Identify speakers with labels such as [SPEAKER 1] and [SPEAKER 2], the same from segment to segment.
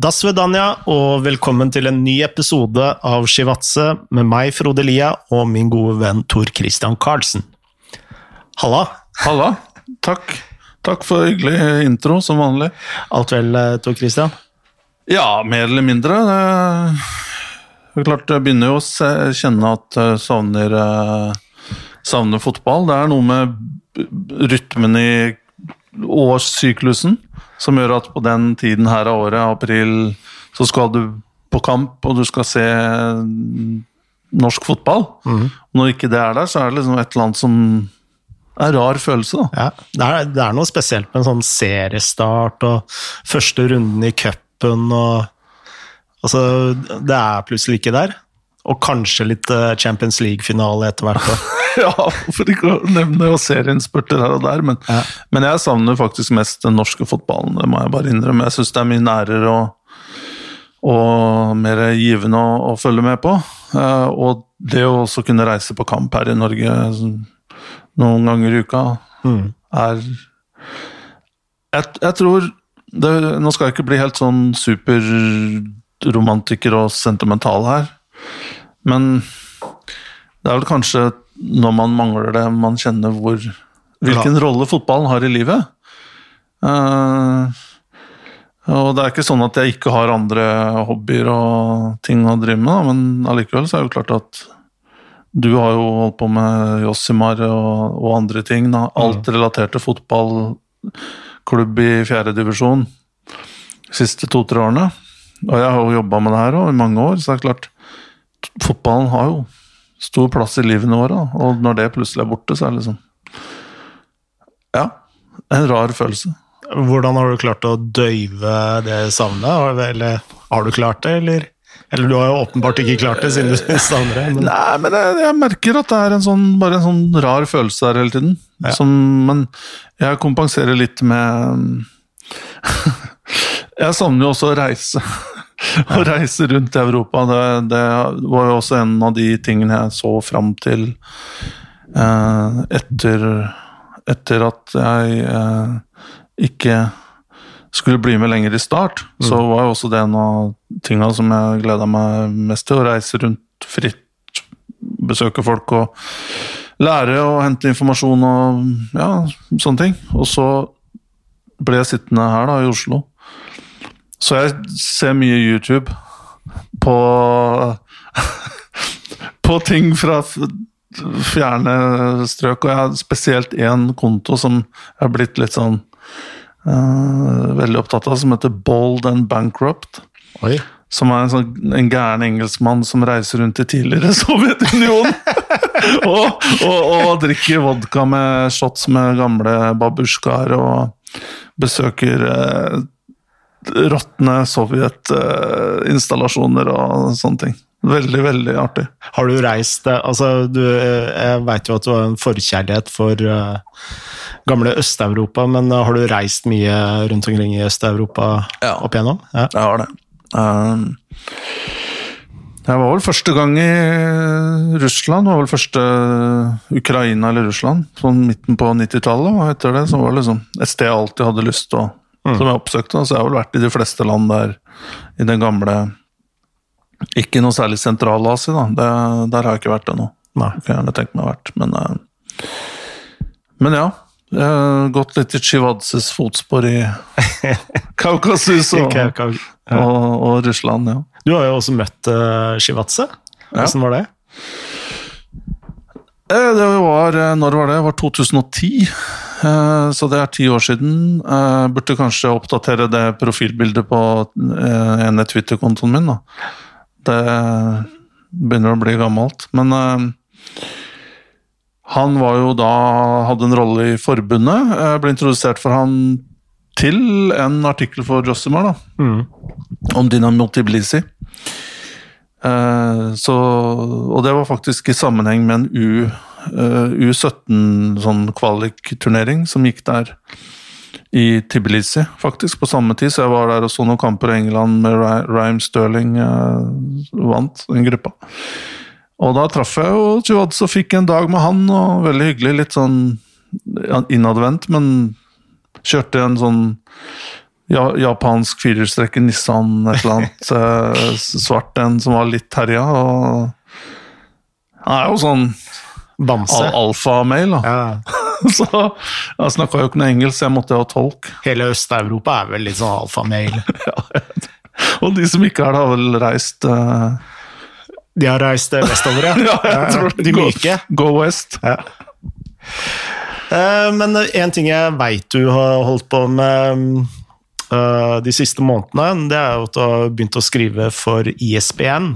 [SPEAKER 1] Da svedanja, og velkommen til en ny episode av Shivatse med meg, Frode Lia, og min gode venn Tor Christian Karlsen. Halla!
[SPEAKER 2] Halla. Takk. Takk for hyggelig intro, som vanlig.
[SPEAKER 1] Alt vel, eh, Tor Christian?
[SPEAKER 2] Ja, mer eller mindre. Det er klart, Jeg begynner jo å kjenne at jeg savner, eh, savner fotball. Det er noe med rytmen i årssyklusen som gjør at på den tiden her av året, april, så skal du på kamp, og du skal se norsk fotball. Når ikke det er der, så er det liksom et eller annet som er rar følelse, da.
[SPEAKER 1] Ja, det er, det er noe spesielt med en sånn seriestart og første runden i cupen og Altså, det er plutselig ikke der. Og kanskje litt eh, Champions League-finale etter hvert.
[SPEAKER 2] Ja, for ikke å nevne jo serieinnspurter her og der, men,
[SPEAKER 1] Ja.
[SPEAKER 2] men jeg savner faktisk mest den norske fotballen, det må jeg bare innrømme. Jeg syns det er mye nærere og, og mer givende å, å følge med på. Eh, og det å også kunne reise på kamp her i Norge sånn, noen ganger i uka
[SPEAKER 1] Mm.
[SPEAKER 2] er jeg, jeg tror det, Nå skal jeg ikke bli helt sånn superromantiker og sentimental her, men det er vel kanskje når man mangler det, man kjenner hvor, hvilken rolle fotballen har i livet. Uh, og det er ikke sånn at jeg ikke har andre hobbyer og ting å drive med, da, men allikevel så er det jo klart at du har jo holdt på med Jossimar og, og andre ting. Da. Alt relatert til fotballklubb i fjerdedivisjon de siste to-tre årene. Og jeg har jo jobba med det her også, i mange år, så det er klart Fotballen har jo stor plass i livene våre, og når det plutselig er borte, så er det liksom Ja, en rar følelse.
[SPEAKER 1] Hvordan har du klart å døyve det savnet? Eller har du klart det, eller? Eller du har jo åpenbart ikke klart det, siden du savner det. Men...
[SPEAKER 2] Nei, men jeg, jeg merker at det er en sånn, bare en sånn rar følelse der hele tiden.
[SPEAKER 1] Ja.
[SPEAKER 2] Som, men jeg kompenserer litt med Jeg savner jo også å reise. Å reise rundt i Europa. Det, det var jo også en av de tingene jeg så fram til eh, etter, etter at jeg eh, ikke skulle bli med lenger i start, så var jo også det en av tinga som jeg gleda meg mest til. Å reise rundt fritt, besøke folk og lære og hente informasjon og ja, sånne ting. Og så ble jeg sittende her da, i Oslo. Så jeg ser mye YouTube på På ting fra fjerne strøk, og jeg har spesielt én konto som jeg har blitt litt sånn uh, veldig opptatt av, som heter Bold and Bankrupt.
[SPEAKER 1] Oi.
[SPEAKER 2] Som er en, sånn, en gæren engelskmann som reiser rundt i tidligere Sovjetunionen. og, og, og drikker vodka med shots med gamle babusjkaer og besøker eh, råtne sovjetinstallasjoner og sånne ting. Veldig, veldig artig.
[SPEAKER 1] Har du reist eh, Altså, du, eh, jeg veit jo at du har en forkjærlighet for uh, gamle Øst-Europa, men har du reist mye rundt omkring i Øst-Europa
[SPEAKER 2] Ja.
[SPEAKER 1] opp igjennom? Ja.
[SPEAKER 2] Jeg har det. Um, jeg var vel første gang i Russland. Det var vel første Ukraina eller Russland, sånn midten på 90-tallet. Og etter det så var det liksom et sted jeg alltid hadde lyst til å Som jeg oppsøkte. Så jeg har vel vært i de fleste land der i den gamle Ikke noe særlig Sentral-Asia, da. Det, der har jeg ikke vært ennå. Kunne gjerne tenkt meg å vært, men eh, Men ja. Jeg har gått litt i Chivadzes fotspor i Kaukasus og.
[SPEAKER 1] Ja.
[SPEAKER 2] og, og Russland, ja.
[SPEAKER 1] Du har jo også møtt uh, Åssen Hvordan var det?
[SPEAKER 2] Eh, Det var, eh, når var det? Det var 2010, eh, så det er ti år siden. Jeg Burde kanskje oppdatere det profilbildet på en ene Twitter-kontoen min. da. Det begynner å bli gammelt. Men han var jo da hadde en rolle i forbundet. Jeg ble introdusert for han til en artikkel for Jossimar da,
[SPEAKER 1] Mm.
[SPEAKER 2] om Dynamo Tbilisi. Eh, så, og det var faktisk i sammenheng med en eh, U17 sånn kvalikturnering som gikk der i Tbilisi, faktisk, på samme tid. Så jeg var der og så noen kamper i England med Ryan Sterling eh, vant den gruppa. Og da traff jeg jo Chivadze og fikk en dag med han, og veldig hyggelig. Litt sånn innadvendt, men kjørte en sånn japansk firehjulstrekker Nissan et eller annet eh, svart en som var litt herja. Han er jo sånn
[SPEAKER 1] Bamse.
[SPEAKER 2] al alfamail, da.
[SPEAKER 1] Ja.
[SPEAKER 2] Så jeg snakka jo ikke noe engelsk, så jeg måtte ha tolk.
[SPEAKER 1] Hele Øst-Europa er vel litt sånn alfamail.
[SPEAKER 2] Og de som ikke er det, har vel reist uh...
[SPEAKER 1] De har reist eh, vestover, ja.
[SPEAKER 2] Ja, jeg tror det.
[SPEAKER 1] De myke.
[SPEAKER 2] Go West.
[SPEAKER 1] Ja. Uh, Men en ting jeg veit du har holdt på med de siste månedene, det er jo at du har begynt å skrive for ISBN.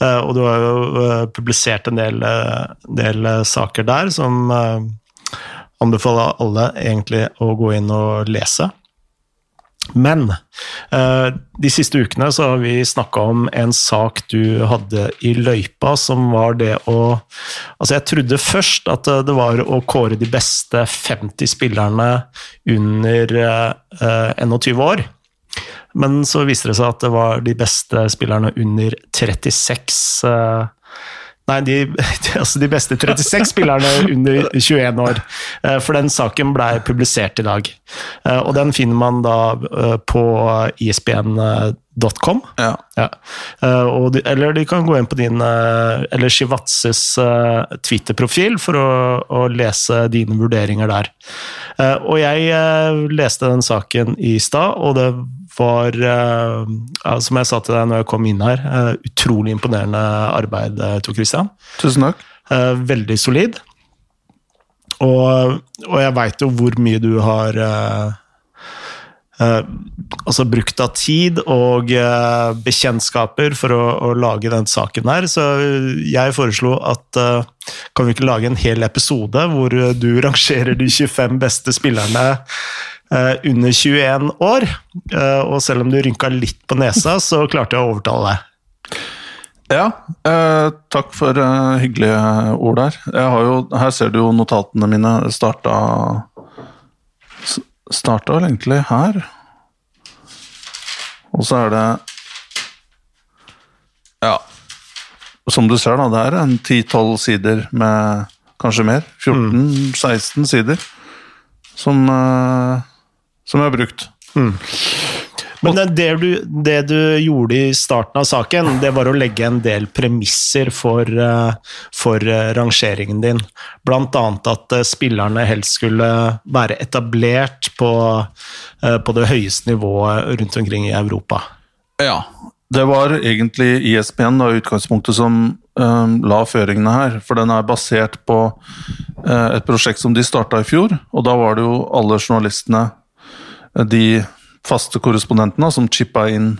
[SPEAKER 1] Eh, Og du har jo eh, publisert en del, eh, del eh, saker der som eh, anbefaler alle egentlig å gå inn og lese. Men eh, de siste ukene så har vi snakka om en sak du hadde i løypa, som var det å Altså, jeg trodde først at eh, det var å kåre de beste 50 spillerne under eh, 21 år. Men så viste det seg at det var de beste spillerne under 36 eh, Nei, de, altså de beste 36 spillerne under 21 år. Eh, For den saken blei publisert i dag. Eh, Og den finner man da eh, på isbn.com.
[SPEAKER 2] Ja.
[SPEAKER 1] Ja. De, eller de kan gå inn på din eller Shivatses Twitter-profil for å, å lese dine vurderinger der. Og jeg leste den saken i stad, og det var, eh, som jeg sa til deg når jeg kom inn her, eh, utrolig imponerende arbeid, eh, Tor Christian.
[SPEAKER 2] Tusen takk.
[SPEAKER 1] Veldig solid. Og, og jeg veit jo hvor mye du har Uh, altså brukt av tid og uh, bekjentskaper for å, å lage den saken her. Så jeg foreslo at uh, kan vi ikke lage en hel episode hvor du rangerer de 25 beste spillerne under 21 år. Eh, og selv om du rynka litt på nesa, så klarte jeg å overtale deg.
[SPEAKER 2] Ja, eh, takk for eh, hyggelige ord der. Jo, her ser du jo notatene mine starta Starta vel egentlig her. Og så er det Ja. Som du ser, da, det er en 10-12 sider med kanskje mer. 14-16 sider som, eh, som jeg har brukt.
[SPEAKER 1] Men det, det, du, det du gjorde i starten av saken, det var å legge en del premisser for, eh, for eh, rangeringen din. Blant annet at eh, spillerne helst skulle være etablert på, på det høyeste nivået rundt omkring i Europa.
[SPEAKER 2] Ja. Det var egentlig ISBN da, utgangspunktet som um, la føringene her. For den er basert på uh, et prosjekt som de starta i fjor. Og da var det jo alle journalistene, de faste korrespondentene, som chippa inn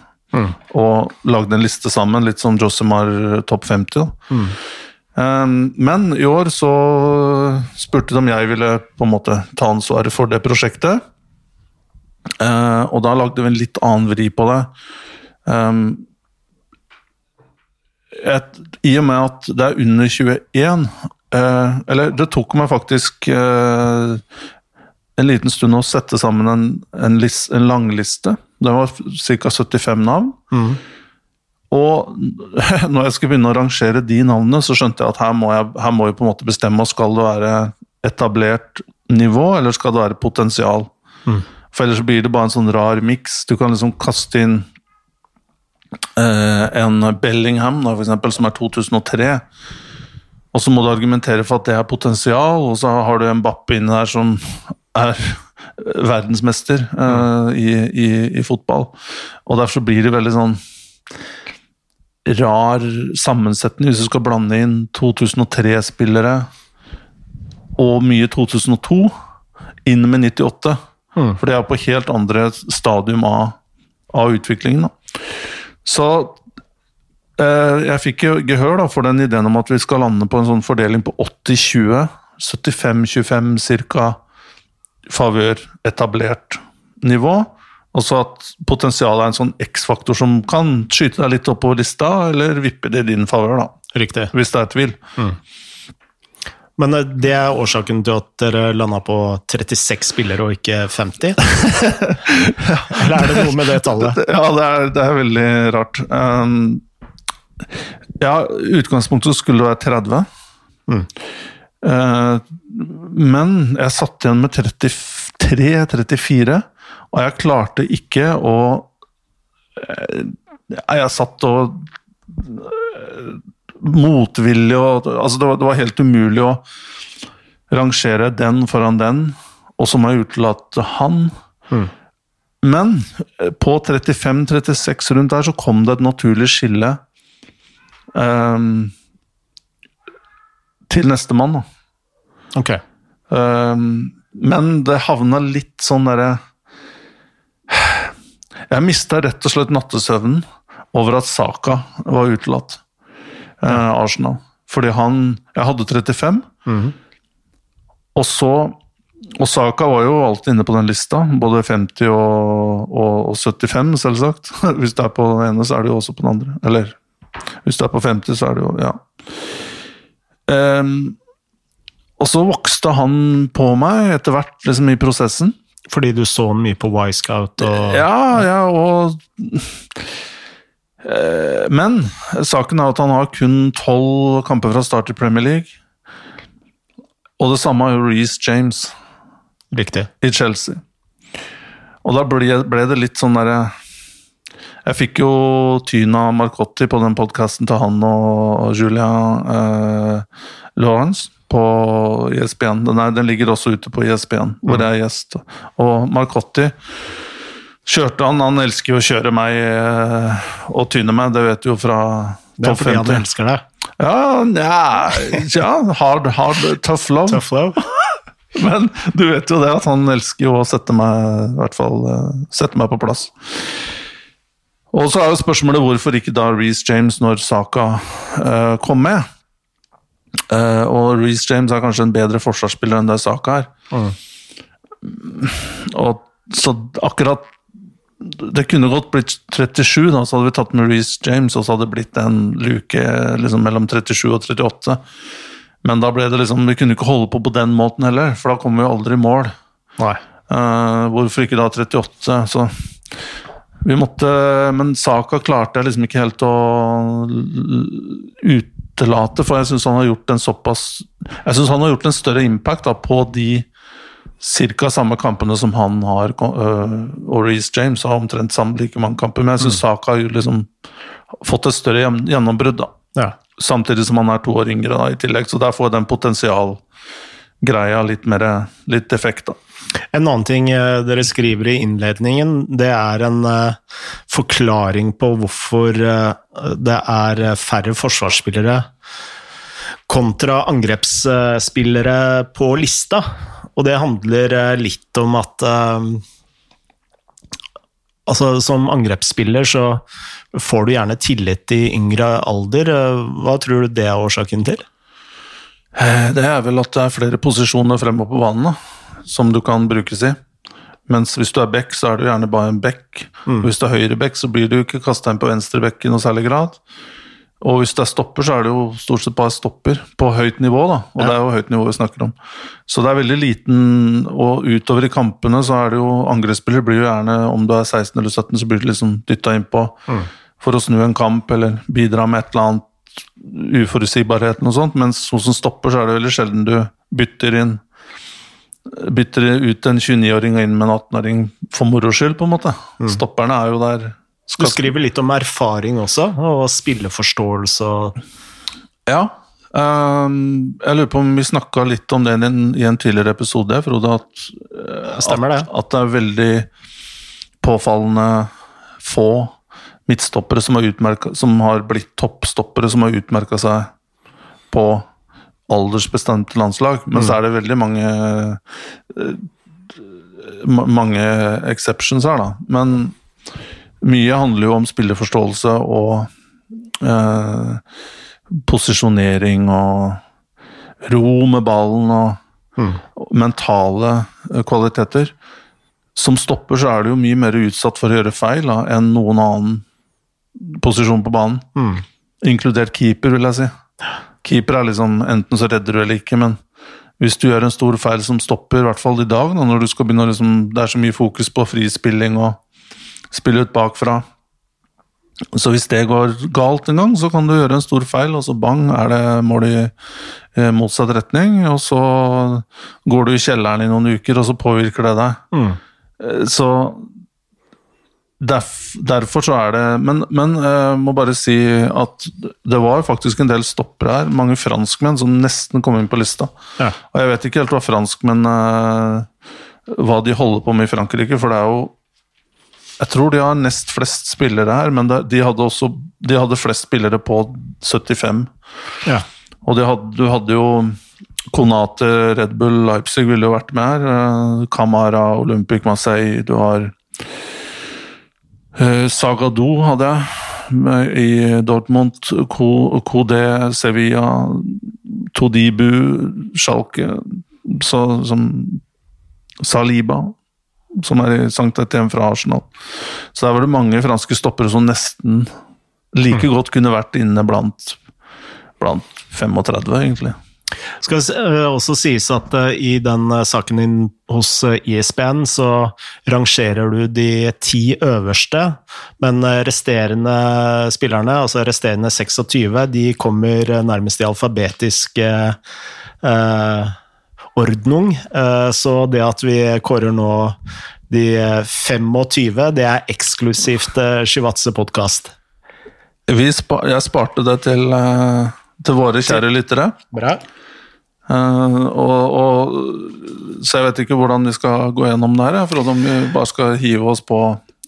[SPEAKER 2] og lagde en liste sammen, litt som Josimar Topp 50. Mm. Eh, men i år så spurte de om jeg ville på en måte ta ansvaret for det prosjektet. Eh, og da lagde vi en litt annen vri på det. Um, et, I og med at det er under 21 eh, Eller det tok meg faktisk eh, en liten stund å sette sammen en, en, list, en langliste. Det var ca. 75 navn. Og når jeg skulle begynne å rangere de navnene, så skjønte jeg at her må, jeg, her må vi på en måte bestemme oss. Skal det være etablert nivå, eller skal det være potensial? For ellers blir det bare en sånn rar miks. Du kan liksom kaste inn eh, en Bellingham, da, for eksempel, som er 2003. Og så må du argumentere for at det er potensial, og så har du en Bappe inni der som er verdensmester uh, i, i, i fotball. Og derfor så blir det veldig sånn rar sammensetning hvis du skal blande inn 2003-spillere og mye 2002 inn med 98. For det er på helt andre stadium av, av utviklingen. Da. Så eh, jeg fikk jo gehør da, for den ideen om at vi skal lande på en sånn fordeling på 80-20. 75-25 ca. favør etablert nivå. Og så at potensialet er en sånn X-faktor som kan skyte deg litt oppover lista, eller vippe det i din favør, da.
[SPEAKER 1] Riktig.
[SPEAKER 2] Hvis det er tvil.
[SPEAKER 1] Men eh, det er årsaken til at dere landa på 36 spillere og ikke 50? Eller er det noe med det tallet?
[SPEAKER 2] Ja, det er, det er veldig rart. Um, ja, utgangspunktet skulle det være 30. Uh, men jeg satt igjen med 33-34, Og jeg klarte ikke å eh, Jeg satt og eh, Motvillig og Altså, det var, det var helt umulig å rangere den foran den, og så må jeg utelate han. Men eh, på 35-36 rundt der så kom det et naturlig skille ehm, til nestemann. da.
[SPEAKER 1] Ok.
[SPEAKER 2] Um, men det havna litt sånn derre Jeg mista rett og slett nattesøvnen over at Saka var utelatt. Uh, Arsenal. Fordi han Jeg hadde 35, og så Og Saka var jo alltid inne på den lista, både 50 og, og, og 75, selvsagt. Hvis det er på den ene, så er det jo også på den andre. Eller hvis det er på 50, så er det jo Ja. Ehm, og så vokste han på meg etter hvert liksom i prosessen.
[SPEAKER 1] Fordi du så mye på Y-Scout og
[SPEAKER 2] Ja, ja, og Eh, Men saken er at han har kun tolv kamper fra start i Premier League. Og det samme har Reece James
[SPEAKER 1] Riktig.
[SPEAKER 2] i Chelsea. Og da ble det litt sånn derre Jeg fikk jo Tyna Marcotti på den podkasten til han og Julia eh, Lawrence på ISBN. Den, er, den ligger også ute på ISBN, hvor jeg er gjest. Og Marcotti kjørte han. Han elsker jo å kjøre meg eh, og tyne meg, det vet du jo fra
[SPEAKER 1] Det er fordi han elsker deg.
[SPEAKER 2] Ja, ja, ja hard, hard, tough love.
[SPEAKER 1] Tough love.
[SPEAKER 2] Men du vet jo det at han elsker jo å sette meg, i hvert fall, eh, sette meg på plass. Og så er jo spørsmålet hvorfor ikke da Reece James når Saka uh, kom med. Uh, og Reece James er kanskje en bedre forsvarsspiller enn det Saka er. Og så akkurat Det kunne godt blitt 37, da, så hadde vi tatt med Reece James, og så hadde det blitt en luke liksom, mellom 37 og 38. Men da ble det liksom, vi kunne ikke holde på på den måten heller, for da kommer vi aldri i mål. Eh, hvorfor ikke da 38? Så vi måtte Men Saka klarte jeg liksom ikke helt å utelate, for jeg syns han har gjort en såpass Jeg syns han har gjort en større impact da, på de ca. samme kampene som han har, øh, og Reece James har omtrent samme like mange kamper, men jeg syns Saka har liksom fått et større gjennombrudd. da
[SPEAKER 1] Ja.
[SPEAKER 2] Samtidig som han er to år yngre da, i tillegg, så der får den potensialgreia litt mer litt effekt. da.
[SPEAKER 1] En annen ting eh, dere skriver i innledningen, det er en eh, forklaring på hvorfor eh, det er færre forsvarsspillere kontra angrepsspillere på lista. Og det handler litt om at Altså, som angrepsspiller så får du gjerne tillit i yngre alder. Hva tror du det er årsaken til?
[SPEAKER 2] Det er vel at det er flere posisjoner fremover på banen som du kan brukes i. Mens hvis du er back, så er du gjerne bare en back. Mm. Hvis du er høyre back, så blir du ikke kasta inn på venstre back i noe særlig grad. Og hvis det er stopper, så er det jo stort sett bare stopper på høyt nivå, da. Og det er jo høyt nivå vi snakker om. Så det er veldig liten Og utover i kampene så er det jo Angrepsspiller blir jo gjerne, om du er 16 eller 17, så blir du liksom dytta innpå for å snu en kamp eller bidra med et eller annet uforutsigbarhet og sånt, mens hos en stopper så er det veldig sjelden du bytter inn bytter ut en 29-åring og inn med en 18-åring for moro skyld, på en måte. Stopperne er jo der
[SPEAKER 1] Du skriver litt om erfaring også, og spilleforståelse og
[SPEAKER 2] Ja. Um, jeg lurer på om vi snakka litt om det i en, i en tidligere episode, Frode. At, eh,
[SPEAKER 1] Stemmer det.
[SPEAKER 2] At, at det er veldig påfallende få midtstoppere som har, utmerket, som har blitt toppstoppere som har utmerka seg på aldersbestemte landslag. Men så er det veldig mange eh, mange exceptions her, da. Men mye handler jo om spillerforståelse og eh, posisjonering og ro med ballen og, mm. mentale eh, kvaliteter. Som stopper så er du jo mye mer utsatt for å gjøre feil da, enn noen annen posisjon på banen. Inkludert keeper, vil jeg si. Keeper er liksom enten så redder du eller ikke, men hvis du gjør en stor feil som stopper, i hvert fall i dag, da, når du skal begynne å liksom, det er så mye fokus på frispilling og spille ut bakfra. Så hvis det går galt en gang, så kan du gjøre en stor feil, og så bang, er det mål i eh, motsatt retning, og så går du i kjelleren i noen uker, og så påvirker det deg. Mm. Så derf, derfor så er det Men, men jeg må bare si at det var faktisk en del stoppere her. Mange franskmenn som nesten kom inn på lista.
[SPEAKER 1] Ja.
[SPEAKER 2] Og jeg vet ikke helt hva franskmenn uh, Hva de holder på med i Frankrike, for det er jo Jeg tror de har nest flest spillere her, men de hadde også De hadde flest spillere på 75.
[SPEAKER 1] Ja.
[SPEAKER 2] Og de hadde, du hadde jo Konate, Red Bull, Leipzig ville jo vært med her. Kamara, Camara, Olympic Marseille, du har eh, Sagadou hadde jeg i Dortmund. Kodé, Sevilla, Todibu, Schalke så, som Saliba, som er i Sankt Etienne fra Arsenal. Så der var det mange franske stoppere som nesten like godt kunne vært inne blant, blant 35, egentlig.
[SPEAKER 1] Skal eh, også sies at eh, i den eh, saken din hos ISBN, så rangerer du de ti øverste, men resterende spillerne, altså resterende 26, de kommer nærmest i alfabetisk eh, ordnung. Så det at vi kårer nå de eh, 25, det er eksklusivt Shivatse podkast.
[SPEAKER 2] Spa jeg sparte det til, til våre kjære lyttere.
[SPEAKER 1] Bra.
[SPEAKER 2] Eh, og, og, så jeg vet ikke hvordan vi skal gå gjennom det her. For om vi bare skal hive oss på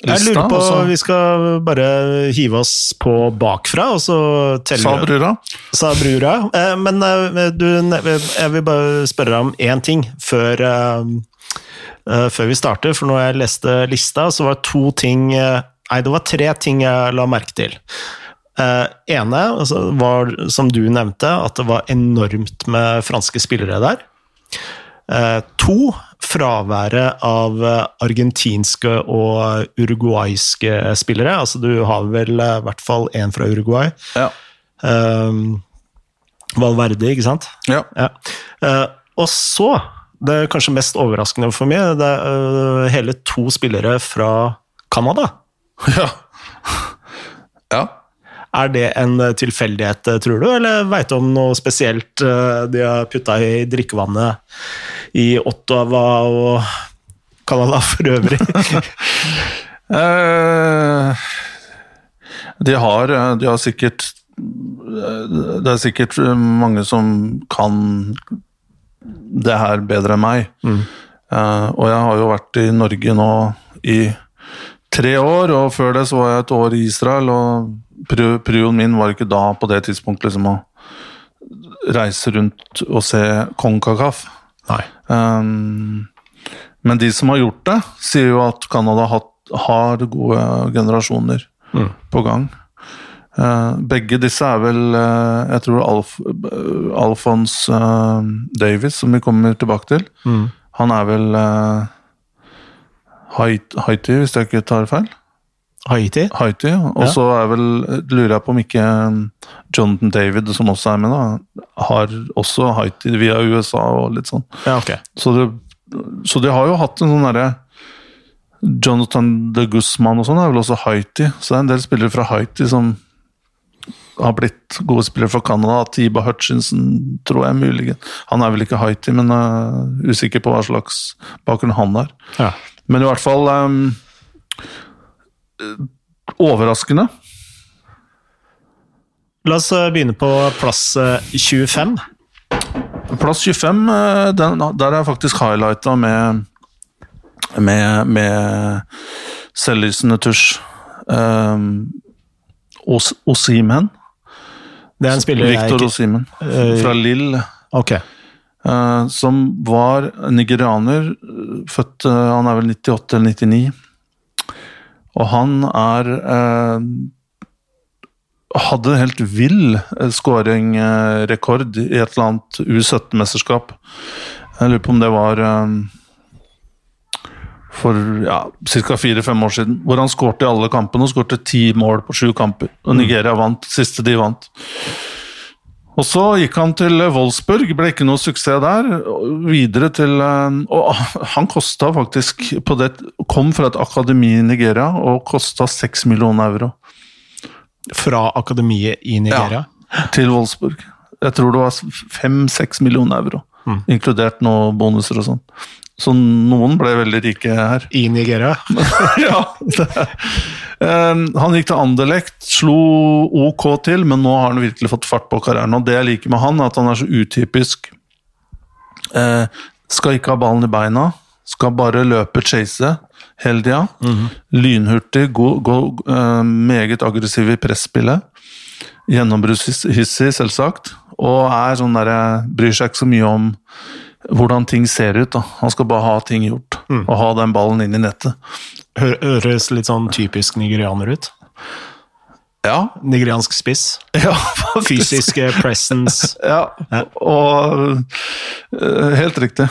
[SPEAKER 2] lista.
[SPEAKER 1] Jeg lurer på,
[SPEAKER 2] så-
[SPEAKER 1] Vi skal bare hive oss på bakfra, og så telle
[SPEAKER 2] Sa brura.
[SPEAKER 1] sa brura. Eh, Men eh, du, jeg vil bare spørre deg om én ting før, før vi starter. For når jeg leste lista, så var det to ting Nei, det var tre ting jeg la merke til. Eh, ene altså, var, som du nevnte, at det var enormt med franske spillere der. Eh, to, fraværet av eh, argentinske og uruguayske spillere. Altså, du har vel i hvert fall én fra Uruguay.
[SPEAKER 2] Ja.
[SPEAKER 1] Um, Valverde, ikke sant?
[SPEAKER 2] ja.
[SPEAKER 1] Ja. Eh, og så, det er kanskje mest overraskende for meg, det er hele to spillere fra Canada.
[SPEAKER 2] Ja. ja.
[SPEAKER 1] Er det en eh, tilfeldighet, eh, tror du, eller veit du om noe spesielt eh, de har putta i drikkevannet i Ottawa og Canada for øvrig?
[SPEAKER 2] De har, de har sikkert Det er sikkert mange som kan det her bedre enn meg. Eh, og jeg har jo vært i Norge nå i tre år, og før det så var jeg et år i Israel. og Prioen min var ikke da på det tidspunktet liksom å reise rundt og se Konkakaf. Um, men de som har gjort det, sier jo at Canada har, har gode generasjoner
[SPEAKER 1] Mm.
[SPEAKER 2] på gang. Uh, begge disse er vel uh, Jeg tror Alf, uh, Alphonse uh, Davis, som vi kommer tilbake til,
[SPEAKER 1] Mm.
[SPEAKER 2] han er vel uh, Haiti, hvis jeg ikke tar feil.
[SPEAKER 1] Haiti?
[SPEAKER 2] Haiti, Og
[SPEAKER 1] Ja.
[SPEAKER 2] så er vel, lurer jeg på om ikke um, Jonathan David, som også er med, da, har også Haiti via USA og litt sånn.
[SPEAKER 1] Ja, ok.
[SPEAKER 2] Så, det, så de har jo hatt en sånn derre Jonathan de Guzman og sånn er vel også Haiti, så det er en del spillere fra Haiti som har blitt gode spillere for Canada. Tiba Hutchinson tror jeg muligens. Han er vel ikke Haiti, men uh, usikker på hva slags bakgrunn han har.
[SPEAKER 1] Ja.
[SPEAKER 2] Men i hvert fall um, overraskende.
[SPEAKER 1] La oss eh, begynne på plass eh, 25.
[SPEAKER 2] Plass 25, eh, den, der er faktisk highlighta med med, med selvlysende tusj. Um, Os Osimen.
[SPEAKER 1] Det er en spiller
[SPEAKER 2] Victor Osimen
[SPEAKER 1] Eh,
[SPEAKER 2] fra Lill.
[SPEAKER 1] Okay.
[SPEAKER 2] Uh, som var nigerianer. Født uh, Han er vel 98 eller 99. Og han er eh, Hadde en helt vill skåringrekord i et eller annet U17-mesterskap. Jeg lurer på om det var eh, for ja, ca. fire-fem år siden, hvor han skårte i alle kampene og skårte ti mål på sju kamper. Og Nigeria vant, siste de vant. Og så gikk han til Wolfsburg, ble ikke noe suksess der. og Videre til eh, Og han kosta faktisk på det, Kom fra et akademi i Nigeria og kosta seks millioner euro
[SPEAKER 1] Fra akademiet i Nigeria.
[SPEAKER 2] Ja, til Wolfsburg. Jeg tror det var fem-seks millioner euro, inkludert noen bonuser og sånn. Så noen ble veldig rike her.
[SPEAKER 1] I Nigeria.
[SPEAKER 2] ja. Um, han gikk til Anderlecht, slo OK til, men nå har han virkelig fått fart på karrieren. Og det jeg liker med han, er at han er så utypisk. Uh, skal ikke ha ballen i beina, skal bare løpe, chase hele tida. Lynhurtig, god, god, uh, meget aggressiv i presspillet. Gjennombruddshissig, selvsagt. Og er sånn derre Bryr seg ikke så mye om hvordan ting ser ut. da. Han skal bare ha ting gjort, og ha den ballen inn i nettet.
[SPEAKER 1] Høres litt sånn typisk nigerianer ut.
[SPEAKER 2] Ja,
[SPEAKER 1] Nigeriansk spiss.
[SPEAKER 2] ja
[SPEAKER 1] Fysisk eh, presence.
[SPEAKER 2] Ja, og uh, Helt riktig.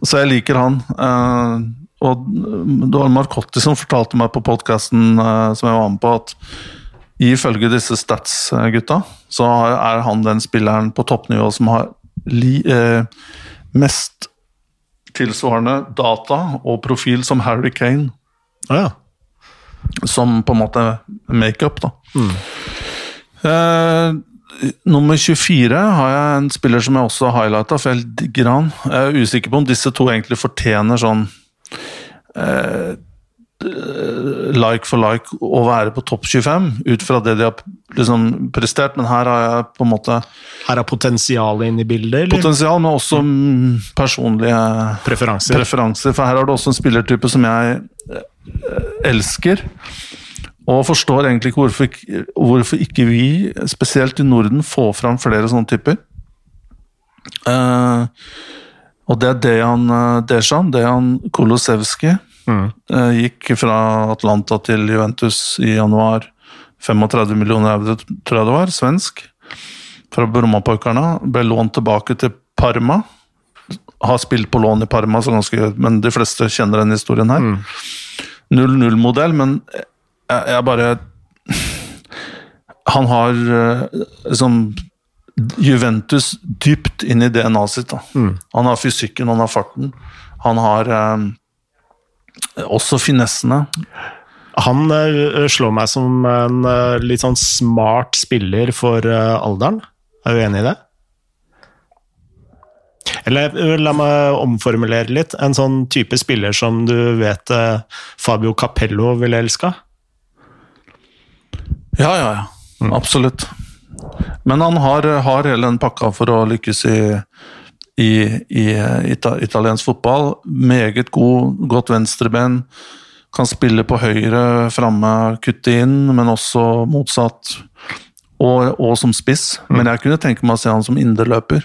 [SPEAKER 2] Så jeg liker han. Uh, og det var Marcotti som fortalte meg på podkasten som jeg var med på, at ifølge disse Stats-gutta, så er han den spilleren på toppnivå som har li, mest tilsvarende data og profil som Harry Kane.
[SPEAKER 1] Ja.
[SPEAKER 2] Som på en måte makeup, da. Eh, nummer 24 har jeg en spiller som jeg også har highlighta, Feld jeg. Jeg er usikker på om disse to egentlig fortjener sånn eh, like for like å være på topp 25, ut fra det de har liksom prestert, men her har jeg på en måte
[SPEAKER 1] Her er potensialet inne i bildet, eller
[SPEAKER 2] potensial, men også mm, personlige
[SPEAKER 1] preferanser?
[SPEAKER 2] preferanser, for her har du også en spillertype som jeg eh, elsker. Og forstår egentlig ikke hvorfor, hvorfor ikke vi, spesielt i Norden, får fram flere sånne typer. Uh, og det er Dejan eh, Dejan, Dejan Kolosevskij.
[SPEAKER 1] Mm.
[SPEAKER 2] Eh, gikk fra Atlanta til Juventus i januar. 35 millioner euro, tror jeg det var. Svensk. Fra Brommapojkarna. Ble lånt tilbake til Parma. Har spilt på lån i Parma, så ganske, men de fleste kjenner den historien her. 0-0-modell, men jeg, jeg bare Han har liksom Juventus dypt inn i DNA-et sitt. Da. Han har fysikken, han har farten. Han har eh, også finessene.
[SPEAKER 1] Han eh, slår meg som en eh, litt sånn smart spiller for eh, alderen. Er du enig i det? Eller la meg omformulere litt. En sånn type spiller som du vet Fabio Capello ville elska?
[SPEAKER 2] Ja, ja, ja. Absolutt. Men han har, har hele den pakka for å lykkes i, i, i ita, italiensk fotball. Meget god, godt venstreben. Kan spille på høyre, framme, kutte inn, men også motsatt. Og, og som spiss. Men jeg kunne tenke meg å se han som indreløper.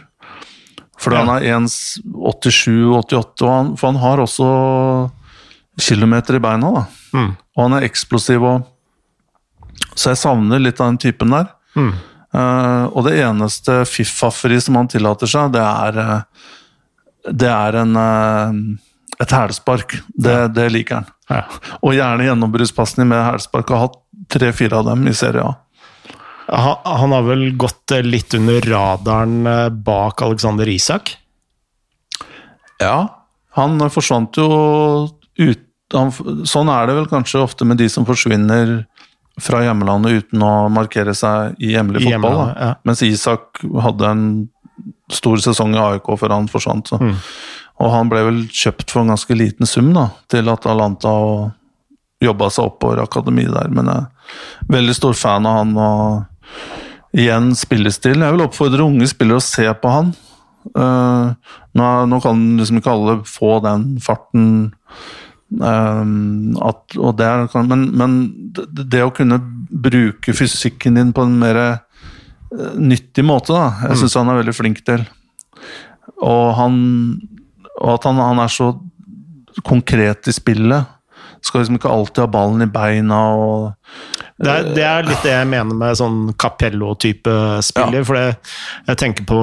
[SPEAKER 2] For
[SPEAKER 1] Ja.
[SPEAKER 2] han er 1,87-88, for han har også kilometer i beina. da.
[SPEAKER 1] Mm.
[SPEAKER 2] Og han er eksplosiv og Så jeg savner litt av den typen der.
[SPEAKER 1] Mm.
[SPEAKER 2] Eh, og det eneste fiffafferi som han tillater seg, det er eh, Det er en eh, et hælspark. Det, det liker han.
[SPEAKER 1] Ja.
[SPEAKER 2] Og gjerne gjennombruddspasning med hælspark. Har hatt tre-fire av dem i Serie A.
[SPEAKER 1] Han, han har vel gått litt under radaren bak Alexander Isak?
[SPEAKER 2] Ja, han forsvant jo ut han, Sånn er det vel kanskje ofte med de som forsvinner fra hjemlandet uten å markere seg i hjemlig fotball.
[SPEAKER 1] ja.
[SPEAKER 2] Mens Isak hadde en stor sesong i AIK før han forsvant. Så.
[SPEAKER 1] Mm.
[SPEAKER 2] Og han ble vel kjøpt for en ganske liten sum da, til Atalanta og jobba seg oppover akademiet der. Men jeg er veldig stor fan av han. og Igjen spillestil. Jeg vil oppfordre unge spillere å se på han. Uh, nå, nå kan liksom ikke alle få den farten at, og det er, men, men det, å kunne bruke fysikken din på en mer eh, nyttig måte, da. Jeg syns han er veldig flink til. Og han Og at han, han er så konkret i spillet. Skal liksom ikke alltid ha ballen i beina og
[SPEAKER 1] Det er, det er litt det jeg mener med sånn Capello-type spiller. For det, jeg tenker på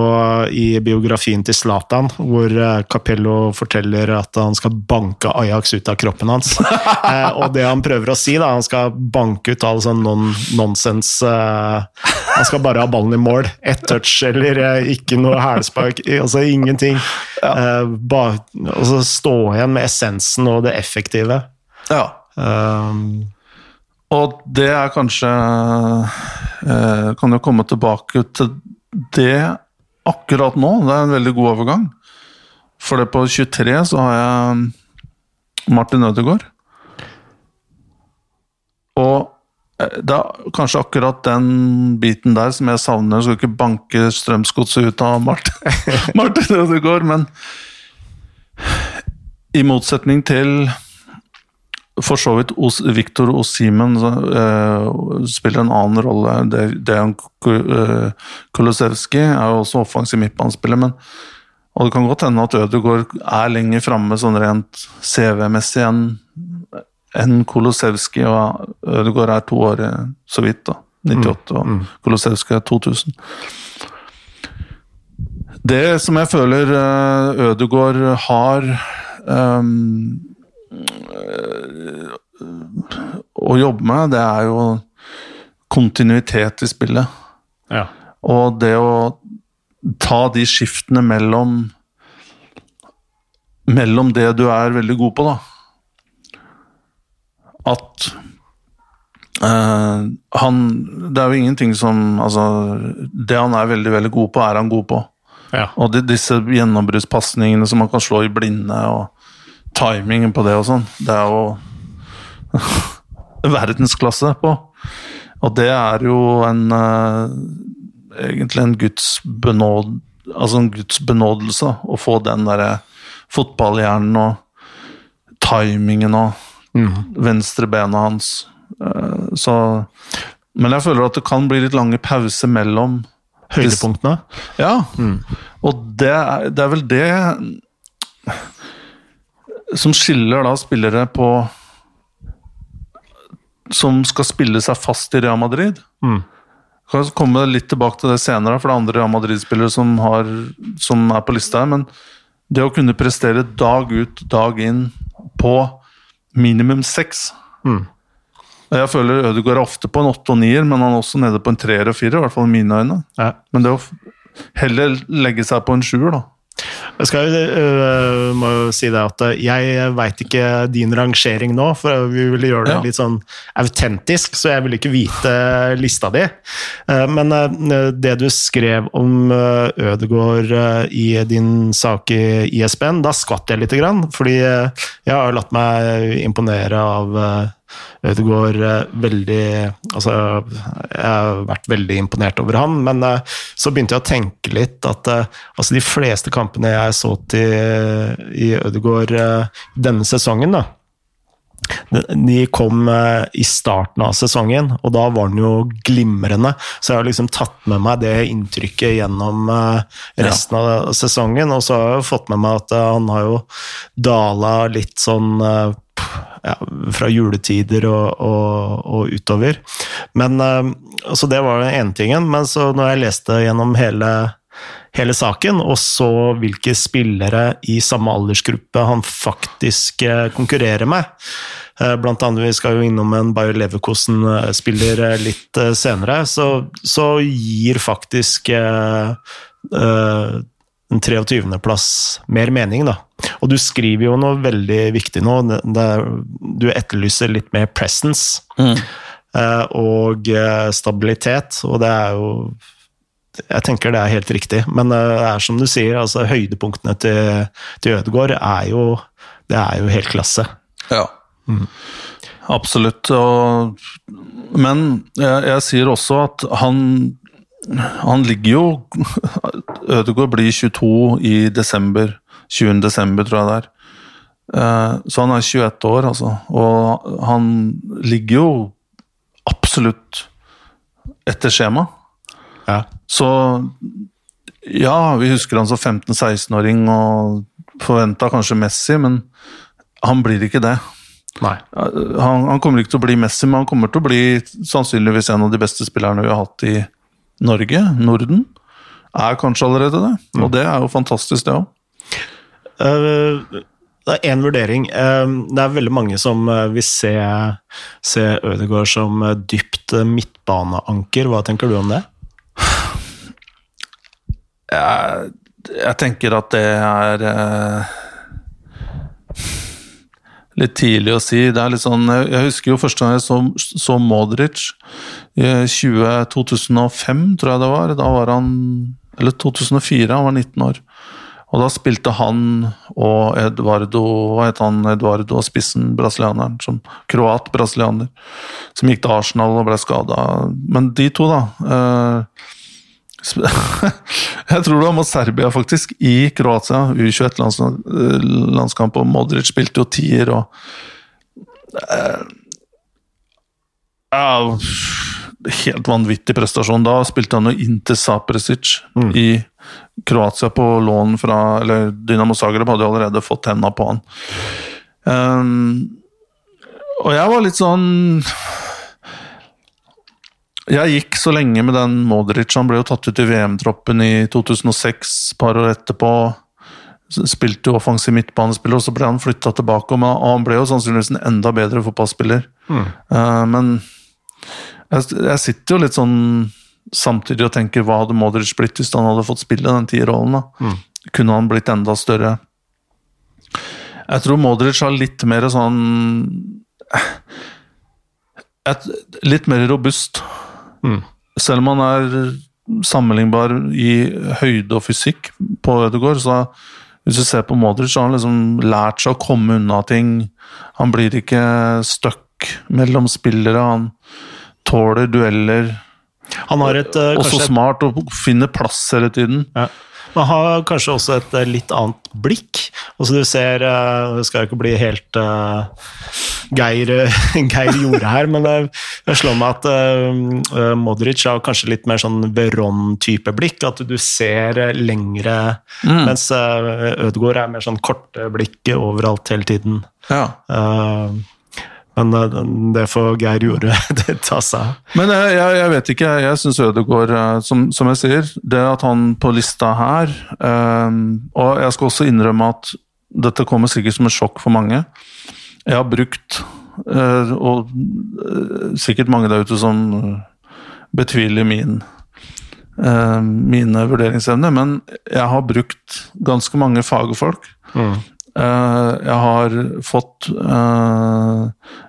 [SPEAKER 1] i biografien til Zlatan, hvor eh, Capello forteller at han skal banke Ajax ut av kroppen hans. eh, og det han prøver å si, da, han skal banke ut all sånn non nonsens eh, Han skal bare ha ballen i mål. Ett touch eller eh, ikke noe hælspark. Altså ingenting. Eh, ba, og så stå igjen med essensen og det effektive.
[SPEAKER 2] Ja.
[SPEAKER 1] Um,
[SPEAKER 2] Og det er kanskje eh, Kan jo komme tilbake til det akkurat nå. Det er en veldig god overgang. For det på 23 så har jeg Martin Ødegaard. Og eh, det er kanskje akkurat den biten der som jeg savner. Jeg skal ikke banke Strømsgodset ut av Martin, Martin Ødegaard, men i motsetning til for så vidt Os Victor Osimen uh, spiller en annen rolle. Dejan Kolosevskij er jo også offensiv midtbanespiller, men og det kan godt hende at Ødegaard er lenger framme sånn rent CV-messig enn enn Kolosevskij, og Ødegaard er to år så vidt, da. 98, og mm. Kolosevskij er 2000. Det som jeg føler eh, Ødegaard har um, å jobbe med, det er jo kontinuitet i spillet.
[SPEAKER 1] Ja.
[SPEAKER 2] Og det å ta de skiftene mellom Mellom det du er veldig god på, da. At uh, han Det er jo ingenting som Altså, det han er veldig, veldig god på, er han god på.
[SPEAKER 1] Ja.
[SPEAKER 2] Og de, disse gjennombruddspasningene som man kan slå i blinde, og timingen på det og sånn, det er jo verdensklasse på. Og det er jo en uh, egentlig en Guds benåd, altså en Guds benådelse å få den derre fotballhjernen og timingen og mm. venstrebena hans. Uh, så Men jeg føler at det kan bli litt lange pauser mellom
[SPEAKER 1] Høydepunktene?
[SPEAKER 2] Ja. Mm. Og det er, det er vel det som skiller da spillere på Som skal spille seg fast i Real Madrid.
[SPEAKER 1] Mm.
[SPEAKER 2] Jeg kan komme litt tilbake til det senere, for det er andre Real Madrid-spillere som, som, er på lista her. Men det å kunne prestere dag ut, dag inn på minimum seks
[SPEAKER 1] mm.
[SPEAKER 2] Jeg føler Ødegaard er ofte på en åtte og nier, men han er også nede på en treer og firer. I hvert fall i mine øyne.
[SPEAKER 1] Ja.
[SPEAKER 2] Men det å heller legge seg på en sjuer, da.
[SPEAKER 1] Jeg skal, uh, må jo si det at jeg veit ikke din rangering nå, for vi ville gjøre det ja. litt sånn autentisk, så jeg ville ikke vite lista di. Uh, men uh, det du skrev om Ødegård i din sak i ISBN, da skvatt jeg lite grann. Fordi jeg har latt meg imponere av Ødegaard eh, veldig Altså, jeg har vært veldig imponert over han, men eh, så begynte jeg å tenke litt at eh, altså de fleste kampene jeg så til i Ødegaard denne sesongen, da de kom i starten av sesongen, og da var den jo glimrende. Så jeg har liksom tatt med meg det inntrykket gjennom resten av sesongen. Og så har jeg fått med meg at han har jo dala litt sånn ja, fra juletider og, og, og utover. Men uh, altså Det var den ene tingen. Men så når jeg leste gjennom hele, hele saken, og så hvilke spillere i samme aldersgruppe han faktisk uh, konkurrerer med uh, Blant annet, Vi skal jo innom en Bayer Leverkosen-spiller litt senere. Så, så, gir faktisk en 23.-plass mer mening, da. Og du skriver jo noe veldig viktig nå. Du etterlyser litt mer presence mm. Eh, og eh, stabilitet, og det er jo jeg tenker det er helt riktig, men eh, det er som du sier, altså høydepunktene til, til Ødegaard er jo, det er jo helt klasse.
[SPEAKER 2] Ja, mm. absolutt. Og, men jeg, jeg, sier også at han han ligger jo Ødegaard blir 22 i desember. 20. desember, tror jeg det er. Eh, så han er 21 år, altså. Og han ligger jo absolutt etter skjema.
[SPEAKER 1] Ja.
[SPEAKER 2] Så ja, vi husker han som 15-16-åring og forventa kanskje Messi, men han blir ikke det.
[SPEAKER 1] Nei.
[SPEAKER 2] Han, han, kommer ikke til å bli Messi, men han kommer til å bli sannsynligvis en av de beste spillerne vi har hatt i Norge, Norden, er kanskje allerede det. Og det er jo fantastisk, det òg.
[SPEAKER 1] Eh, det er én vurdering. Eh, det er veldig mange som eh, vil se, se Ødegaard som dypt midtbaneanker. Hva tenker du om det?
[SPEAKER 2] Jeg, jeg tenker at det er litt tidlig å si. Det er litt sånn, Jeg husker jo første gang jeg så, så Modric i 20, 2005, tror jeg det var. Da var han Eller 2004, han var 19 år. Og da spilte han og Eduardo Hva het han? Eduardo og spissen, brasilianeren, som kroat-brasilianer, som gikk til Arsenal og ble skada. Men de to, da eh, Jeg tror det var mot Serbia, faktisk, i Kroatia. U21-landskamp, og Modric spilte jo tier og ja, Helt vanvittig prestasjon. Da spilte han jo Inter Sapresic mm. i Kroatia på lån fra Eller Dynamo Zagreb hadde jo allerede fått henda på han. Um, og jeg var litt sånn jeg gikk så lenge med den Modric. Han ble jo tatt ut i VM-troppen i 2006, et par år etterpå. Spilte jo offensiv midtbanespiller, og så ble han flytta tilbake. Og han ble jo sannsynligvis en enda bedre fotballspiller. Mm. Uh, men jeg, sitter jo litt sånn samtidig og tenker hva hadde Modric blitt hvis han hadde fått spille den tierrollen? Mm. Kunne han blitt enda større? Jeg tror Modric har litt mer sånn et, Litt mer robust. Mm. Selv om han er sammenlignbar i høyde og fysikk på Ødegaard, så hvis du ser på Modric, så har han liksom lært seg å komme unna ting. Han blir ikke stuck mellom spillere. Han tåler dueller.
[SPEAKER 1] Han har et, uh,
[SPEAKER 2] også smart og finner plass hele tiden.
[SPEAKER 1] Ja. Man har kanskje også et eh, litt annet blikk. Altså du ser eh, Det skal jo ikke bli helt uh, Geir, Geir Jorde her, men det, det slår meg at uh, Modric har kanskje litt mer sånn Veron-type blikk. At du ser lengre, mm. mens uh, Ødegaard er mer sånn korte blikk overalt hele tiden.
[SPEAKER 2] Ja.
[SPEAKER 1] Uh, men eh, det får Geir Jorde ta seg av.
[SPEAKER 2] Men jeg, jeg, jeg, vet ikke. Jeg syns Ødegaard, eh, som, som, jeg sier Det at han på lista her um, Og jeg skal også innrømme at dette kommer sikkert som et sjokk for mange. Jeg har brukt, uh, og uh, sikkert mange der ute som betviler min uh, mine vurderingsevner, men jeg har brukt ganske mange fagfolk. Mm. Eh, jeg har fått eh,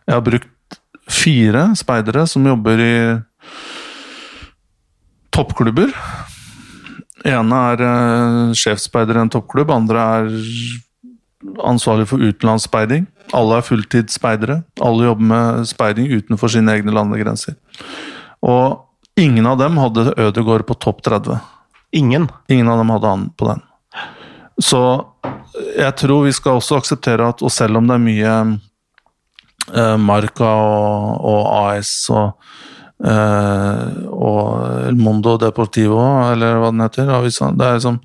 [SPEAKER 2] Jeg har brukt fire speidere som jobber i toppklubber. ene er uh, sjefsspeider i en toppklubb, andre er ansvarlig for utenlandsspeiding. Alle er fulltidsspeidere. Alle jobber med speiding utenfor sine egne landegrenser. Og ingen av dem hadde Ødegård på topp 30.
[SPEAKER 1] Ingen?
[SPEAKER 2] Ingen av dem hadde han på den. Så jeg tror vi skal også akseptere at, og selv om det er mye eh, Marca og, og, AS og, eh, og El Mundo Deportivo, eller hva den heter Det er liksom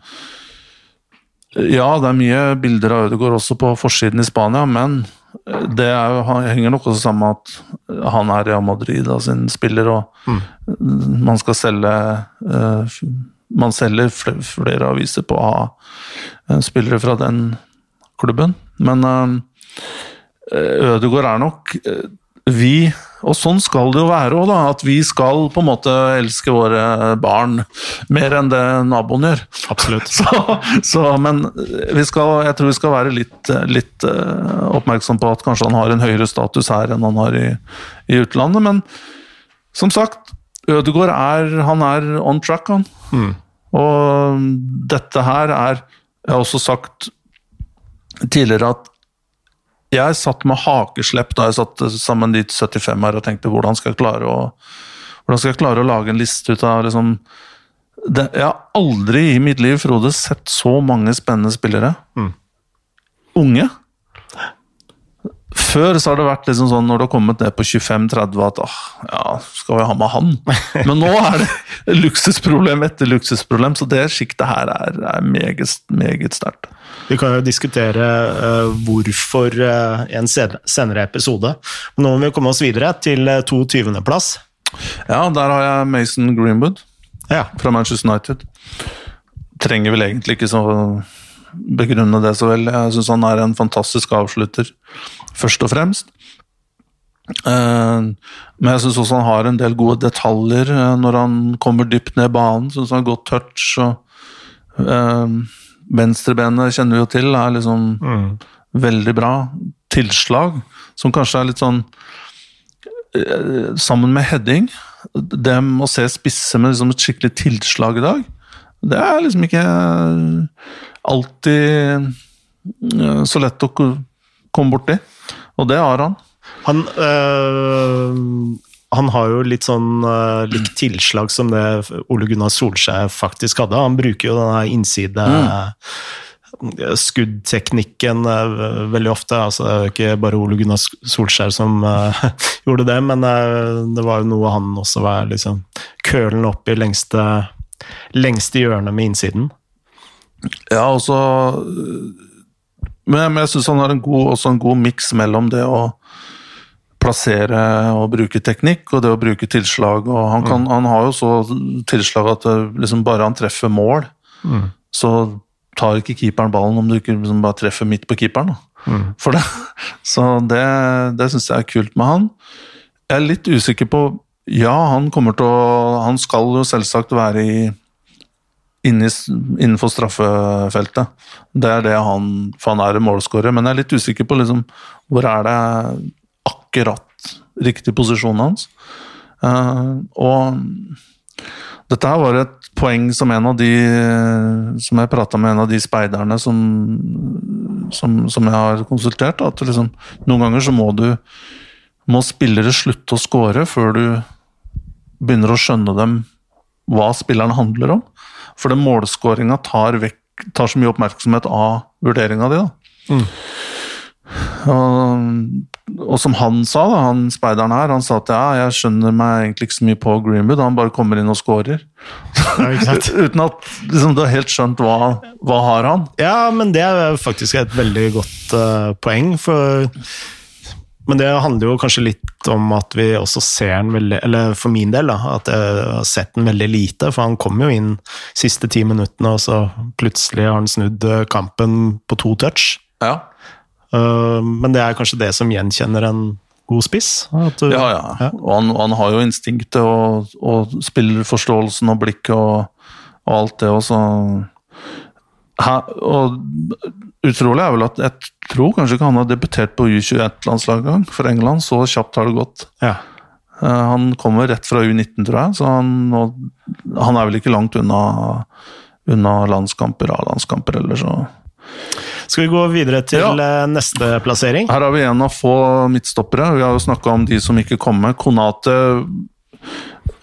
[SPEAKER 2] Ja, det er mye bilder av Ødegaard også på forsiden i Spania, men det er, henger nok også sammen med at han er Real Madrid da, sin spiller, og mm. man skal selge uh, man selger flere aviser på ha eh, spillere fra den klubben. Men uh, Ødegaard er nok vi Og sånn skal det jo være òg, da. At vi skal på en måte elske våre barn mer enn det naboen gjør.
[SPEAKER 1] Absolutt.
[SPEAKER 2] Så, så, men vi skal, jeg tror vi skal være litt, litt oppmerksom på at kanskje han har en høyere status her enn han har i, i utlandet. Men som sagt, Ødegaard er, han er on track, han. Mm. Og dette her er Jeg har også sagt tidligere at jeg satt med hakeslepp da jeg satt sammen de 75 her og tenkte hvordan skal jeg klare å, hvordan skal jeg klare å lage en liste ut av liksom det, Jeg har aldri i mitt liv, Frode, sett så mange spennende spillere. Mm. Unge. Før så har det vært liksom sånn når du har kommet ned på 25-30 at åh, ja, skal vi ha med han? Men nå er det luksusproblem etter luksusproblem, så det sjiktet her er, er meget, meget sterkt.
[SPEAKER 1] Vi kan jo diskutere uh, hvorfor uh, en senere episode. Men nå må vi komme oss videre til uh, 22.-plass.
[SPEAKER 2] Ja, der har jeg Mason Greenwood
[SPEAKER 1] ja.
[SPEAKER 2] fra Manchester United. Trenger vel egentlig ikke så begrunne det så vel. Jeg syns han er en fantastisk avslutter først og fremst. Eh, men jeg syns også han har en del gode detaljer eh, når han kommer dypt ned banen. Syns han har godt touch. og uh, Venstrebenet kjenner vi jo til, er liksom mm. veldig bra. Tilslag, som kanskje er litt sånn Sammen med heading. Det å se spisse med liksom et skikkelig tilslag i dag, det er liksom ikke alltid eh, så lett å komme borti. Og det har han.
[SPEAKER 1] Han, øh, han har jo litt sånn øh, likt tilslag som det Ole Gunnar Solskjær faktisk hadde. Han bruker jo denne innside skuddteknikken øh, veldig ofte. Altså, det er jo ikke bare Ole Gunnar Solskjær som uh, gjorde det, men uh, det var jo noe han også var liksom kølen opp i lengste, lengste hjørnet med innsiden.
[SPEAKER 2] Ja, altså Men, men jeg syns han har en god, også en god miks mellom det å plassere og bruke teknikk, og det å bruke tilslag. og Han, kan, han har jo så tilslag at det liksom bare han treffer mål, så tar ikke keeperen ballen om du ikke liksom bare treffer midt på keeperen. Da. For det. Så det, det syns jeg er kult med han. Jeg er litt usikker på Ja, han kommer til å Han skal jo selvsagt være i innenfor straffefeltet. Det er det han For han er en målskårer, men jeg er litt usikker på liksom, hvor er det akkurat riktig posisjon hans. Uh, og dette her var et poeng som en av de Som jeg prata med en av de speiderne som, som, som jeg har konsultert. At liksom, noen ganger så må du må spillere slutte å score før du begynner å skjønne dem hva spilleren handler om. For den målskåringa tar, tar så mye oppmerksomhet av vurderinga di. da. Og, og som han sa, da, han speideren her, han sa at ja, jeg skjønner meg egentlig ikke så mye på Greenwood, han bare kommer inn og scorer. Uten at liksom, du har helt skjønt hva, hva har han.
[SPEAKER 1] Ja, men det er faktisk et veldig godt uh, poeng, for Men det handler jo kanskje litt om at vi også ser den veldig Eller for min del, da, at jeg har sett den veldig lite. For han kom jo inn siste ti minuttene, og så plutselig har han snudd eh, kampen på to touch.
[SPEAKER 2] Ja,
[SPEAKER 1] Eh, men det er kanskje det som gjenkjenner en god spiss. Du,
[SPEAKER 2] ja. ja.
[SPEAKER 1] Ja.
[SPEAKER 2] Og han, han har jo instinktet og, og spillerforståelsen og blikket og, og alt det også. Og utrolig er vel at jeg tror kanskje ikke han har debutert på U21-landslaget engang for England. Så kjapt har det gått.
[SPEAKER 1] Ja.
[SPEAKER 2] Eh, Han kommer rett fra U19, tror jeg, så han, han er vel ikke langt unna, unna landskamper, A-landskamper eller så.
[SPEAKER 1] Skal vi gå videre til
[SPEAKER 2] Ja.
[SPEAKER 1] eh, neste plassering?
[SPEAKER 2] Her har vi en av få midtstoppere. Vi har jo snakka om de som ikke kommer. Konate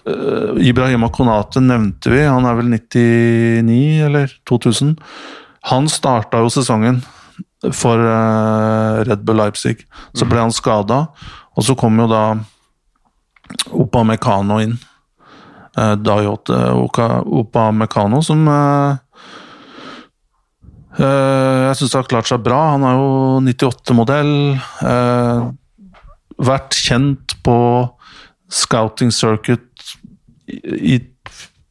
[SPEAKER 2] eh, Ibrahima Konate nevnte vi. Han er vel 99 eller 2000. Han starta jo sesongen for eh, Red Bull Leipzig. Så ble han skada, og så kom jo da Opa Mekano inn. Uh, Dayot Opa Mekano, som Jeg syns har klart seg bra. Han er jo 98-modell. eh, vært kjent på scouting circuit i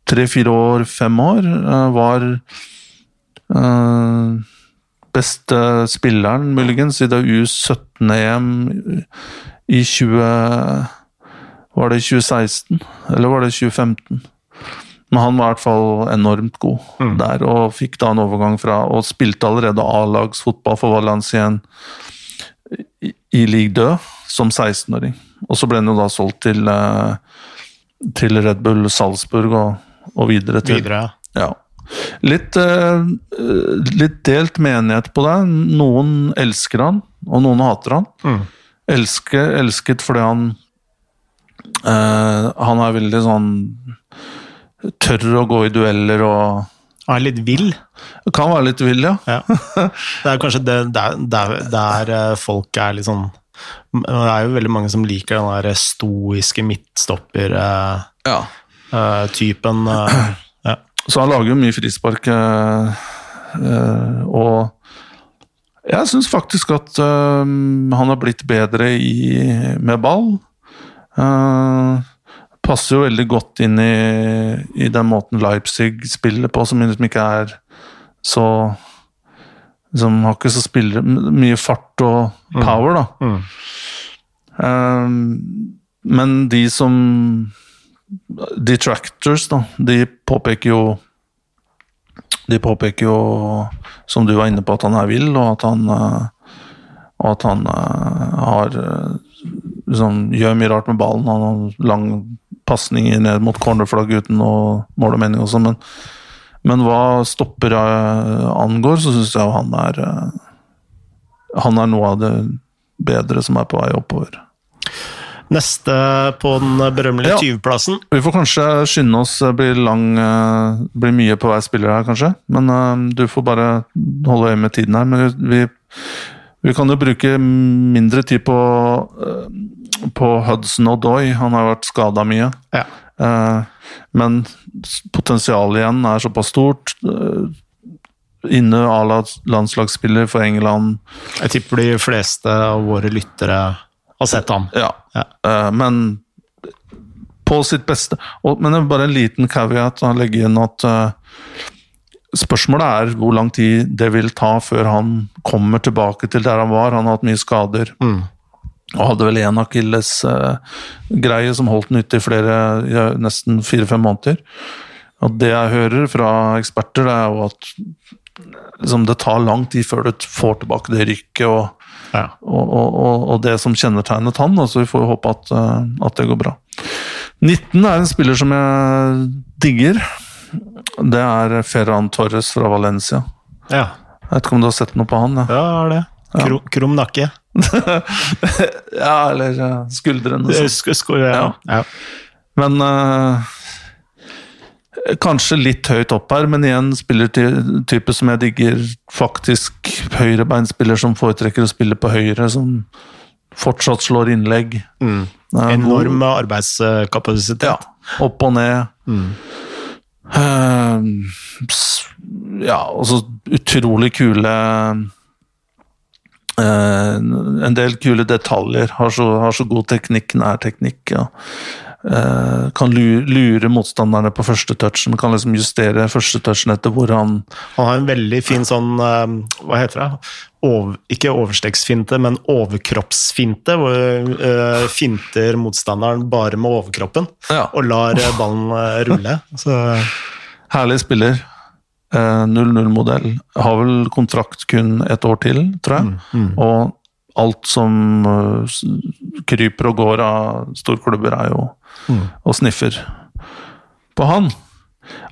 [SPEAKER 2] tre-fire år, fem år. Eh, var eh, beste spilleren, muligens, i det U17-EM i 20 Var det 2016, eller var det 2015? Men han var i hvert fall enormt god der, og fikk da en overgang fra Og spilte allerede A-lagsfotball for Valencien i, i Ligue 2 som 16-åring. Og så ble han jo da solgt til, eh, til Red Bull Salzburg og, og videre til
[SPEAKER 1] Videre, ja.
[SPEAKER 2] Litt, eh, litt delt menighet på det. Noen elsker han, og noen hater han.
[SPEAKER 1] Mm.
[SPEAKER 2] Elsker, elsket fordi han eh, Han er veldig sånn Tør å gå i dueller og
[SPEAKER 1] Han er litt vill.
[SPEAKER 2] Kan være litt vill, ja.
[SPEAKER 1] Ja. Det er kanskje det, der, der, der eh, folk er litt sånn Det er jo veldig mange som liker den der stoiske midtstopper-typen.
[SPEAKER 2] ja.
[SPEAKER 1] ja.
[SPEAKER 2] Så han lager jo mye frispark, eh, eh, og jeg syns faktisk at eh, han har blitt bedre i, med ball. Eh, passer jo veldig godt inn i, i den måten Leipzig spiller på, som liksom ikke er så Som har ikke så spiller mye fart og power, da.
[SPEAKER 1] Mm.
[SPEAKER 2] Um, men de som Detractors, da, de påpeker jo De påpeker jo, som du var inne på, at han er vill, og at han eh, Og at han eh, har eh, liksom, Gjør mye rart med ballen. Han har lang pasninger ned mot cornerflagg uten noe mål og mening også, men Men hva stopper eh, angår, så syns jeg han er eh, Han er noe av det bedre som er på vei oppover.
[SPEAKER 1] Neste på den berømmelige
[SPEAKER 2] Ja.
[SPEAKER 1] 20-plassen.
[SPEAKER 2] Vi får kanskje skynde oss. Det blir, lang, eh, blir mye på hver spiller her, kanskje. Men eh, du får bare holde øye med tiden her. Men vi, vi kan jo bruke mindre tid på, eh, på Hudson Doy. Han har vært skada mye.
[SPEAKER 1] Ja.
[SPEAKER 2] Eh, Men potensialet igjen er såpass stort. Inne Inne la landslagsspiller for England.
[SPEAKER 1] Jeg tipper de fleste av våre lyttere har sett han.
[SPEAKER 2] Ja.
[SPEAKER 1] Ja.
[SPEAKER 2] Eh, Men på sitt beste. Men det er bare en liten caveat å legge inn at eh, Spørsmålet er hvor lang tid det vil ta før han kommer tilbake til der han var. Han har hatt mye skader.
[SPEAKER 1] Mm.
[SPEAKER 2] Og hadde vel én akilles-greie som holdt den ute i flere, ja, nesten fire-fem måneder. Og det jeg hører fra eksperter, det er jo at liksom, det tar lang tid før du får tilbake det rykket og,
[SPEAKER 1] Ja.
[SPEAKER 2] og, og, og, det som kjennetegnet han. Så vi får jo håpe at, eh, at det går bra. 19 er en spiller som jeg digger. Det er Ferran Torres fra Valencia.
[SPEAKER 1] Ja,
[SPEAKER 2] Jeg vet ikke om du har sett noe på han? Ja,
[SPEAKER 1] ja er det. Kro, krum nakke.
[SPEAKER 2] ja eller skuldrene. Sånn.
[SPEAKER 1] sk- sk- Ja. Ja.
[SPEAKER 2] Men uh, Kanskje litt høyt opp her, men igjen spillertype som jeg digger. Faktisk høyrebeinspiller som foretrekker å spille på høyre, som fortsatt slår innlegg.
[SPEAKER 1] Mm. Enorm arbeidskapasitet.
[SPEAKER 2] Ja, opp og ned.
[SPEAKER 1] Mm.
[SPEAKER 2] Uh, ja, og så utrolig kule En del kule detaljer. Har så, har så god teknikk, nær teknikk. Ja. Uh, kan lure, lure motstanderne på første touchen. Kan liksom justere første touchen etter hvor han
[SPEAKER 1] Han har en veldig fin sånn uh, Hva heter det? Over, ikke overstegsfinte, men overkroppsfinte. Hvor uh, finter motstanderen bare med overkroppen
[SPEAKER 2] Ja.
[SPEAKER 1] og lar eh, ballen eh, rulle. Så
[SPEAKER 2] Herlig spiller. Eh, 0-0-modell. Har vel kontrakt kun et år til, tror jeg. Og alt som eh, kryper og går av storklubber, er jo og sniffer på han.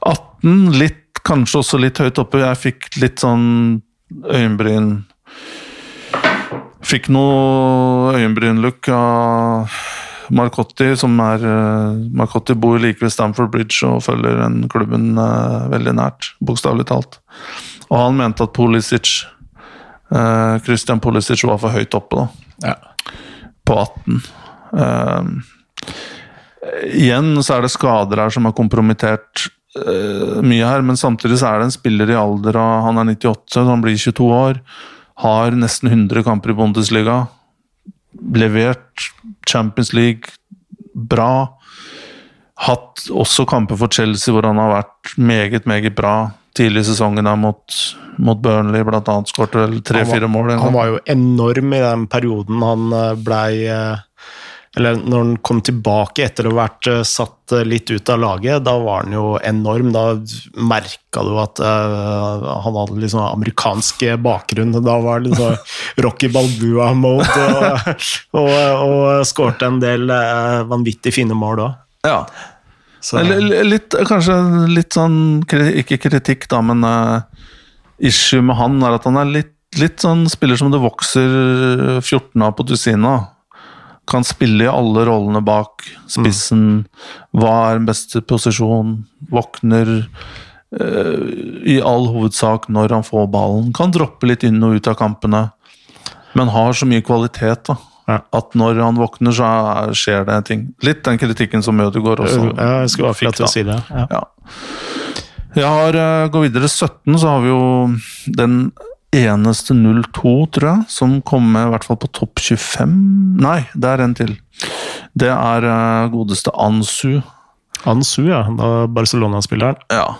[SPEAKER 2] 18, litt, kanskje også litt høyt oppe. Jeg fikk litt sånn øyenbryn Fikk noe øyenbrynlook av Marcotti, som er eh, Marcotti bor like ved Stamford Bridge og følger den klubben eh, veldig nært, bokstavelig talt. Og han mente at Pulisic eh, Christian Pulisic var for høyt oppe, da.
[SPEAKER 1] ja.
[SPEAKER 2] På 18. Uh, igjen så er det skader her som har kompromittert uh, mye her, men samtidig så er det en spiller i alder av Han er 98, så han blir 22 år. Har nesten 100 kamper i Bundesliga. Levert Champions League bra. Hatt også kamper for Chelsea hvor han har vært meget, meget bra. Tidlig i sesongen der mot, mot Burnley, annet skåret vel tre-fire mål.
[SPEAKER 1] Han var jo enorm i den perioden han eh, blei eh, Eller når han kom tilbake etter å ha vært eh, satt eh, litt ut av laget, da var han jo enorm. Da merka du at uh, han hadde liksom amerikansk bakgrunn. Da var det sånn Rocky Balboa-mode, og, og, og skårte en del uh, vanvittig fine mål òg.
[SPEAKER 2] Ja. Eller litt, kanskje litt sånn Ikke kritikk, da, men uh, issue med han er at han er litt, litt sånn spiller som det vokser 14 av på dusinet. Kan spille i alle rollene bak spissen. Hva er den beste posisjon? Våkner eh, i all hovedsak når han får ballen. Kan droppe litt inn og ut av kampene, men har så mye kvalitet. da
[SPEAKER 1] Ja.
[SPEAKER 2] At når han våkner, så er, skjer det ting. Litt den kritikken som Ødegaard også
[SPEAKER 1] Ja, jeg skulle
[SPEAKER 2] fikk, da.
[SPEAKER 1] si det. Ja.
[SPEAKER 2] Ja. Jeg har uh, Går videre 17, så har vi jo den eneste 02, tror jeg, som kom med i hvert fall på topp 25. Nei, det er en til. Det er eh, godeste Ansu.
[SPEAKER 1] Ansu, ja. Barcelona-spilleren.
[SPEAKER 2] Ja.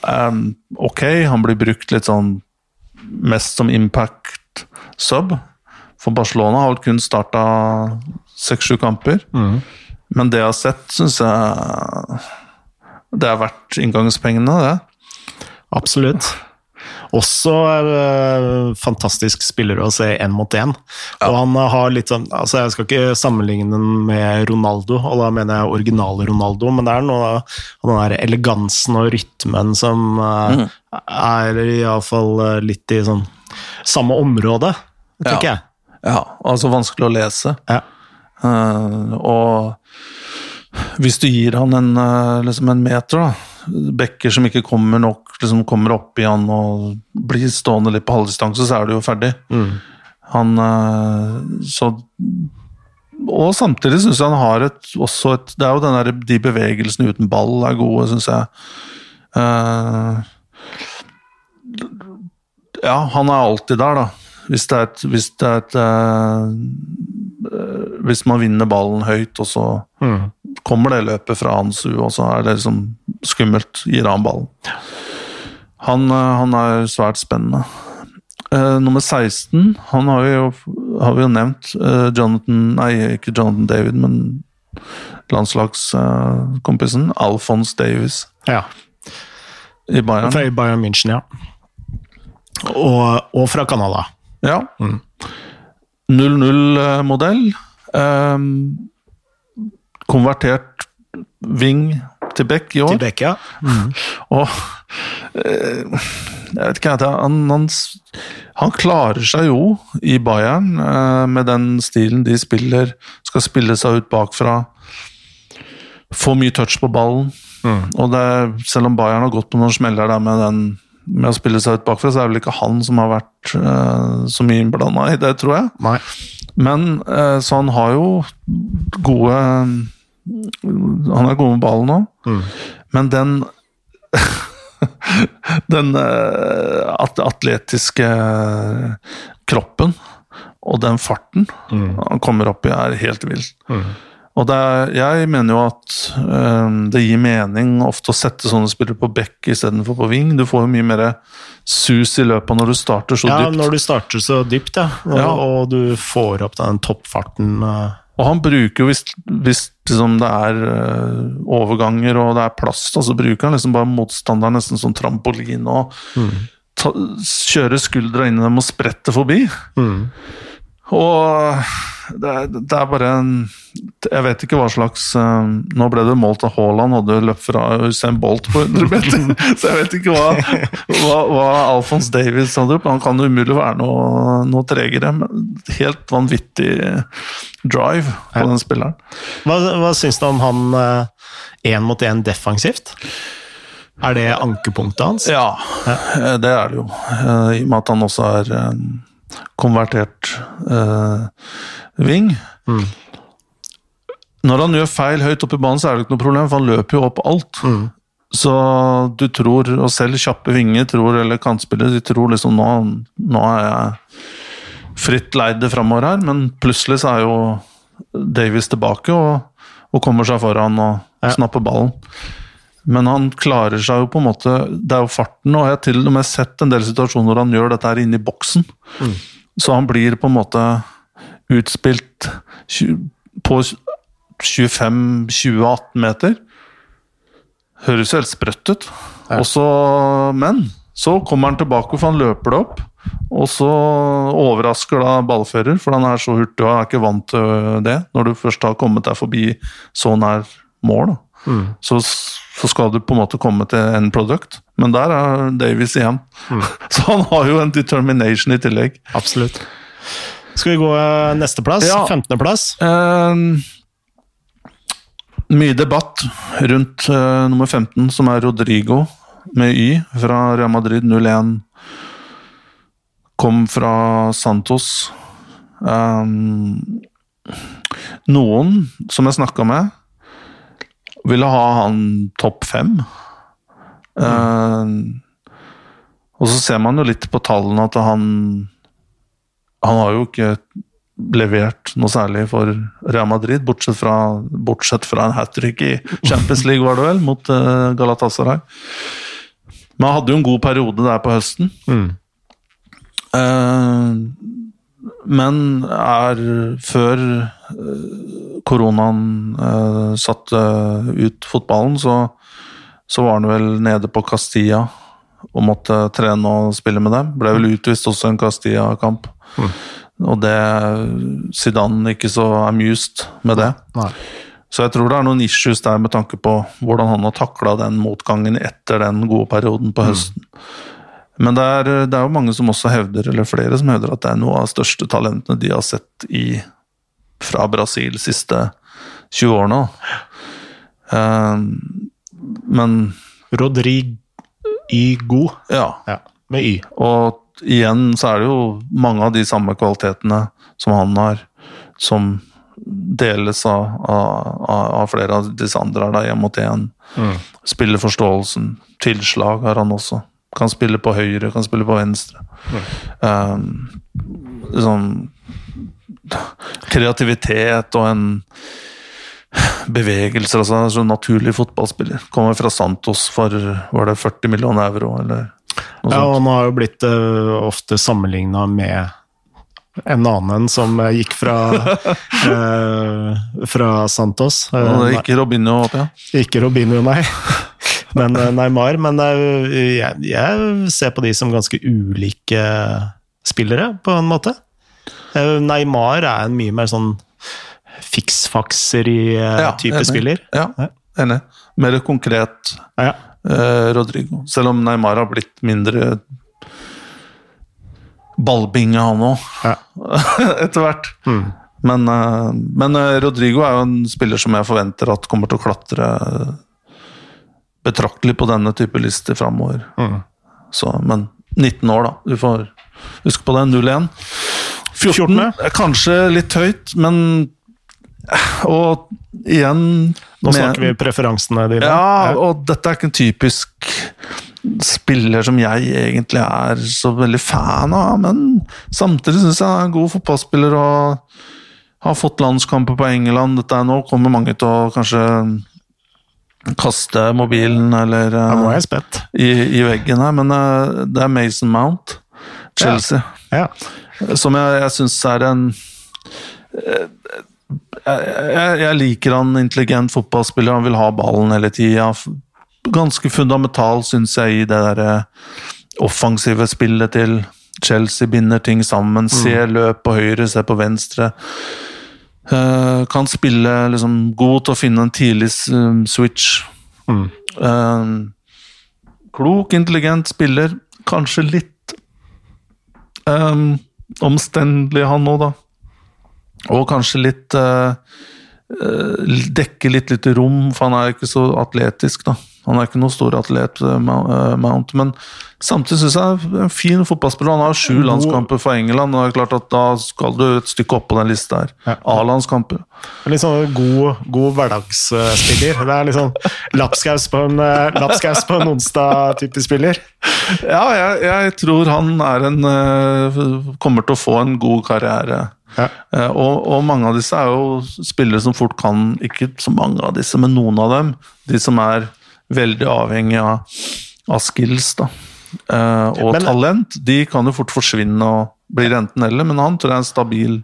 [SPEAKER 2] Um, ok, han blir brukt litt sånn mest som impact sub. For Barcelona har vel kun starta seks-sju kamper. Men det jeg har sett, syns jeg det er verdt inngangspengene, det.
[SPEAKER 1] Absolutt. Også uh, fantastisk spiller å se én mot én. Og han har litt sånn altså Jeg skal ikke sammenligne den med Ronaldo, og da mener jeg originale Ronaldo, men det er noe av den der elegansen og rytmen som øh, er iallfall litt i sånn samme område, tenker
[SPEAKER 2] Ja.
[SPEAKER 1] jeg.
[SPEAKER 2] Ja, altså vanskelig å lese.
[SPEAKER 1] Ja.
[SPEAKER 2] Uh, og hvis du gir han en, eh, liksom en meter, da, bekker som ikke kommer nok, liksom kommer opp i han og blir stående litt på halvdistanse, så er du jo ferdig. Han eh, så Og samtidig syns jeg han har et, også et Det er jo den der, de bevegelsene uten ball er gode, syns jeg. Uh, ja, han er alltid der, da. Hvis det er et, hvis det er et eh, Hvis man vinner ballen høyt, og så
[SPEAKER 1] Mm.
[SPEAKER 2] kommer det løpet fra hans U, og så er det liksom skummelt. Gir han ballen. Han, eh, han er svært spennende. Uh, nummer 16, han har vi jo, har vi jo nevnt. Uh, Jonathan Nei, ikke Jonathan David, men landslagskompisen. Alphonse Davis
[SPEAKER 1] ja.
[SPEAKER 2] i Bayern.
[SPEAKER 1] Fra Bayern München, ja. Og, og fra Canada.
[SPEAKER 2] Ja. 0-0-modell. Um, konvertert wing til Beck i år.
[SPEAKER 1] Til Beck, ja.
[SPEAKER 2] Og eh, Jeg vet ikke, han, han, han klarer seg jo i Bayern eh, med den stilen de spiller. Skal spille seg ut bakfra. Få mye touch på ballen. Og det, selv om Bayern har gått på noen smeller der med, den, med å spille seg ut bakfra, så er det vel ikke han som har vært uh, så mye innblanda i det, tror jeg.
[SPEAKER 1] Nei.
[SPEAKER 2] Men uh, så han har jo gode Han er god med ballen nå. Men den Den eh, atletiske kroppen og den farten han kommer opp i, er helt vill. Og det er, jeg mener jo at um, det gir mening ofte å sette sånne spillere på bekk istedenfor på ving. Du får jo mye mer sus i løpet når du starter så
[SPEAKER 1] Ja,
[SPEAKER 2] dypt.
[SPEAKER 1] når du starter så dypt, ja. Og,
[SPEAKER 2] Ja.
[SPEAKER 1] og du får opp den toppfarten. eh,
[SPEAKER 2] Og han bruker jo hvis, hvis liksom det er øh, overganger og det er plass, så så bruker han liksom bare motstanderen nesten som trampolin og ta, kjører skuldra inn i dem og spretter forbi. Og det er, det er bare en Jeg vet ikke hva slags um, Nå ble det målt av Haaland, hadde løpt fra Usain Bolt på 100 meter, så jeg vet ikke hva, hva, hva Alphonse Davies hadde. Han kan umulig være noe, noe tregere. Men helt vanvittig drive på den spilleren.
[SPEAKER 1] Hva, hva syns du om han én mot én defensivt? Er det ankepunktet hans?
[SPEAKER 2] Ja, ja, det er det jo. Eh, I og med at han også er eh, konvertert eh, wing. Når han gjør feil høyt oppe i banen, så er det ikke noe problem, for han løper jo opp alt. Så du tror, og selv kjappe vinger tror, eller kantspillere, de tror liksom nå, nå er jeg fritt leid framover her, men plutselig så er jo Davies tilbake og, og kommer seg foran og
[SPEAKER 1] Ja.
[SPEAKER 2] snapper ballen. Men han klarer seg jo på en måte Det er jo farten, og jeg har til og med sett en del situasjoner hvor han gjør dette her inne i boksen. Så han blir på en måte utspilt på 25-20-18 meter. Høres jo helt sprøtt ut. Og så- men så kommer han tilbake, for han løper det opp. Og så overrasker da ballfører, for han er så hurtig og er ikke vant til det. Når du først har kommet deg forbi så nær mål, da. Så, så skal du på en måte komme til en product. Men der er Davies igjen. Så han har jo en determination i tillegg.
[SPEAKER 1] Absolutt. Skal vi gå eh, neste plass?
[SPEAKER 2] Ja.
[SPEAKER 1] 15.-plass?
[SPEAKER 2] Eh, mye debatt rundt eh, nummer 15, som er Rodrigo med Y fra Real Madrid 01. Kom fra Santos. Um, noen som jeg snakka med, ville ha han topp fem. Eh, og så ser man jo litt på tallene at han Han har jo ikke levert noe særlig for Real Madrid, bortsett fra, bortsett fra en hat trick i Champions League, var det vel, mot uh, Galatasaray. Men han hadde jo en god periode der på høsten. Eh, men er før eh, koronaen eh, satte ut fotballen, så, så var han vel nede på Castilla og måtte trene og spille med dem. Ble vel utvist også en Castilla-kamp. Og det Zidane ikke så amused med det.
[SPEAKER 1] Nei.
[SPEAKER 2] Så jeg tror det er noen issues der med tanke på hvordan han har takla den motgangen etter den gode perioden på høsten. Men det er, det er jo mange som også hevder, eller flere som hevder at det er noe av de største talentene de har sett i, fra Brasil de siste 20 årene. Um, men
[SPEAKER 1] Rodrigo.
[SPEAKER 2] ja.
[SPEAKER 1] Ja, med Y.
[SPEAKER 2] Og igjen så er det jo mange av de samme kvalitetene som han har, som deles av, av, av flere av disse andre her, da, én mot én. Spilleforståelsen, tilslag har han også. Kan spille på høyre, kan spille på venstre. Um, sånn kreativitet og en bevegelse, altså en sånn naturlig fotballspiller. Kommer fra Santos for var det 40 millioner euro, eller noe
[SPEAKER 1] Ja,
[SPEAKER 2] sånt.
[SPEAKER 1] og han har jo blitt uh, ofte sammenligna med en annen som eh, gikk fra, eh, fra Santos. Eh,
[SPEAKER 2] Og det ikke Robinho,
[SPEAKER 1] nei, ikke Robinho, nei. Men eh, Neymar. Men jeg, jeg ser på de som ganske ulike spillere, på en måte. Neymar er en mye mer sånn fiksfakser-type
[SPEAKER 2] Ja,
[SPEAKER 1] spiller.
[SPEAKER 2] Ja, enig. Mer konkret
[SPEAKER 1] Ja.
[SPEAKER 2] eh, Rodrigo. Selv om Neymar har blitt mindre ballbinge, han òg,
[SPEAKER 1] Ja.
[SPEAKER 2] etter hvert.
[SPEAKER 1] Mm.
[SPEAKER 2] Men, eh, men eh, Rodrigo er jo en spiller som jeg forventer at kommer til å klatre betraktelig på denne type lister framover.
[SPEAKER 1] Mm.
[SPEAKER 2] Så, men 19 år, da. Du får huske på det. 0-1. 14 er kanskje litt høyt, men Og igjen
[SPEAKER 1] Nå snakker vi preferansene dine.
[SPEAKER 2] ja, og dette er ikke en typisk spiller som jeg egentlig er så veldig fan av, men samtidig syns jeg han er en god fotballspiller og har fått landskamper på England. Dette er nå kommer mange til å kanskje kaste mobilen eller
[SPEAKER 1] uh,
[SPEAKER 2] i, i veggen her, men uh, det er Mason Mount, Chelsea,
[SPEAKER 1] Ja.
[SPEAKER 2] som jeg, jeg syns er en uh, jeg, jeg, jeg liker han intelligent fotballspiller, han vil ha ballen hele tida. Ganske fundamental, syns jeg, i det der eh, offensive spillet til Chelsea. Binder ting sammen, ser løp på høyre, ser på venstre. Eh, kan spille liksom god til å finne en tidlig eh, switch.
[SPEAKER 1] Mm.
[SPEAKER 2] Klok, intelligent spiller. Kanskje litt um, omstendelig, han òg, da. Og kanskje litt uh, Dekke litt lite rom, for han er ikke så atletisk, da. Han er ikke noen stor atlet, Mou- uh, Mount, men samtidig syns jeg er en fin fotballspiller. Han har sju landskamper for England, og det er klart at da skal du et stykke opp på den lista her.
[SPEAKER 1] Ja.
[SPEAKER 2] A-landskamper.
[SPEAKER 1] Litt sånn god, god hverdagsspiller. Det er litt sånn lapskaus på en, eh, lapskaus på en onsdag-type spiller.
[SPEAKER 2] Ja, jeg, jeg tror han er en Kommer til å få en god karriere.
[SPEAKER 1] Ja.
[SPEAKER 2] Eh, og, og mange av disse er jo spillere som fort kan Ikke så mange av disse, men noen av dem. De som er veldig avhengig av, av skills da. Eh, og
[SPEAKER 1] Men-
[SPEAKER 2] talent. De kan jo fort forsvinne og blir enten-eller, men han tror jeg er en stabil,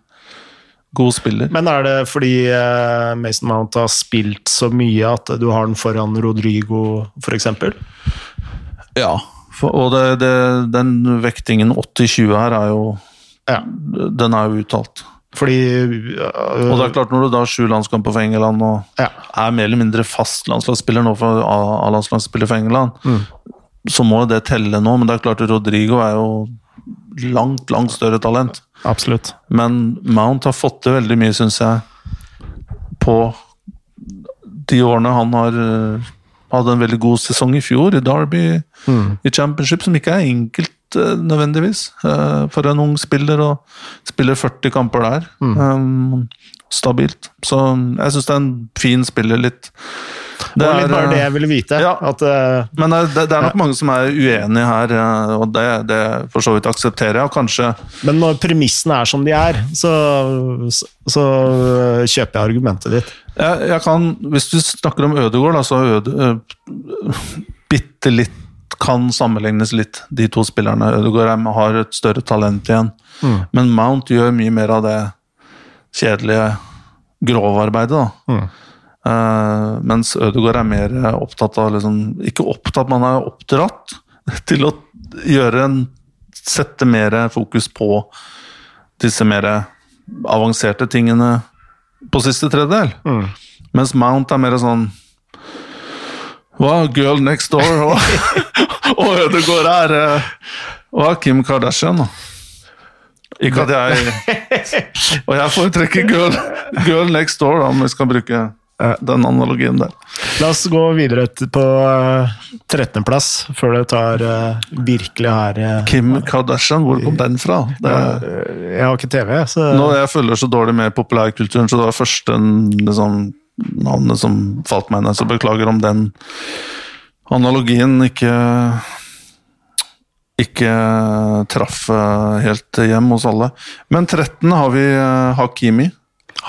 [SPEAKER 2] god spiller.
[SPEAKER 1] Men er det fordi eh, Mason Mount har spilt så mye at du har den foran Rodrigo, f.eks.?
[SPEAKER 2] Ja. For, og det, det, den vektingen 80-20 her er jo
[SPEAKER 1] Ja.
[SPEAKER 2] Den er jo uttalt.
[SPEAKER 1] Fordi
[SPEAKER 2] Og det er klart, når du da har sju landskamper for England og
[SPEAKER 1] ja.
[SPEAKER 2] er mer eller mindre fast landslagsspiller nå for A-landslagsspiller for England,
[SPEAKER 1] Mm.
[SPEAKER 2] så må jo det telle nå. Men det er klart Rodrigo er jo langt, langt større talent.
[SPEAKER 1] Absolutt.
[SPEAKER 2] Men Mount har fått til veldig mye, syns jeg, på de årene han har eh, hadde en veldig god sesong i fjor, i Derby,
[SPEAKER 1] Mm.
[SPEAKER 2] i Championship, som ikke er enkelt eh, nødvendigvis eh, for en ung spiller å spille 40 kamper der.
[SPEAKER 1] Mm.
[SPEAKER 2] Um, stabilt. Så jeg syns det er en fin spiller, litt
[SPEAKER 1] Det var litt bare
[SPEAKER 2] eh,
[SPEAKER 1] det jeg ville vite.
[SPEAKER 2] ja.
[SPEAKER 1] At, uh,
[SPEAKER 2] men det, det, er nok mange som er uenige her, eh, og det, det for så vidt aksepterer jeg. Og kanskje
[SPEAKER 1] men når premissene er som de er, så, så, så kjøper jeg argumentet ditt.
[SPEAKER 2] jeg, jeg kan, Hvis du snakker om Ødegård, da, så Øde, øh, bitte litt kan sammenlignes litt, de to spillerne. Ødegaard har et større talent igjen.
[SPEAKER 1] Mm.
[SPEAKER 2] Men Mount gjør mye mer av det kjedelige grovarbeidet. da.
[SPEAKER 1] Mm.
[SPEAKER 2] Uh, mens Ødegaard er mer opptatt av liksom, Ikke opptatt, man er oppdratt til å gjøre en Sette mer fokus på disse mer avanserte tingene på siste tredjedel.
[SPEAKER 1] Mm.
[SPEAKER 2] Mens Mount er mer sånn Hva, girl next door? Og, og Ødegaard er Og Kim Kardashian? da? Ikke at jeg Og jeg foretrekker girl, girl next door, da, om vi skal bruke den analogien der.
[SPEAKER 1] La oss gå videre på eh, 13.-plass, før det tar eh, virkelig her eh,
[SPEAKER 2] Kim Kardashian, hvor kom den fra? Det,
[SPEAKER 1] eh, Jeg har ikke TV, så
[SPEAKER 2] nå jeg følger så dårlig med populærkulturen, så det var første liksom, navnet som falt meg ned, så beklager om den analogien ikke ikke traff eh, helt hjem hos alle. Men 13 har vi eh, Hakimi.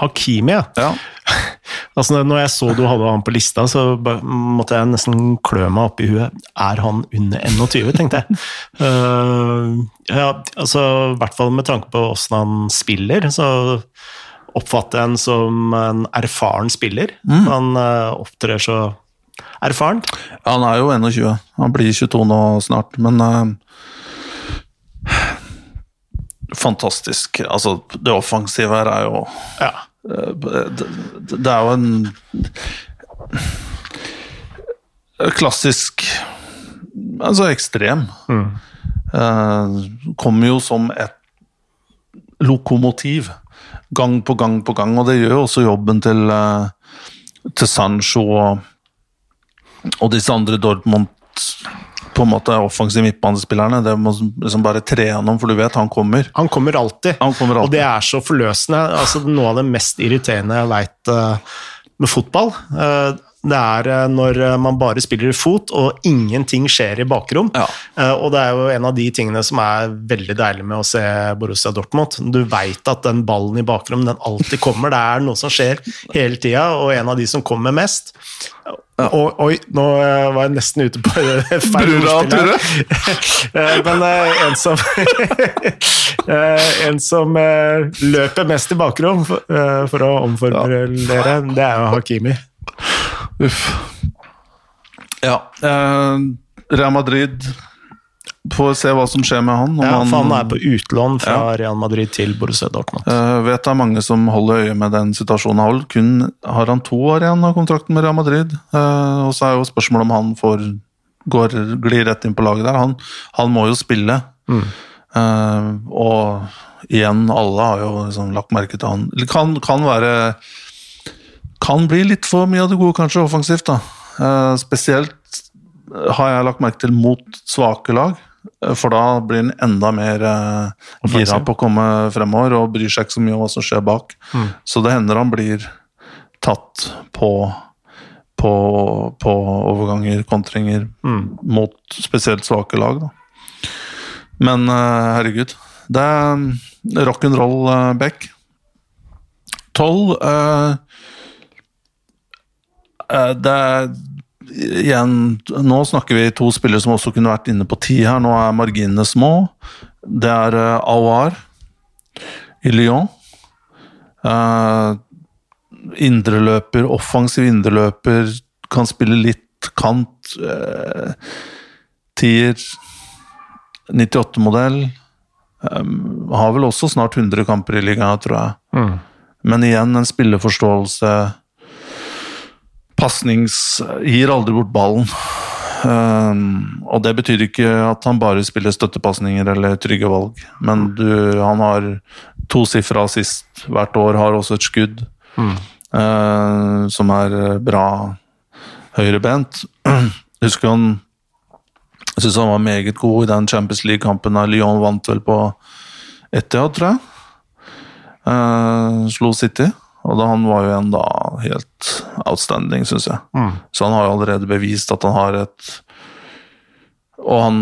[SPEAKER 1] Hakimi, ja.
[SPEAKER 2] Ja.
[SPEAKER 1] Altså, når jeg så du hadde han på lista, så måtte jeg nesten klø meg opp i huet. Er han under 21, tenkte jeg. uh, ja, altså, I hvert fall med tanke på åssen han spiller, så oppfatter en som en erfaren spiller. Han eh, opptrer så erfarent.
[SPEAKER 2] Han er jo 21. Han blir 22 nå snart, men uh, Fantastisk. Altså, det offensive her er jo
[SPEAKER 1] Ja.
[SPEAKER 2] uh, det, det er jo en klassisk Altså ekstrem. Eh, kommer jo som et lokomotiv. Gang på gang på gang, og det gjør jo også jobben til, eh, til Sancho og, og disse andre Dortmund på en måte offensive midtbanespillerne. Det må liksom bare tre gjennom, for du vet han kommer.
[SPEAKER 1] Han kommer alltid.
[SPEAKER 2] Han kommer
[SPEAKER 1] Og det er så forløsende. Altså, noe av det mest irriterende jeg veit med fotball, eh, det er eh, når eh, man bare spiller fot og ingenting skjer i bakrom.
[SPEAKER 2] Ja.
[SPEAKER 1] Eh, og det er jo en av de tingene som er veldig deilig med å se Borussia Dortmund. Du veit at den ballen i bakrom den alltid kommer. Det er noe som skjer hele tida, og en av de som kommer mest og, Oi, nå var jeg nesten ute på feil ordspill. Men en som En som løper mest i bakrom for å omformulere, det er jo Hakimi.
[SPEAKER 2] Uff. Ja. Eh, Real Madrid Får se hva som skjer med han. om
[SPEAKER 1] Ja,
[SPEAKER 2] han-
[SPEAKER 1] for han er på utlån fra
[SPEAKER 2] Ja.
[SPEAKER 1] Real Madrid til Borussia Dortmund.
[SPEAKER 2] Eh, vet det er mange som holder øye med den situasjonen. Har, kun, har han to år igjen av kontrakten med Real Madrid? Eh, og så er jo spørsmålet om han får går, glir rett inn på laget der. Han, han må jo spille. Eh, og igjen, alle har jo liksom lagt merke til han. Kan, kan være Kan bli litt for mye av det gode, kanskje, offensivt. da. Uh, spesielt har jeg lagt merke til mot svake lag. eh, For da blir han enda mer eh, gira på å komme fremover og bryr seg ikke så mye om hva som skjer bak. Så det hender han blir tatt på, på, på overganger, kontringer, mot spesielt svake lag. Da. Men eh, herregud, det er rock'n'roll uh, back. Tolv eh, eh, Det er igjen Nå snakker vi to spillere som også kunne vært inne på ti her. Nå er marginene små. Det er uh, Awar i Lyon. Uh, indreløper, offensiv indreløper, kan spille litt kant. Uh, tier, 98-modell. Um, har vel også snart 100 kamper i ligaen, tror jeg. Men igjen en spilleforståelse. Pasnings Gir aldri bort ballen. Um, og det betyr ikke at han bare spiller støttepasninger eller trygge valg, men du, han har tosifra assist hvert år, har også et skudd uh, som er bra høyrebent. Husker han Jeg syns han var meget god i den Champions League-kampen da Lyon vant vel på Etiad, tror jeg. Uh, slo City. Og da han var jo en da helt outstanding, syns jeg. Så han har jo allerede bevist at han har et Og han,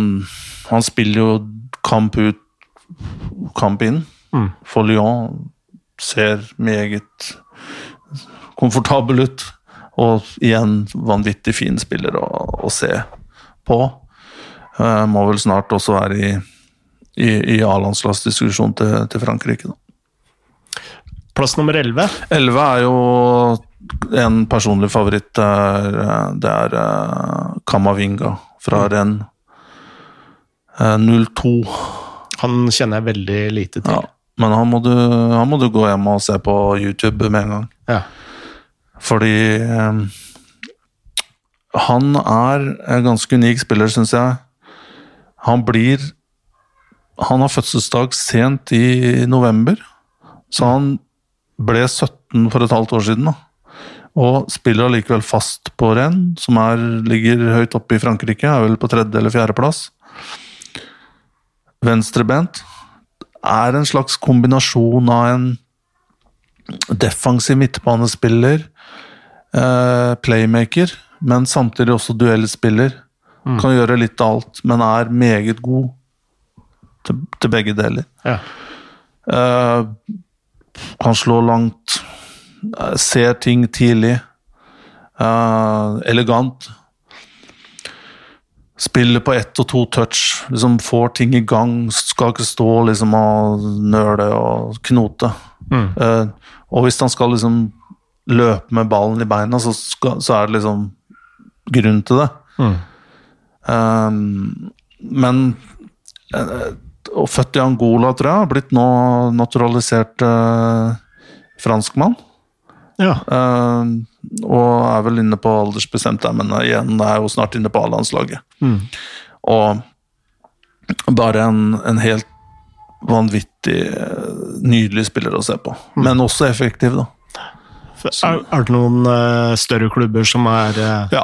[SPEAKER 2] han spiller jo kamp ut, kamp inn for Lyon. Ser meget komfortabel ut. Og igjen vanvittig fin spiller å, å se på. Uh, må vel snart også være i, i, i A-landslagsdiskusjon til, til Frankrike. Da.
[SPEAKER 1] Plass nummer 11.
[SPEAKER 2] 11 er jo en personlig favoritt. Det er, det er eh, Kamavinga fra Rennes. Eh, 0-2.
[SPEAKER 1] Han kjenner jeg veldig lite til.
[SPEAKER 2] Ja. Men han må, du, han må du gå hjem og se på YouTube med en gang.
[SPEAKER 1] Ja.
[SPEAKER 2] Fordi eh, han er en ganske unik spiller, syns jeg. Han blir Han har fødselsdag sent i november, så han ble 17 for et halvt år siden. da. Og spiller allikevel fast på renn, som er, ligger høyt oppe i Frankrike. Er vel på tredje- eller fjerdeplass. Venstrebent. Er en slags kombinasjon av en defensiv midtbanespiller, eh, playmaker, men samtidig også duellspiller. Kan gjøre litt av alt, men er meget god til, til begge deler.
[SPEAKER 1] Ja.
[SPEAKER 2] Eh, kan slå langt, ser ting tidlig. Uh, elegant. Spiller på ett og to touch, liksom får ting i gang. Skal ikke stå liksom og nøle og knote.
[SPEAKER 1] Mm.
[SPEAKER 2] Uh, og hvis han skal liksom løpe med ballen i beina, så, skal, så er det liksom grunn til det.
[SPEAKER 1] Mm.
[SPEAKER 2] Um, men Og født i Angola, tror jeg. Blitt nå naturalisert eh, franskmann.
[SPEAKER 1] ja.
[SPEAKER 2] Eh, og er vel inne på aldersbestemt der, men igjen er jo snart inne på A-landslaget.
[SPEAKER 1] Mm.
[SPEAKER 2] Og bare en, en helt vanvittig eh, nydelig spiller å se på. Men også effektiv, da.
[SPEAKER 1] Er, er det noen eh, større klubber som er, eh,
[SPEAKER 2] Ja.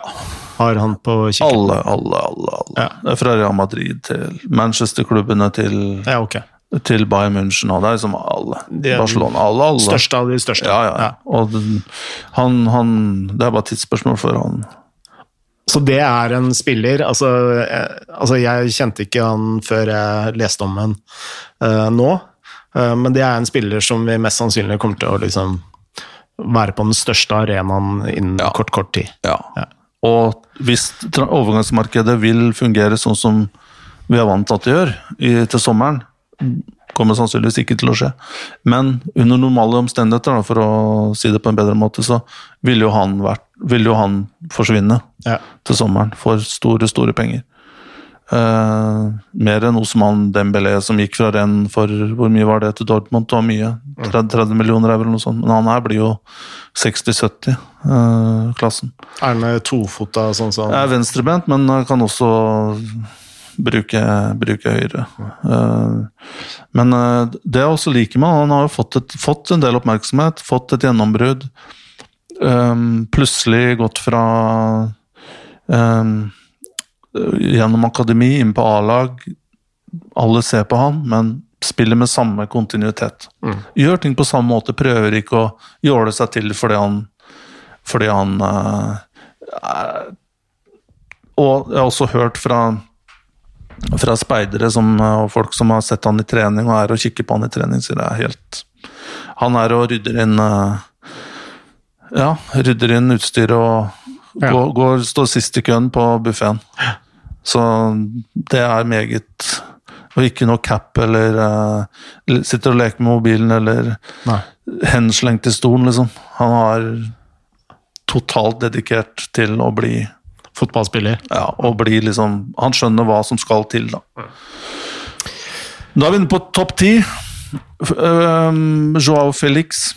[SPEAKER 1] har han på kikken?
[SPEAKER 2] Alle, alle, alle. alle.
[SPEAKER 1] Ja.
[SPEAKER 2] Fra Real Madrid til Manchester-klubbene til
[SPEAKER 1] Ja, okay.
[SPEAKER 2] til Bayern München, og det er liksom alle.
[SPEAKER 1] De er
[SPEAKER 2] Barcelona, alle, alle.
[SPEAKER 1] Største av de største.
[SPEAKER 2] Ja, ja. Og han, han Det er bare tidsspørsmål før han
[SPEAKER 1] Så det er en spiller altså, eh, altså Jeg kjente ikke han før jeg leste om han uh, nå, Uh, men det er en spiller som vi mest sannsynlig kommer til å liksom være på den største arenaen innen
[SPEAKER 2] Ja.
[SPEAKER 1] kort, kort tid.
[SPEAKER 2] Ja.
[SPEAKER 1] Ja.
[SPEAKER 2] Og hvis overgangsmarkedet vil fungere sånn som vi er vant til at det gjør i, til sommeren, kommer sannsynligvis ikke til å skje. Men under normale omstendigheter, da, for å si det på en bedre måte, så vil jo han, vært, jo han forsvinne
[SPEAKER 1] Ja.
[SPEAKER 2] til sommeren for store, store penger. Eh, mer enn Osman Dembélé som gikk fra renn for hvor mye var det til Dortmund? Det var mye. 30, 30 millioner er vel noe sånt. Men han her blir jo 60-70 eh, klassen.
[SPEAKER 1] Er han tofota sånn som
[SPEAKER 2] Jeg er venstrebent, men kan også bruke, bruke høyre. Uh, men eh, det jeg også liker med han, har jo fått, et, fått en del oppmerksomhet, fått et gjennombrudd. Um, plutselig gått fra eh, gjennom akademi inn på A-lag. Alle ser på han, men spiller med samme kontinuitet. Gjør ting på samme måte, prøver ikke å jåle seg til fordi han fordi han uh, Og jeg har også hørt fra fra speidere som, og folk som har sett han i trening og er og kikker på han i trening, sier det er helt Han er og rydder inn eh, Ja, rydder inn utstyr og
[SPEAKER 1] Ja.
[SPEAKER 2] går, går, står sist i køen på buffeen. Så det er meget Og ikke noe cap eller uh, sitter og leker med mobilen eller
[SPEAKER 1] Nei.
[SPEAKER 2] henslengt i stolen, liksom. Han har totalt dedikert til å bli
[SPEAKER 1] fotballspiller?
[SPEAKER 2] ja, og bli liksom Han skjønner hva som skal til, da. Da er vi inne på topp ti. Um, Joao Felix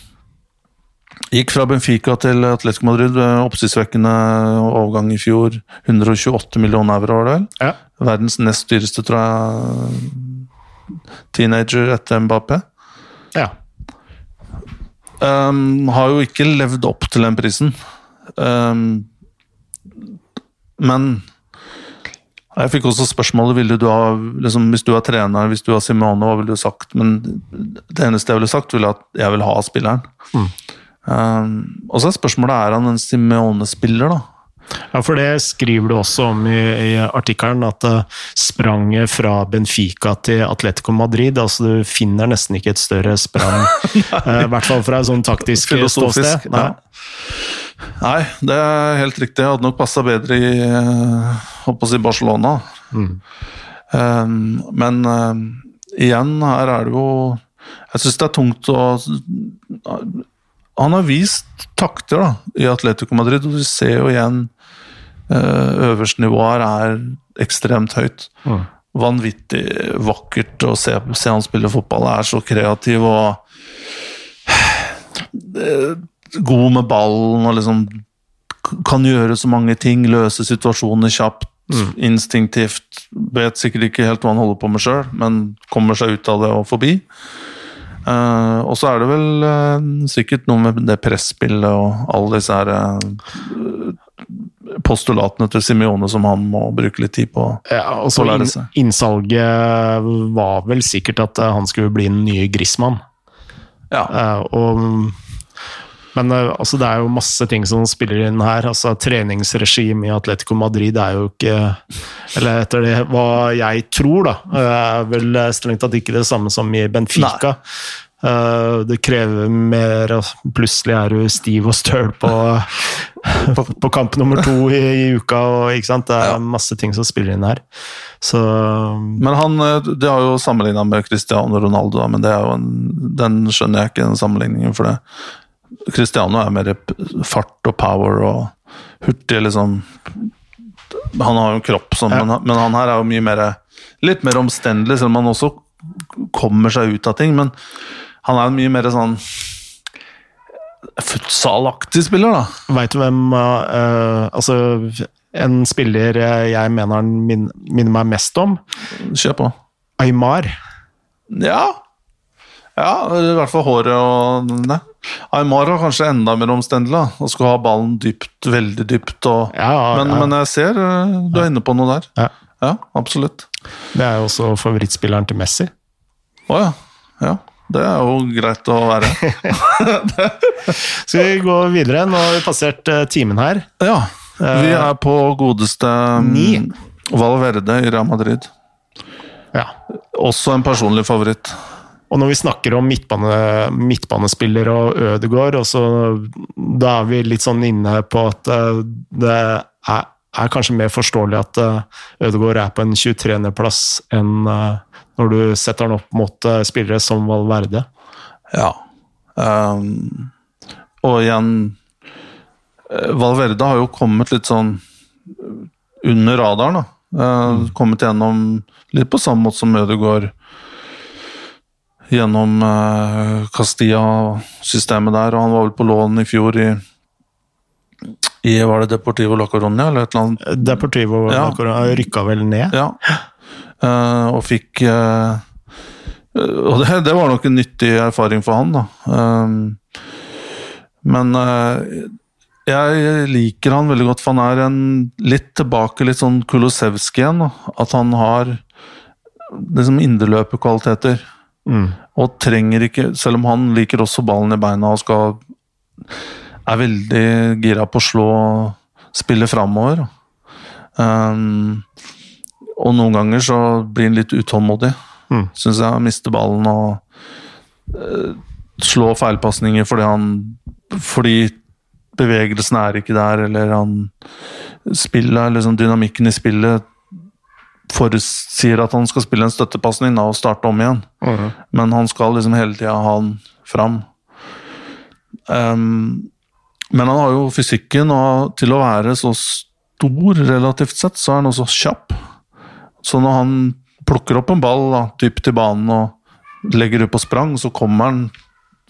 [SPEAKER 2] gikk fra Benfica til Atletico Madrid. Oppsiktsvekkende overgang i fjor. 128 millioner euro, var det vel?
[SPEAKER 1] Ja.
[SPEAKER 2] Verdens nest dyreste, tror jeg. Teenager etter Mbappé.
[SPEAKER 1] ja.
[SPEAKER 2] Um, har jo ikke levd opp til den prisen. Um, men jeg fikk også spørsmålet ville du ha, liksom, hvis du er trener, hvis du er Simone, hva ville du sagt? Men det eneste jeg ville sagt, ville at jeg vil ha spilleren. Um, og så er spørsmålet er han en Simeone-spiller, da?
[SPEAKER 1] Ja, for det skriver du også om i, i artikkelen, at uh, spranget fra Benfica til Atletico Madrid altså Du finner nesten ikke et større sprang, eh, i hvert fall fra et sånn taktisk ståsted. Nei.
[SPEAKER 2] Ja. Nei, det er helt riktig. Jeg hadde nok passa bedre i eh, å si Barcelona. Um, men um, igjen, her er det jo Jeg syns det er tungt å Han har vist takter da, i Atletico Madrid, og du ser jo igjen uh, Øverste nivå her er ekstremt høyt.
[SPEAKER 1] Mm.
[SPEAKER 2] vanvittig vakkert å se, se han spille fotball. Er så kreativ og eh, god med ballen og liksom kan gjøre så mange ting. Løse situasjoner kjapt, instinktivt. Vet sikkert ikke helt hva han holder på med sjøl, men kommer seg ut av det og forbi. Eh, og så er det vel uh, sikkert noe med det presspillet og alle disse her uh, postulatene til Simione som han må bruke litt tid på.
[SPEAKER 1] Ja, og så inn. Innsalget var vel sikkert at han skulle bli den nye Griezmann.
[SPEAKER 2] Ja.
[SPEAKER 1] Og, men eh, altså, det er jo masse ting som spiller inn her. Altså, treningsregime i Atletico Madrid er jo ikke Eller etter det hva jeg tror, da, er vel strengt tatt ikke det samme som i Benfica. Eh, det krever mer, plutselig er du stiv og støl på, på, på kamp nummer to i, i uka. Og? Det er masse ting som spiller inn her. Så
[SPEAKER 2] Men han, eh, de har jo sammenligna med Cristiano Ronaldo, men det er jo en, den skjønner jeg ikke, den sammenligningen. For det. Cristiano er mer fart og power og hurtig, liksom. Han har jo en kropp som
[SPEAKER 1] Ja.
[SPEAKER 2] men, men han her er jo mye mer Litt mer omstendelig, selv om han også kommer seg ut av ting. Men han er jo mye mer sånn futsalaktig spiller, da.
[SPEAKER 1] Veit du hvem uh, Altså, en spiller jeg mener han min, minner meg mest om?
[SPEAKER 2] Kjør på.
[SPEAKER 1] Aymar.
[SPEAKER 2] Ja. Ja, i hvert fall håret og det. Aymar var kanskje enda mer omstendelig, og skal ha ballen dypt, veldig dypt. Og,
[SPEAKER 1] Ja,
[SPEAKER 2] men,
[SPEAKER 1] ja.
[SPEAKER 2] men jeg ser eh, du er inne på noe der.
[SPEAKER 1] Ja.
[SPEAKER 2] Ja, absolutt.
[SPEAKER 1] Det er jo også favorittspilleren til Messi.
[SPEAKER 2] Å ja. ja. Det er jo greit å være.
[SPEAKER 1] Skal vi gå videre? Nå har vi passert eh, timen her.
[SPEAKER 2] Ja. Vi er på godeste mm,
[SPEAKER 1] Ni.
[SPEAKER 2] Valverde i Real Madrid.
[SPEAKER 1] Ja.
[SPEAKER 2] Også en personlig favoritt.
[SPEAKER 1] Og når vi snakker om midtbane, midtbanespiller og Ødegaard, og så, da er vi litt sånn inne på at eh, det er, er kanskje mer forståelig at uh, Ødegaard er på en 23.-plass enn eh, når du setter han opp mot eh, spillere som Valverde.
[SPEAKER 2] Ja. Um, og igjen eh, Valverde har jo kommet litt sånn under radaren, da. Eh, Kommet gjennom litt på samme måte som Ødegaard. Gjennom uh, Castilla-systemet der, og han var vel på lån i fjor i i Var det Deportivo La Coronia, eller et eller annet?
[SPEAKER 1] Deportivo
[SPEAKER 2] Ja.
[SPEAKER 1] rykka vel ned.
[SPEAKER 2] Ja. Uh, og fikk uh, Og det, det var nok en nyttig erfaring for han, da. Um, men uh, jeg liker han veldig godt, for han er en litt tilbake, litt sånn Kulosevskij igjen. Da. At han har liksom indreløperkvaliteter.
[SPEAKER 1] Mm.
[SPEAKER 2] Og trenger ikke, selv om han liker også ballen i beina og skal er veldig gira på å slå spille framover. Um, og noen ganger så blir han litt utålmodig.
[SPEAKER 1] Mm.
[SPEAKER 2] Syns jeg mister ballen og uh, slår feilpasninger fordi han Fordi bevegelsen er ikke der, eller han spiller liksom Dynamikken i spillet forutsier at han skal spille en støttepasning og starte om igjen.
[SPEAKER 1] Mm.
[SPEAKER 2] Men han skal liksom hele tida ha han fram. Um, men han har jo fysikken, og til å være så stor relativt sett, så er han også kjapp. Så når han plukker opp en ball da, dypt i banen og legger ut på sprang, så kommer han,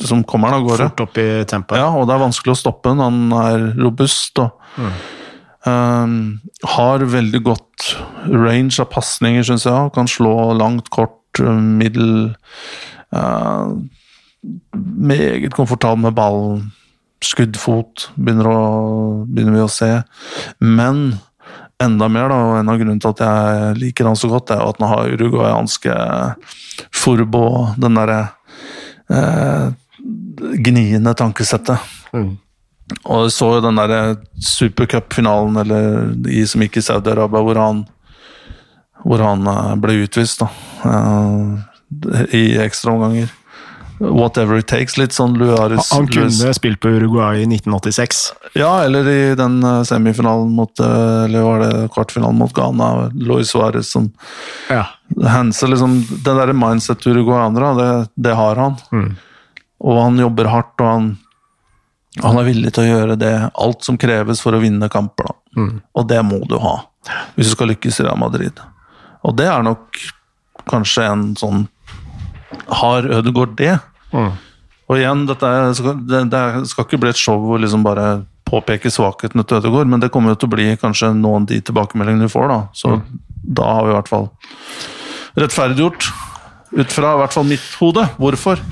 [SPEAKER 2] liksom kommer han av gårde.
[SPEAKER 1] Fort opp i tempoet.
[SPEAKER 2] Ja, og det er vanskelig å stoppe han. Han er robust og ehm, har veldig godt range av pasninger, syns jeg. Kan slå langt, kort, middel Uh, Meget komfortabel med ballen. Skuddfot begynner, å, begynner vi å se. Men enda mer, da, og en av grunnene til at jeg liker han så godt, er at han har uruguayanske forbo, den derre eh, gniende tankesettet.
[SPEAKER 1] Mm.
[SPEAKER 2] Og så jo den der supercup-finalen i som gikk i Saudi-Arabia, hvor han hvor han eh, ble utvist da, eh, i ekstraomganger. Whatever it takes. Litt sånn Luaris
[SPEAKER 1] Han kunne spilt på Uruguay i 1986.
[SPEAKER 2] Ja, eller i den eh, semifinalen mot eh, Eller var det kvartfinalen mot Ghana? Luis Suárez som
[SPEAKER 1] Ja.
[SPEAKER 2] Hanser, liksom Det derre mindset uruguayanere, det, det har han.
[SPEAKER 1] Mm.
[SPEAKER 2] Og han jobber hardt, og han, han er villig til å gjøre det, alt som kreves for å vinne kamper.
[SPEAKER 1] Mm.
[SPEAKER 2] Og det må du ha, hvis du skal lykkes i Real Madrid. Og det er nok kanskje en sånn Har Ødegaard det? Og igjen, dette er, det, det skal ikke bli et show hvor liksom bare påpeke svakhetene til Ødegaard, men det kommer jo til å bli kanskje noen de tilbakemeldingene du får, da. Så da har vi i hvert fall rettferdiggjort, ut fra i hvert fall mitt hode, hvorfor.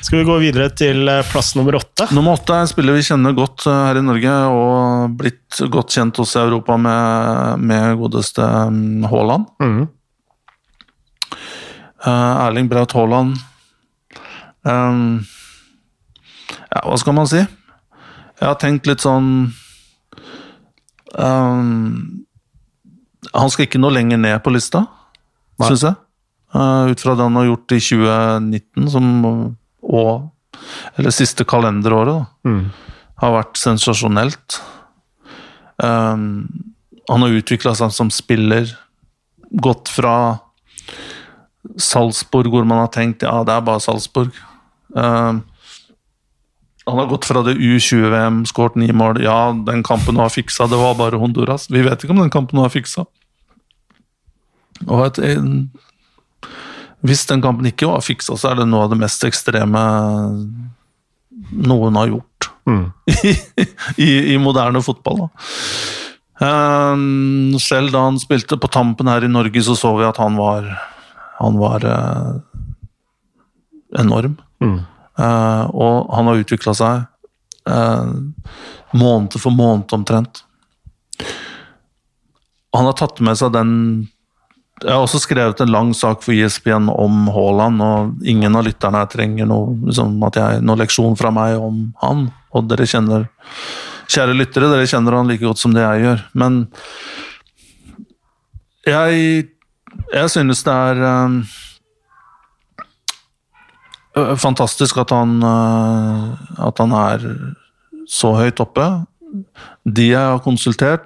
[SPEAKER 1] Skal vi gå videre til eh, plass nummer åtte?
[SPEAKER 2] Nummer åtte er en spiller vi kjenner godt eh, her i Norge, og blitt godt kjent hos Europa med, med godeste mm, Haaland.
[SPEAKER 1] Mm.
[SPEAKER 2] Eh, Erling Braut Haaland um, Ja, hva skal man si? Jeg har tenkt litt sånn um, Han skal ikke noe lenger ned på lista, syns jeg. Uh, ut fra det han har gjort i 2019, som, og Eller siste kalenderåret, da
[SPEAKER 1] Mm.
[SPEAKER 2] har vært sensasjonelt. Um, han har utvikla seg som spiller, gått fra Salzburg, hvor man har tenkt ja, det er bare Salzburg. Um, han har gått fra det U20-VM, skåret ni mål. Ja, den kampen var fiksa, det var bare Honduras. Vi vet ikke om den kampen var fiksa. Og et, en, hvis den kampen ikke var fiksa, så er det noe av det mest ekstreme noen har gjort
[SPEAKER 1] mm.
[SPEAKER 2] i, i moderne fotball. Ehm, selv da han spilte på tampen her i Norge, så så vi at han var Han var eh, enorm.
[SPEAKER 1] Mm.
[SPEAKER 2] Eh, og han har utvikla seg eh, måned for måned omtrent. Han har tatt med seg den Jeg har også skrevet en lang sak for ISBN om Haaland, og ingen av lytterne trenger noe, liksom, noe leksjon fra meg om han. Og dere kjenner Kjære lyttere, dere kjenner han like godt som det jeg gjør. Men jeg, jeg synes det er eh, øh, fantastisk at han, øh, at han er så høyt oppe. De jeg har konsultert,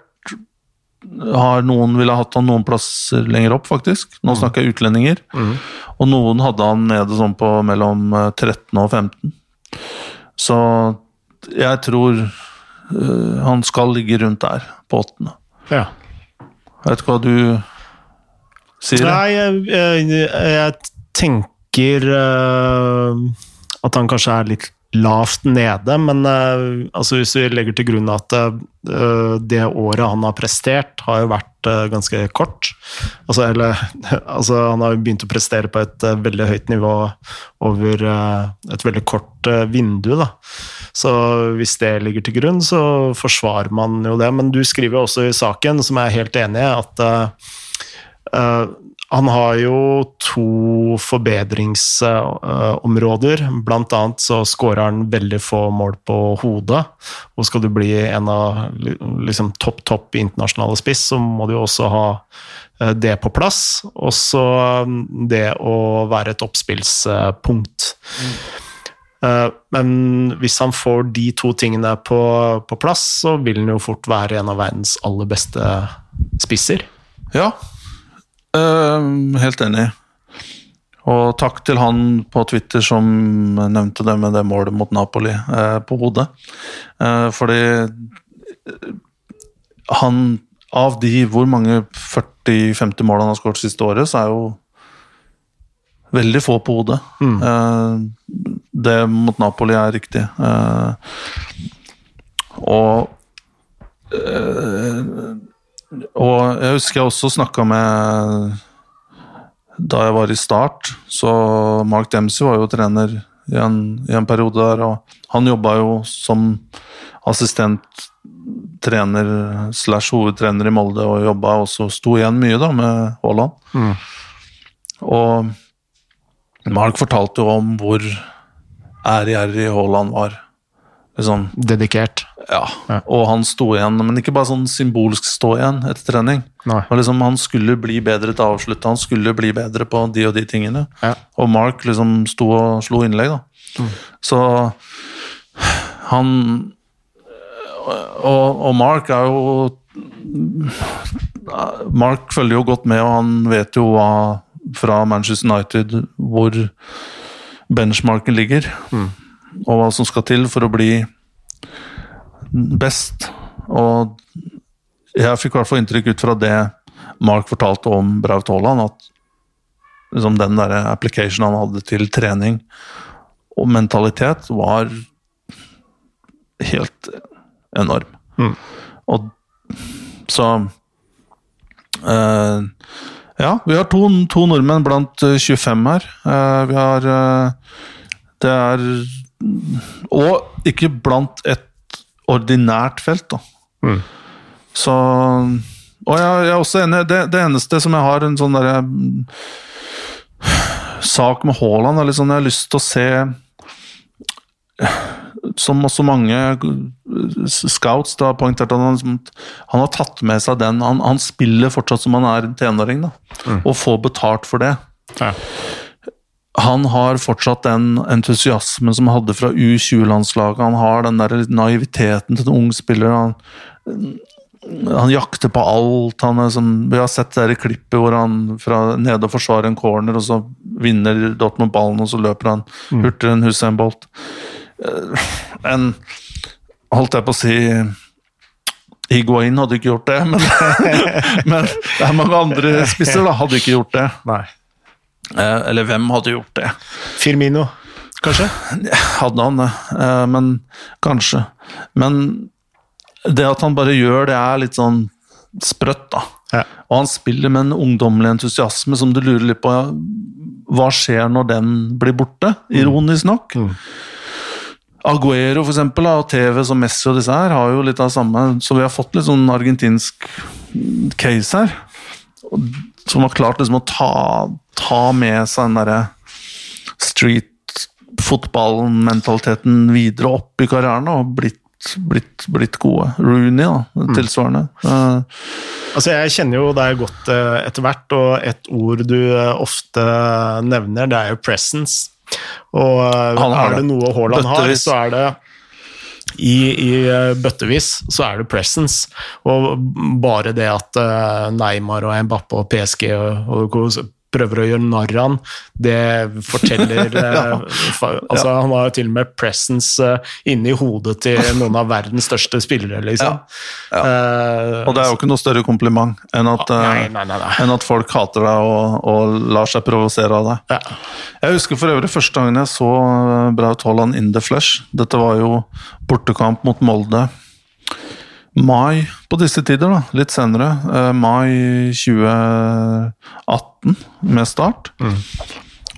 [SPEAKER 2] har noen ville hatt han noen plasser lenger opp, faktisk. Nå snakker jeg utlendinger. Og noen hadde han nede sånn på mellom øh, 13 og 15. Så jeg tror uh, han skal ligge rundt der, på åttende.
[SPEAKER 1] Ja.
[SPEAKER 2] Vet du hva du sier?
[SPEAKER 1] Nei, jeg, jeg, jeg tenker uh, at han kanskje er litt lavt nede, men uh, altså hvis vi legger til grunn at uh, det året han har prestert, har jo vært uh, ganske kort. Altså, eller, altså, han har jo begynt å prestere på et veldig høyt nivå over et veldig kort vindu. Da. Så hvis det ligger til grunn, så forsvarer man jo det. Men du skriver jo også i saken, som jeg er helt enig i, at han har jo to forbedringsområder. Blant annet så skårer han veldig få mål på hodet. Og skal du bli en av liksom, topp, topp internasjonale spiss, så må du jo også ha eh, det på plass. Og så mm, det å være et oppspillspunkt. Mm. Men hvis han får de to tingene på, på plass, så vil han jo fort være en av verdens aller beste spisser.
[SPEAKER 2] Ja, Ehm, helt enig. Og takk til han på Twitter som nevnte det med det målet mot Napoli eh, på hodet. Eh, fordi eh, han Av de hvor mange 40-50 mål han har skåret siste året, så er jo veldig få på hodet. Eh, det mot Napoli er riktig. Eh, og og jeg husker jeg også snakka med Da jeg var i Start, så Mark Dempsey var jo trener i en, i en periode der, og han jobba jo som assistent trener slash hovedtrener i Molde og jobba også, sto igjen mye da med Haaland. Og Mark fortalte jo om hvor ærgjerrig Haaland var. Liksom,
[SPEAKER 1] Dedikert.
[SPEAKER 2] ja.
[SPEAKER 1] Ja.
[SPEAKER 2] Og han sto igjen, men ikke bare sånn symbolsk stå igjen etter trening. Liksom, han skulle bli bedre til å avslutte, han skulle bli bedre på de og de tingene.
[SPEAKER 1] Ja.
[SPEAKER 2] Og Mark liksom sto og slo innlegg, da. Så han og, og Mark er jo Mark følger jo godt med, og han vet jo hva fra Manchester United hvor benchmarken ligger. Og hva som skal til for å bli best. Og jeg fikk i hvert fall inntrykk ut fra det Mark fortalte om Braut Haaland, at liksom den der application han hadde til trening og mentalitet, var helt enorm.
[SPEAKER 1] Mm.
[SPEAKER 2] Og så eh, Ja, vi har to, to nordmenn blant eh, 25 her. Eh, vi har eh, Det er Og ikke blant et ordinært felt, da.
[SPEAKER 1] Mm.
[SPEAKER 2] Så Og jeg, jeg er også enig. Det, det eneste som jeg har en sånn derre mm, sak med Haaland, er sånn jeg har lyst til å se som også mange scouts da, har poengtert at han, liksom- han har tatt med seg den. Han, han spiller fortsatt som han er en tenåring, da, og får betalt for det.
[SPEAKER 1] Ja.
[SPEAKER 2] Han har fortsatt den entusiasmen som han hadde fra U20-landslaget. Han har den der naiviteten til en ung spiller. Han, han jakter på alt. Han som, vi har sett det klippet hvor han fra nede og forsvarer en corner, og så vinner Dortmund ballen, og så løper han hurtigere enn Hussein Bolt. Eh, En Holdt jeg på å si Higuain hadde ikke gjort det, men, men det er mange andre spisser da, hadde ikke gjort det.
[SPEAKER 1] Nei.
[SPEAKER 2] Eh, Eller hvem hadde gjort det?
[SPEAKER 1] Firmino, kanskje?
[SPEAKER 2] Hadde han det, eh, men kanskje. Men det at han bare gjør det, er litt sånn sprøtt, da.
[SPEAKER 1] Ja.
[SPEAKER 2] Og han spiller med en ungdommelig entusiasme som du lurer litt på Hva skjer når den blir borte? Ironisk nok.
[SPEAKER 1] Mm.
[SPEAKER 2] Aguero for eksempel, og TV som Messi og disse her har jo litt av det samme Så vi har fått litt sånn argentinsk case her. og- Som har klart liksom å ta, ta med seg den derre street-fotballmentaliteten videre opp i karrieren og blitt, blitt, blitt gode. Rooney, da, tilsvarende. Mm.
[SPEAKER 1] Altså, Jeg kjenner jo deg godt eh, etter hvert, og et ord du eh, ofte nevner, det er jo presence. Og
[SPEAKER 2] har
[SPEAKER 1] er det
[SPEAKER 2] det.
[SPEAKER 1] noe Haaland har, så er det i, i eh, bøttevis så er det presence. Og bare det at eh, Neymar og Mbappé og PSG og, og prøver å gjøre narr av han, det forteller ja. fa- Altså, han har jo til og med presence uh, inni hodet til noen av verdens største spillere, liksom. Eh,
[SPEAKER 2] og det er jo ikke noe større kompliment enn at, uh,
[SPEAKER 1] Nei, nei, nei,
[SPEAKER 2] enn at folk hater deg og, og lar seg provosere av deg.
[SPEAKER 1] Ja.
[SPEAKER 2] Jeg husker for øvrig første gangen jeg så eh, Braut Haaland in the flesh. Dette var jo bortekamp mot Molde. Mai på disse tider, da. Litt senere. Eh, mai 2018 med start.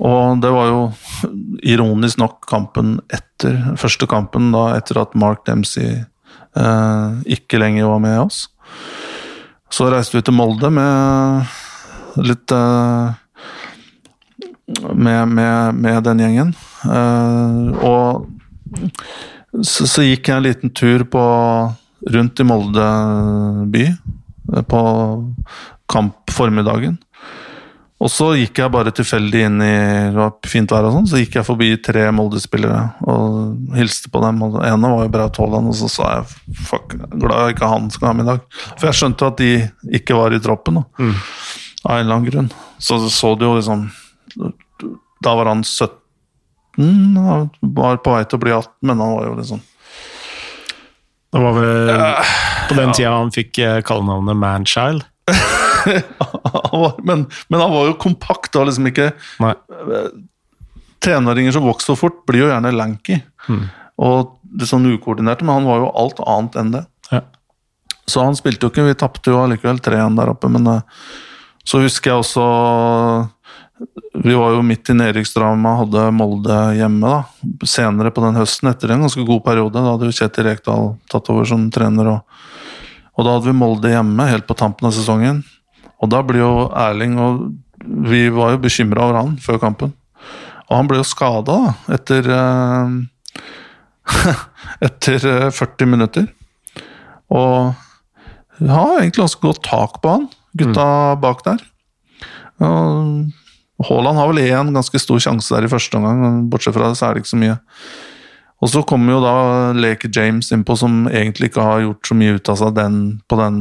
[SPEAKER 2] Og det var jo ironisk nok kampen etter første kampen, da etter at Mark Dempsey eh, ikke lenger var med oss. Så reiste vi til Molde med litt eh, med, med, med den gjengen. Eh, og så, så gikk jeg en liten tur på, rundt i Molde by eh, på kampformiddagen. Og så gikk jeg bare tilfeldig inn i det var fint vær og sånn, så gikk jeg forbi tre Molde-spillere og hilste på dem. og Den ene var jo Braut Haaland, og så sa jeg fuck, glad jeg ikke han skal ha middag. For jeg skjønte at de ikke var i troppen, da. av en eller annen grunn. Så så du jo liksom Da var han 17, han var på vei til å bli 18, men han var jo liksom
[SPEAKER 1] Det var vel på den tida han fikk eh, kallenavnet Manchild.
[SPEAKER 2] men, men han var jo kompakt. og liksom ikke
[SPEAKER 1] Nei.
[SPEAKER 2] Tenåringer som vokser så fort, blir jo gjerne lanky. Og litt sånn ukoordinerte, men han var jo alt annet enn det.
[SPEAKER 1] Ja.
[SPEAKER 2] Så han spilte jo ikke, vi tapte jo allikevel 3-1 der oppe, men eh, så husker jeg også Vi var jo midt i nedrykksdramaet, hadde Molde hjemme da, senere på den høsten, etter en ganske god periode. Da hadde jo Kjetil Rekdal tatt over som trener, og, og da hadde vi Molde hjemme helt på tampen av sesongen. Og da blir jo Erling og Vi var jo bekymra over han før kampen. Og han ble jo skada etter eh, Etter eh, 40 minutter. Og har egentlig ganske godt tak på han, gutta bak der. Og Haaland har vel én ganske stor sjanse der i første omgang, bortsett fra det så er det ikke så mye. Og så kommer jo da Leke James innpå, som egentlig ikke har gjort så mye ut av seg den, på den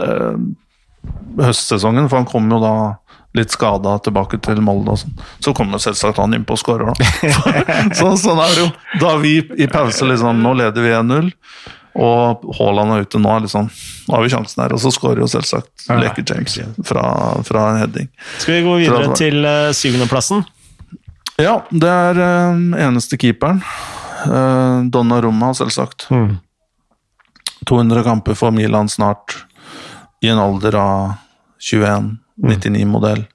[SPEAKER 2] eh, høstsesongen, for han kom jo da litt skada tilbake til Molde. og sånn. Så kommer selvsagt han innpå og skårer, da. så, sånn er det jo. Da vi i pause liksom Nå leder vi 1-0. Og Haaland er ute nå, liksom, nå har vi sjansen her. Og så skårer jo selvsagt
[SPEAKER 1] Ja,
[SPEAKER 2] Leker James fra, fra en heading.
[SPEAKER 1] Skal vi gå videre til uh, syvendeplassen?
[SPEAKER 2] Ja, det er uh, eneste keeperen. Uh, Donnarumma, selvsagt. 200 kamper for Milan snart, i en alder av 21, 99-modell.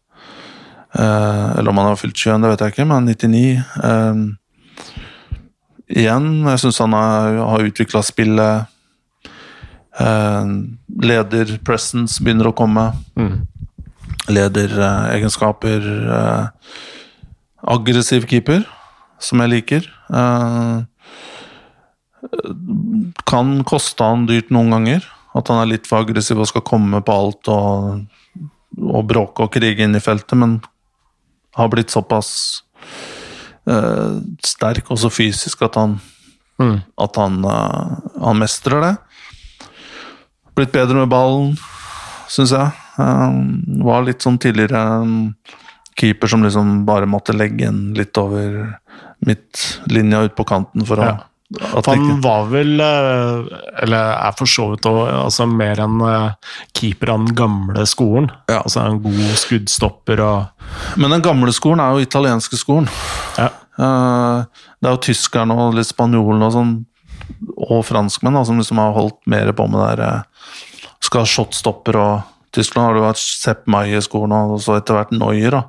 [SPEAKER 2] Uh, eller om han har fylt 21, det vet jeg ikke, men 99. Eh, igjen, jeg syns han har, har utvikla spillet. Eh, leder presence begynner å komme. Lederegenskaper. Eh, aggressiv keeper, som jeg liker. Eh, kan koste han dyrt noen ganger. At han er litt for aggressiv og skal komme på alt og, og bråke og krige inn i feltet, men har blitt såpass eh, sterk, også fysisk, at han, at han, uh, han mestrer det. Blitt bedre med ballen, syns jeg. Eh, var litt sånn tidligere um, keeper som liksom bare måtte legge en litt over midtlinja ut på kanten for å
[SPEAKER 1] Ja.
[SPEAKER 2] At
[SPEAKER 1] han var vel, eh, eller er for så vidt altså mer en eh, keeper av den gamle skolen.
[SPEAKER 2] Ja.
[SPEAKER 1] Altså en god skuddstopper og
[SPEAKER 2] Men den gamle skolen er jo italienske skolen.
[SPEAKER 1] ja.
[SPEAKER 2] Eh, Det er jo tyskerne og litt spanjolene og sånn, og franskmenn da, som liksom har holdt mer på med det der Skal ha shotstopper og Tyskland har det vært Sepp Maier-skolen og så etter hvert Neuer. da.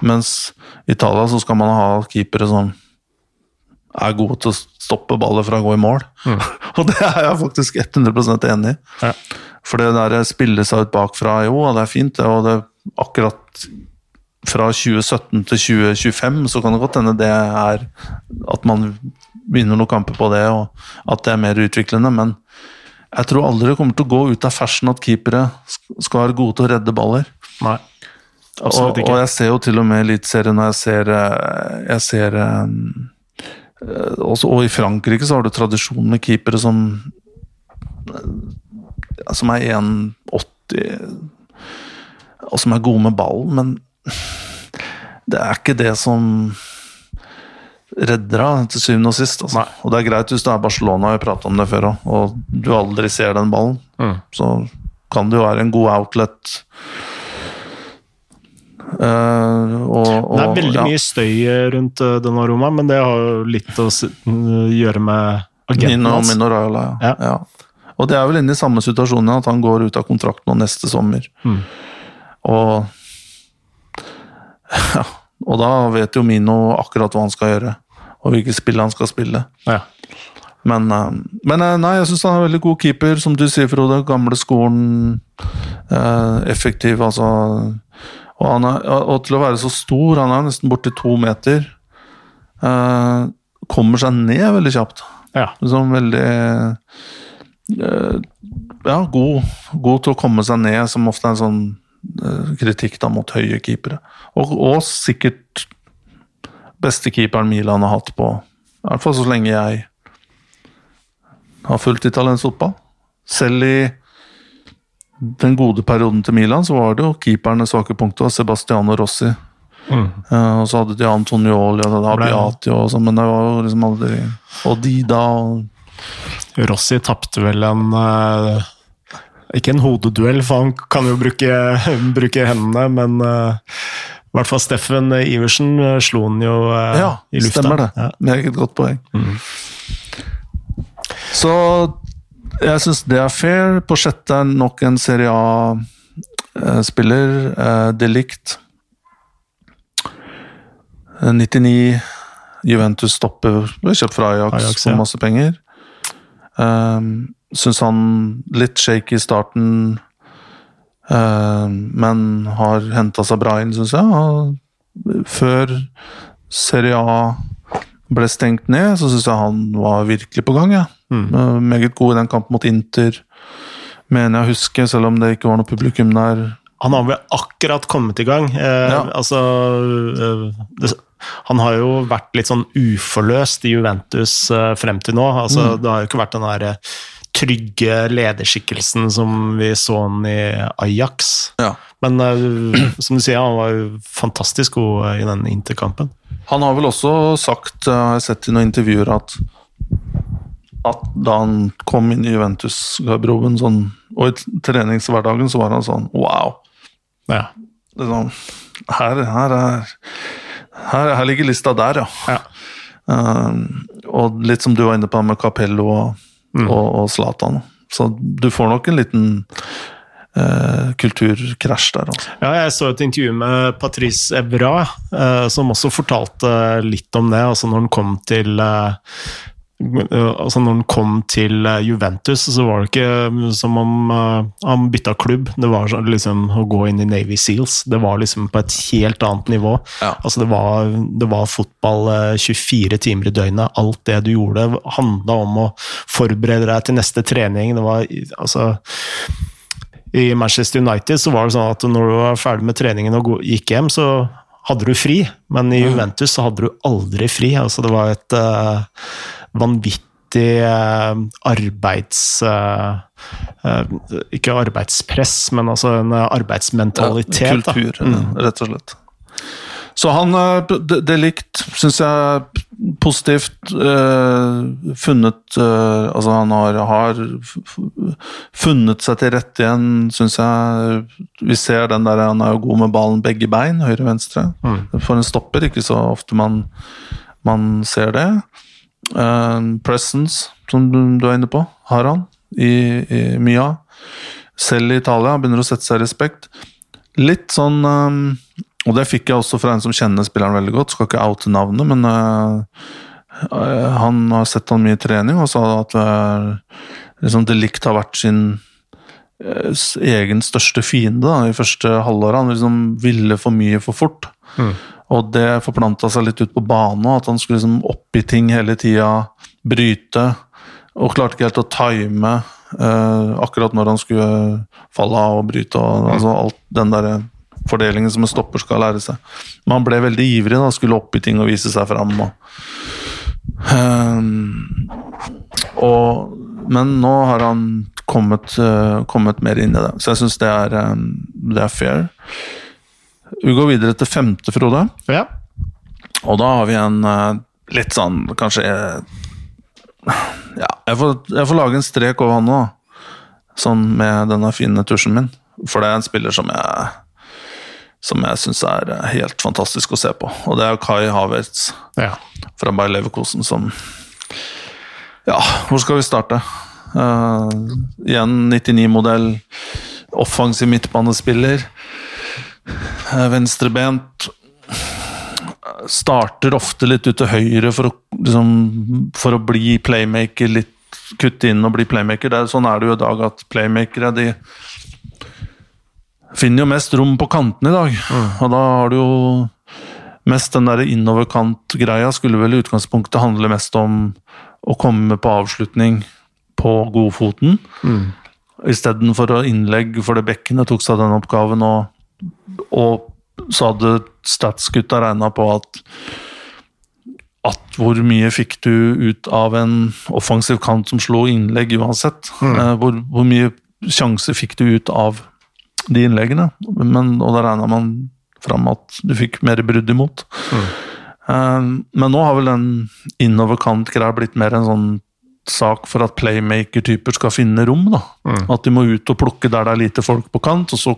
[SPEAKER 2] Mens i Italia så skal man ha keepere som er gode til å stoppe baller fra å gå i mål. og det er jeg faktisk 100% enig i.
[SPEAKER 1] Ja.
[SPEAKER 2] For det der spille seg ut bakfra, jo, det er fint, det, og det akkurat fra 2017 til 2025 så kan det godt hende det er at man vinner noen kamper på det, og at det er mer utviklende, men jeg tror aldri det kommer til å gå ut av fersen at keepere skal være gode til å redde baller.
[SPEAKER 1] Nei.
[SPEAKER 2] Og,
[SPEAKER 1] ikke.
[SPEAKER 2] og
[SPEAKER 1] og
[SPEAKER 2] jeg ser jo til og med Eliteserien når jeg ser, eh, jeg ser eh, også, Og i Frankrike så har du tradisjon med keepere som eh, Som er 1,80 og som er gode med ballen, men det er ikke det som redder deg til syvende og sist. Altså. Og det er greit hvis du er Barcelona, vi pratet om det før òg, og du aldri ser den ballen.
[SPEAKER 1] Mm.
[SPEAKER 2] Så kan det jo være en god outlet. Eh, og, og,
[SPEAKER 1] Det er veldig
[SPEAKER 2] ja.
[SPEAKER 1] mye støy rundt uh, denne Roma, men det har jo litt å gjøre med agenten
[SPEAKER 2] Nino,
[SPEAKER 1] hans.
[SPEAKER 2] Mino Raiola, ja.
[SPEAKER 1] Ja.
[SPEAKER 2] ja. Og det er vel inne i samme situasjonen, at han går ut av kontrakt nå neste sommer.
[SPEAKER 1] Mm.
[SPEAKER 2] Og ja, og da vet jo Mino akkurat hva han skal gjøre, og hvilke spill han skal spille.
[SPEAKER 1] Ja.
[SPEAKER 2] Men, eh, men eh, nei, jeg syns han er en veldig god keeper, som du sier, Frode. Gamle skolen, eh, effektiv, altså. Og, han er, og til å være så stor, han er nesten borti to meter. Eh, kommer seg ned veldig kjapt.
[SPEAKER 1] ja.
[SPEAKER 2] Liksom veldig eh, Ja, god, god til å komme seg ned, som ofte er en sånn eh, kritikk da mot høye keepere. Og, og sikkert beste keeperen Milan har hatt på I hvert fall så lenge jeg har fulgt italiensk fotball. Selv i den gode perioden til Milan så var det jo keepernes svake punktet, Sebastiano Rossi.
[SPEAKER 1] Mm.
[SPEAKER 2] Uh, og så hadde de Antonioli og Abiati og sånn, men det var jo liksom aldri Og de og
[SPEAKER 1] Rossi tapte vel en uh, Ikke en hodeduell, for han kan jo bruke, bruke hendene, men uh, i hvert fall Steffen Iversen slo han jo
[SPEAKER 2] Ja,
[SPEAKER 1] i lufta.
[SPEAKER 2] stemmer det.
[SPEAKER 1] Ja.
[SPEAKER 2] Meget godt poeng. Så jeg syns det er fair. På sjette er nok en Serie A-spiller. Eh. Eh, 99. Juventus stopper ble kjøpt fra Ajax,
[SPEAKER 1] Ajax,
[SPEAKER 2] for masse penger. Um, syns han litt shaky i starten, um, men har henta seg bra inn, syns jeg. Før Serie A ble stengt ned, så syns jeg han var virkelig på gang. Ja. Eh, Meget god i den kampen mot Inter, mener jeg å huske, selv om det ikke var noe publikum der.
[SPEAKER 1] Han har vel akkurat kommet i gang. Eh,
[SPEAKER 2] Ja.
[SPEAKER 1] Altså eh, det, Han har jo vært litt sånn uforløst i Juventus frem til nå. Altså,
[SPEAKER 2] Mm.
[SPEAKER 1] Det har jo ikke vært den der trygge lederskikkelsen som vi så han i Ajax.
[SPEAKER 2] Ja.
[SPEAKER 1] Men som du sier, han var jo fantastisk god i den interkampen.
[SPEAKER 2] Han har vel også sagt, jeg har sett i noen intervjuer, at at da han kom inn i Juventus-garderoben sånn, og i treningshverdagen, så var han sånn wow.
[SPEAKER 1] Ja.
[SPEAKER 2] Sånn, her, her, er, her, her ligger lista der, ja.
[SPEAKER 1] ja.
[SPEAKER 2] Um, og litt som du var inne på med Capello og, og, og Zlatan. Så du får nok en liten eh, kulturkrasj der, altså.
[SPEAKER 1] Ja, jeg så et intervju med Patrice Evra, eh, som også fortalte litt om det. altså Når han kom til eh, altså Når han kom til Juventus, så var det ikke som om han bytta klubb. Det var sånn, liksom å gå inn i Navy Seals. Det var liksom på et helt annet nivå.
[SPEAKER 2] Ja.
[SPEAKER 1] Altså det var, det var fotball eh, 24 timer i døgnet. Alt det du gjorde, handla om å forberede deg til neste trening. Det var altså i Manchester United så var det sånn at når du var ferdig med treningen og gikk hjem, så hadde du fri. Men i Juventus så hadde du aldri fri. Altså det var et vanvittig eh, arbeids... eh, eh, ikke arbeidspress, men altså en arbeidsmentalitet. Ja,
[SPEAKER 2] Kultur, mm. rett og slett. Så han Det, er likt, syns jeg, positivt. eh, funnet eh, Altså, han har, har funnet seg til rette igjen, syns jeg. Vi ser den der Han er jo god med ballen begge bein, høyre-venstre. For en stopper, ikke så ofte man, man ser det. Eh, presence, som du, du er inne på, har han i, i mye av. Selv i Italia begynner å sette seg respekt. Litt sånn um, Og det fikk jeg også fra en som kjenner spilleren veldig godt, skal ikke oute navnet, men uh, uh, han har sett han mye i trening og sa at uh, liksom De Ligt har vært sin uh, egen største fiende da, i første halvåret. Han liksom ville for mye for fort. Og det forplanta seg litt ut på banen, at han skulle liksom opp i ting hele tida, bryte. Og klarte ikke helt å time eh, akkurat når han skulle falle av og bryte. Og, altså alt den der fordelingen som en stopper skal lære seg. Men han ble veldig ivrig, da, skulle opp i ting og vise seg fram. Og, Ehm, og, men nå har han kommet, eh, kommet mer inn i det, så jeg syns det, eh, det er fair. Vi går videre til femte, Frode.
[SPEAKER 1] Ja.
[SPEAKER 2] Og da har vi en eh, litt sånn Kanskje eh, Ja, jeg får, jeg får lage en strek over han nå. Sånn med denne fine tusjen min. For det er en spiller som jeg som jeg syns er eh, helt fantastisk å se på. Og det er Kai Havertz
[SPEAKER 1] ja.
[SPEAKER 2] fra Bayer Leverkosen som Ja, hvor skal vi starte? Uh, igjen 99-modell, offensiv midtbanespiller. Uh, venstrebent. Starter ofte litt ut til høyre for å, liksom, for å bli playmaker. Litt kutte inn og bli playmaker. Det er, sånn er det jo i dag at playmakere de finner jo mest rom på kantene i dag. Og da har du jo mest den der innoverkant-greia skulle vel i utgangspunktet handle mest om å komme på avslutning på godfoten. Mm. Istedenfor innlegg for det bekkenet tok seg den oppgaven, og, og så hadde statsgutta regna på at at hvor mye fikk du ut av en offensiv kant som slo innlegg uansett? Mm. hvor, hvor mye sjanse fikk du ut av de innleggene? Men, og da regna man fram at du fikk mer brudd imot. Eh, men nå har vel den innoverkant-greia blitt mer en sånn sak for at playmaker-typer skal finne rom. da. At de må ut og plukke der det er lite folk på kant, og så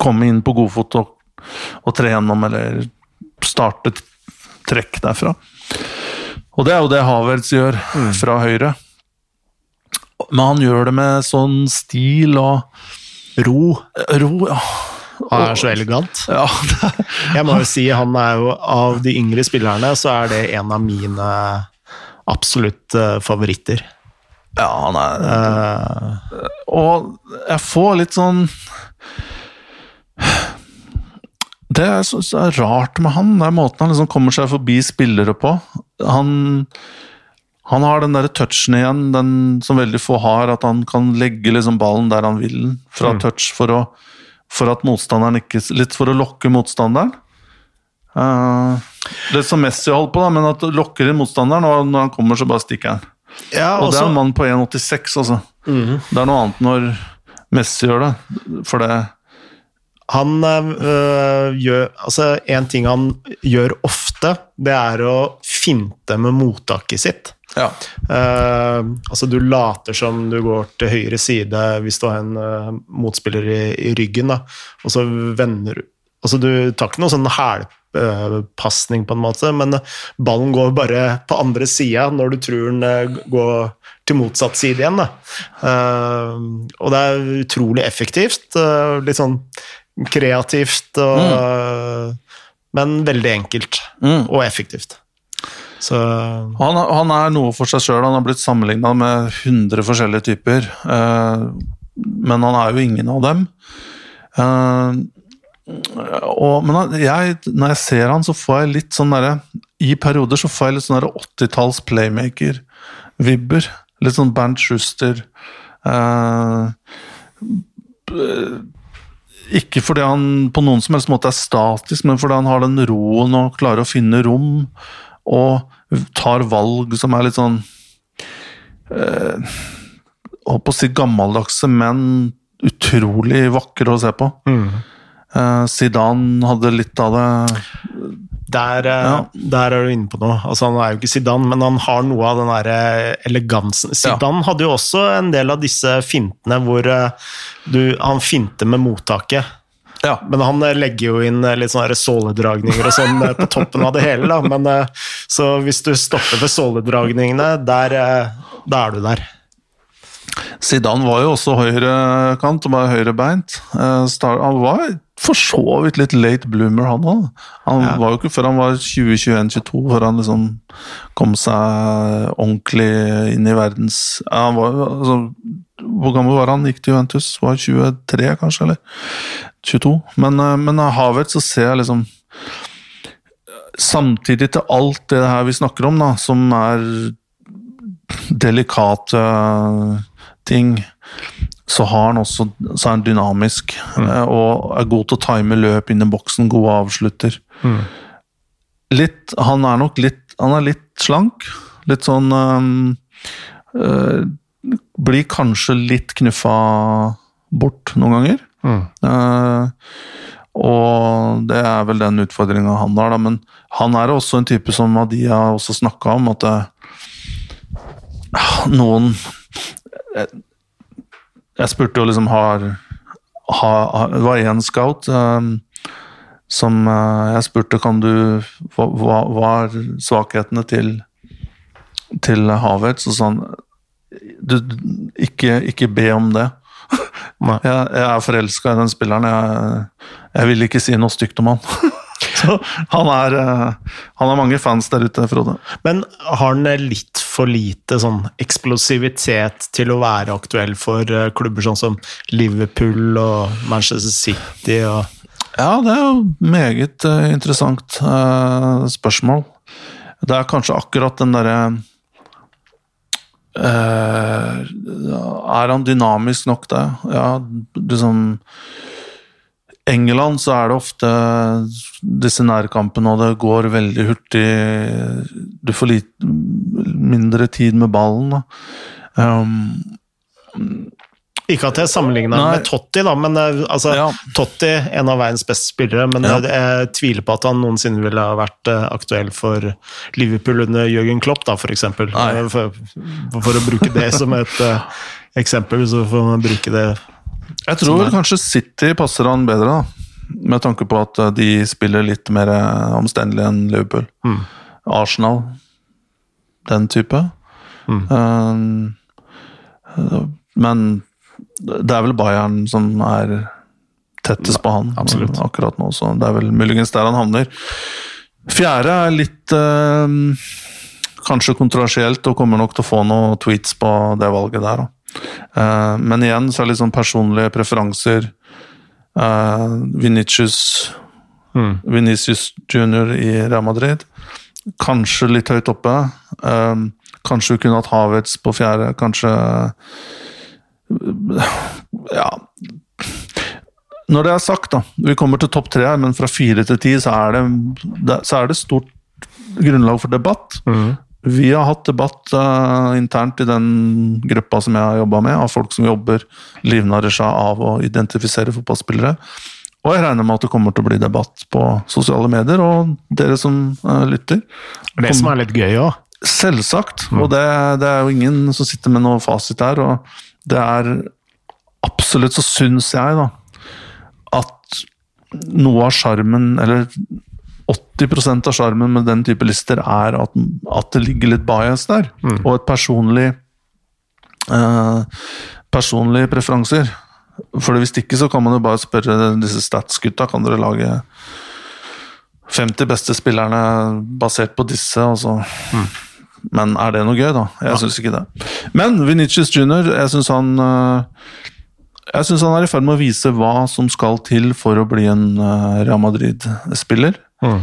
[SPEAKER 2] komme inn på godfot og, og tre gjennom, eller starte trekk derfra. Og det er jo det Havels gjør fra høyre. Men han gjør det med sånn stil og
[SPEAKER 1] Ro.
[SPEAKER 2] ro, ja.
[SPEAKER 1] Han er så elegant.
[SPEAKER 2] ja
[SPEAKER 1] Jeg må jo si han er jo av de yngre spillerne, så er det en av mine absolutt eh, favoritter.
[SPEAKER 2] ja, han er
[SPEAKER 1] uh,
[SPEAKER 2] Og jeg får litt sånn Det jeg syns er rart med han, det er måten han liksom kommer seg forbi spillere på. Han, han har den der touchen igjen, den som veldig få har, at han kan legge liksom ballen der han vil fra fra touch, for, å, for at motstanderen ikke Litt for å lokke motstanderen. Uh, litt som Messi holdt på, da, men at lokker inn motstanderen, og når han kommer, så bare stikker han.
[SPEAKER 1] ja,
[SPEAKER 2] Og det er en mann på 1,86, altså. Det er noe annet når Messi gjør det. For det
[SPEAKER 1] Han øh, gjør Altså, en ting han gjør ofte, det er å finte med mottaket sitt.
[SPEAKER 2] Ja.
[SPEAKER 1] Uh, altså Du later som du går til høyre side hvis du har en uh, motspiller i, i ryggen, da. og så vender du Altså Du tar ikke noe sånn hælpasning, på en måte, men ballen går bare på andre sida når du tror den går til motsatt side igjen. Da. Og det er utrolig effektivt. litt sånn kreativt, og, men veldig enkelt
[SPEAKER 2] Mm.
[SPEAKER 1] og effektivt. Så
[SPEAKER 2] Han, han er noe for seg sjøl. Han har blitt sammenligna med 100 forskjellige typer. eh, men han er jo ingen av dem. Eh, og, men jeg, når jeg ser han, så får jeg litt sånn derre I perioder så får jeg litt sånn derre 80-talls playmaker-vibber. Litt sånn Bernt Schuster. eh, ikke fordi han på noen som helst måte er statisk, men fordi han har den roen og klarer å finne rom og tar valg som er litt sånn eh, Holdt på å si gammeldagse, men utrolig vakre å se på. Eh, Zidane hadde litt av det
[SPEAKER 1] Der, eh,
[SPEAKER 2] Ja.
[SPEAKER 1] der er du inne på noe. Altså, han er jo ikke Zidane, men han har noe av den der eh, elegansen. Zidane hadde jo også en del av disse fintene hvor eh, du, han finter med mottaket.
[SPEAKER 2] Ja.
[SPEAKER 1] Men han legger jo inn litt sånne såledragninger og sånn på toppen av det hele. Da. Men, så hvis du stopper ved såledragningene, der, da er du der.
[SPEAKER 2] Zidane var jo også høyrekant og var høyrebeint. Eh, Han var for så vidt litt late bloomer, han òg. Han
[SPEAKER 1] Ja.
[SPEAKER 2] var jo ikke før han var 2021-22 før han liksom kom seg ordentlig inn i verdens han var, altså, Hvor gammel var han? Gikk til Juventus? Var 23, kanskje? Eller 22? Men, eh, men av Havertz så ser jeg liksom Samtidig til alt det her vi snakker om, da, som er delikate ting, så har han også så er han dynamisk mm. og er god til å time løp inn i boksen, god avslutter. Litt, han er nok litt Han er litt slank. Litt sånn øhm, øh, Blir kanskje litt knuffa bort noen ganger. Eh, og det er vel den utfordringa han har, da. Men han er også en type som Adia også snakka om, at det, noen jeg, jeg spurte jo liksom har, har, har Det var én scout um, som uh, jeg spurte kan du hva, hva er svakhetene til til Havertz, og sånn du, ikke, ikke be om det. Jeg, jeg er forelska i den spilleren. Jeg, jeg vil ikke si noe stygt om han. Så han er eh, Han har mange fans der ute, Frode.
[SPEAKER 1] Men har han litt for lite sånn eksplosivitet til å være aktuell for eh, klubber sånn som Liverpool og Manchester City og
[SPEAKER 2] Ja, det er jo meget eh, interessant eh, spørsmål. Det er kanskje akkurat den derre Uh, Er han dynamisk nok, det? Ja, liksom England så er det ofte disse nærkampene, og det går veldig hurtig. Du får litt mindre tid med ballen. Um,
[SPEAKER 1] Ikke at jeg sammenligner
[SPEAKER 2] Nei.
[SPEAKER 1] med Totti, da, men eh, altså,
[SPEAKER 2] Ja.
[SPEAKER 1] Totti en av verdens beste spillere, men
[SPEAKER 2] Ja.
[SPEAKER 1] jeg, jeg tviler på at han noensinne ville ha vært eh, aktuell for Liverpool under Jørgen Klopp, da, for eksempel. Eh, For, for å bruke det som et eh, eksempel, så får man bruke det
[SPEAKER 2] Jeg tror sånn kanskje City passer han bedre, da. Med tanke på at eh, de spiller litt mer eh, omstendelig enn Liverpool.
[SPEAKER 1] Mm.
[SPEAKER 2] Arsenal, den type.
[SPEAKER 1] Mm.
[SPEAKER 2] Eh, men det er vel Bayern som er tettest på han
[SPEAKER 1] absolutt.
[SPEAKER 2] akkurat nå, så det er vel muligens der han havner. Fjerde er litt eh, kanskje kontroversielt og kommer nok til å få noen tweets på det valget der. Da. Eh, men igjen så er det litt sånn personlige preferanser. Uh, Vinicius,
[SPEAKER 1] Mm.
[SPEAKER 2] Vinicius Junior i Real Madrid. Kanskje litt høyt oppe. Eh, kanskje vi kunne hatt Havets på fjerde. Kanskje Ja. Når det er sagt, da. Vi kommer til topp tre her, men fra fire til ti så er det, så er det stort grunnlag for debatt. Vi har hatt debatt uh, internt i den gruppa som jeg har jobba med, av folk som jobber livnærer seg av å identifisere fotballspillere. Og jeg regner med at det kommer til å bli debatt på sosiale medier, og dere som uh, lytter.
[SPEAKER 1] Det som er litt gøy òg.
[SPEAKER 2] Selvsagt, og det, det, er jo ingen som sitter med noe fasit der. Og det er absolutt så syns jeg, da, at noe av sjarmen, eller 80% av sjarmen med den type lister, er at, at, det ligger litt bias der. Mm. Og et personlig eh, Personlige preferanser. For hvis ikke, så kan man jo bare spørre disse stats-gutta. Kan dere lage 50 beste spillerne basert på disse? Mm. Men er det noe gøy, da? Jeg ja. syns ikke det. Men Vinicius Junior, jeg syns han eh, jeg syns han er i ferd med å vise hva som skal til for å bli en eh, Real Madrid-spiller. Mm.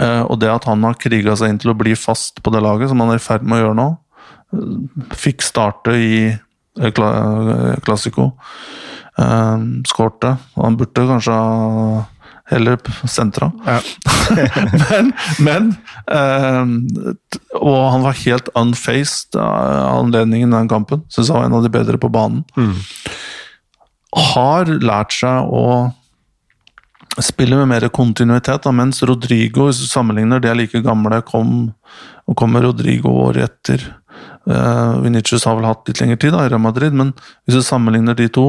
[SPEAKER 2] Uh, og det at han har kriga seg inn til å bli fast på det laget, som han er i ferd med å gjøre nå uh, Fikk starte i uh, Classico. Uh, Skårte. Han burde kanskje ha heller sentra. Ja. men, men Og han var helt unfaced av anledningen i den kampen. Syns han var en av de bedre på banen. Mm. Har lært seg å spiller med mer kontinuitet, da, mens Rodrigo, sammenligner, de er like gamle, kom, og kommer Rodrigo året etter. Uh, Vinicius har vel hatt litt lengre tid da, i Real Madrid, men hvis du sammenligner de to,